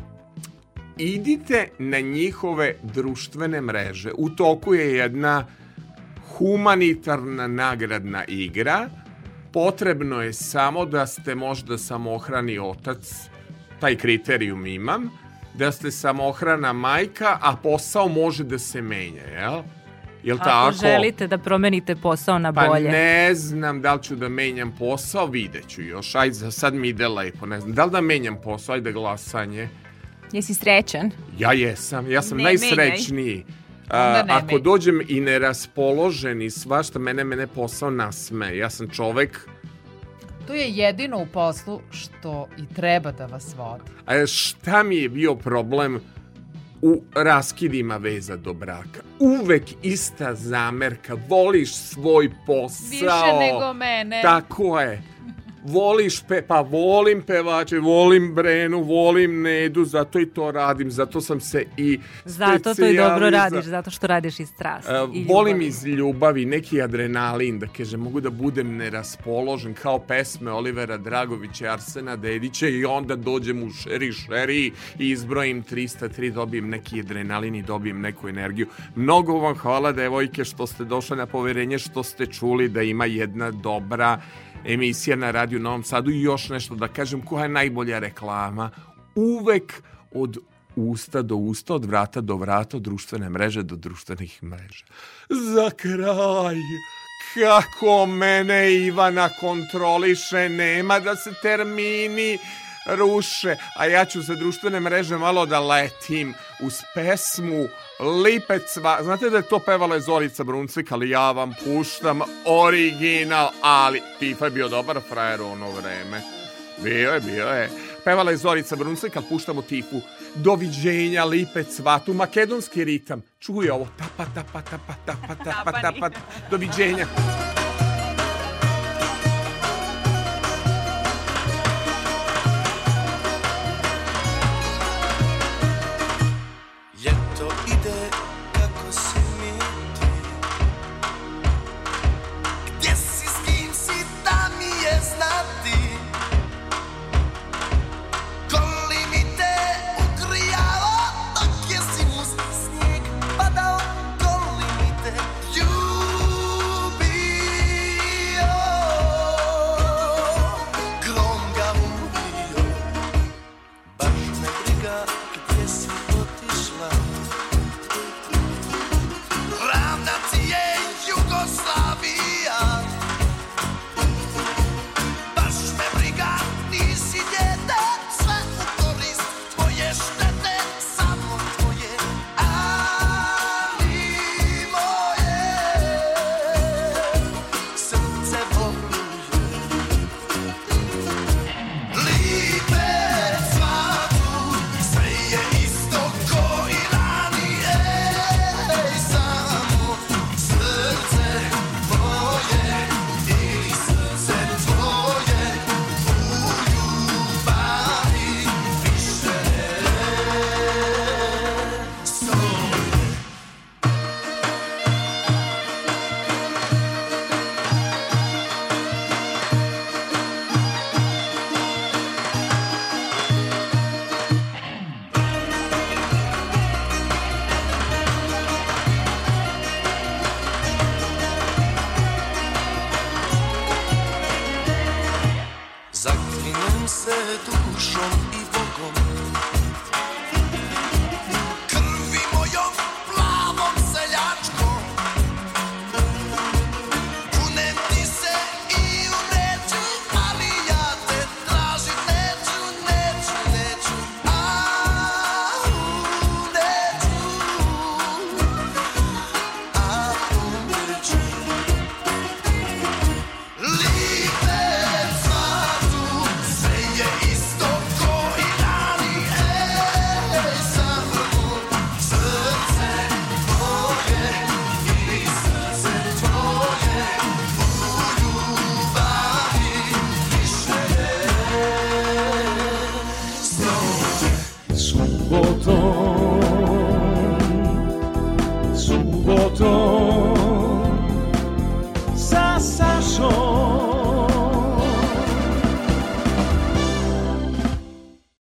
A: idite na njihove društvene mreže. U toku je jedna humanitarna nagradna igra. Potrebno je samo da ste možda samohrani otac, taj kriterijum imam, da ste samohrana majka, a posao može da se menja, jel? Jel
B: Ako tako? želite da promenite posao na
A: pa
B: bolje.
A: Pa ne znam da li ću da menjam posao, vidjet ću još. Ajde, za sad mi ide lepo, ne znam. Da li da menjam posao, ajde glasanje.
B: Jesi srećan?
A: Ja jesam, ja sam ne, najsrećniji. Menjaj. A, ako dođem i neraspoložen i svašta, mene, mene posao nasme. Ja sam čovek...
B: To je jedino u poslu što i treba da vas vodi.
A: A šta mi je bio problem u raskidima veza do braka. Uvek ista zamerka, voliš svoj posao.
B: Više nego mene.
A: Tako je voliš pe, pa volim pevače, volim Brenu, volim Nedu, zato i to radim, zato sam se i
B: Zato to i dobro radiš, zato što radiš iz strasti. Uh,
A: i volim ljubavi. iz ljubavi, neki adrenalin, da kažem, mogu da budem neraspoložen kao pesme Olivera Dragovića, Arsena Dedića i onda dođem u šeri šeri i izbrojim 303, dobijem neki adrenalin i dobijem neku energiju. Mnogo vam hvala devojke što ste došle na poverenje, što ste čuli da ima jedna dobra emisija na radiju Novom Sadu i još nešto da kažem koja je najbolja reklama uvek od usta do usta, od vrata do vrata, od društvene mreže do društvenih mreža. Za kraj, kako mene Ivana kontroliše, nema da se termini ruše, a ja ću sa društvene mreže malo da letim uz pesmu Lipec, znate da je to pevala je Zorica Bruncvik, ali ja vam puštam original, ali Tifa je bio dobar frajer u ono vreme. Bio je, bio je. Pevala je Zorica Bruncvik, ali puštamo Tifu. Doviđenja, Lipec, vatu, makedonski ritam. Čuje ovo, tapa, tapa, tapa, tapa, tapa, tapa, tapa, doviđenja.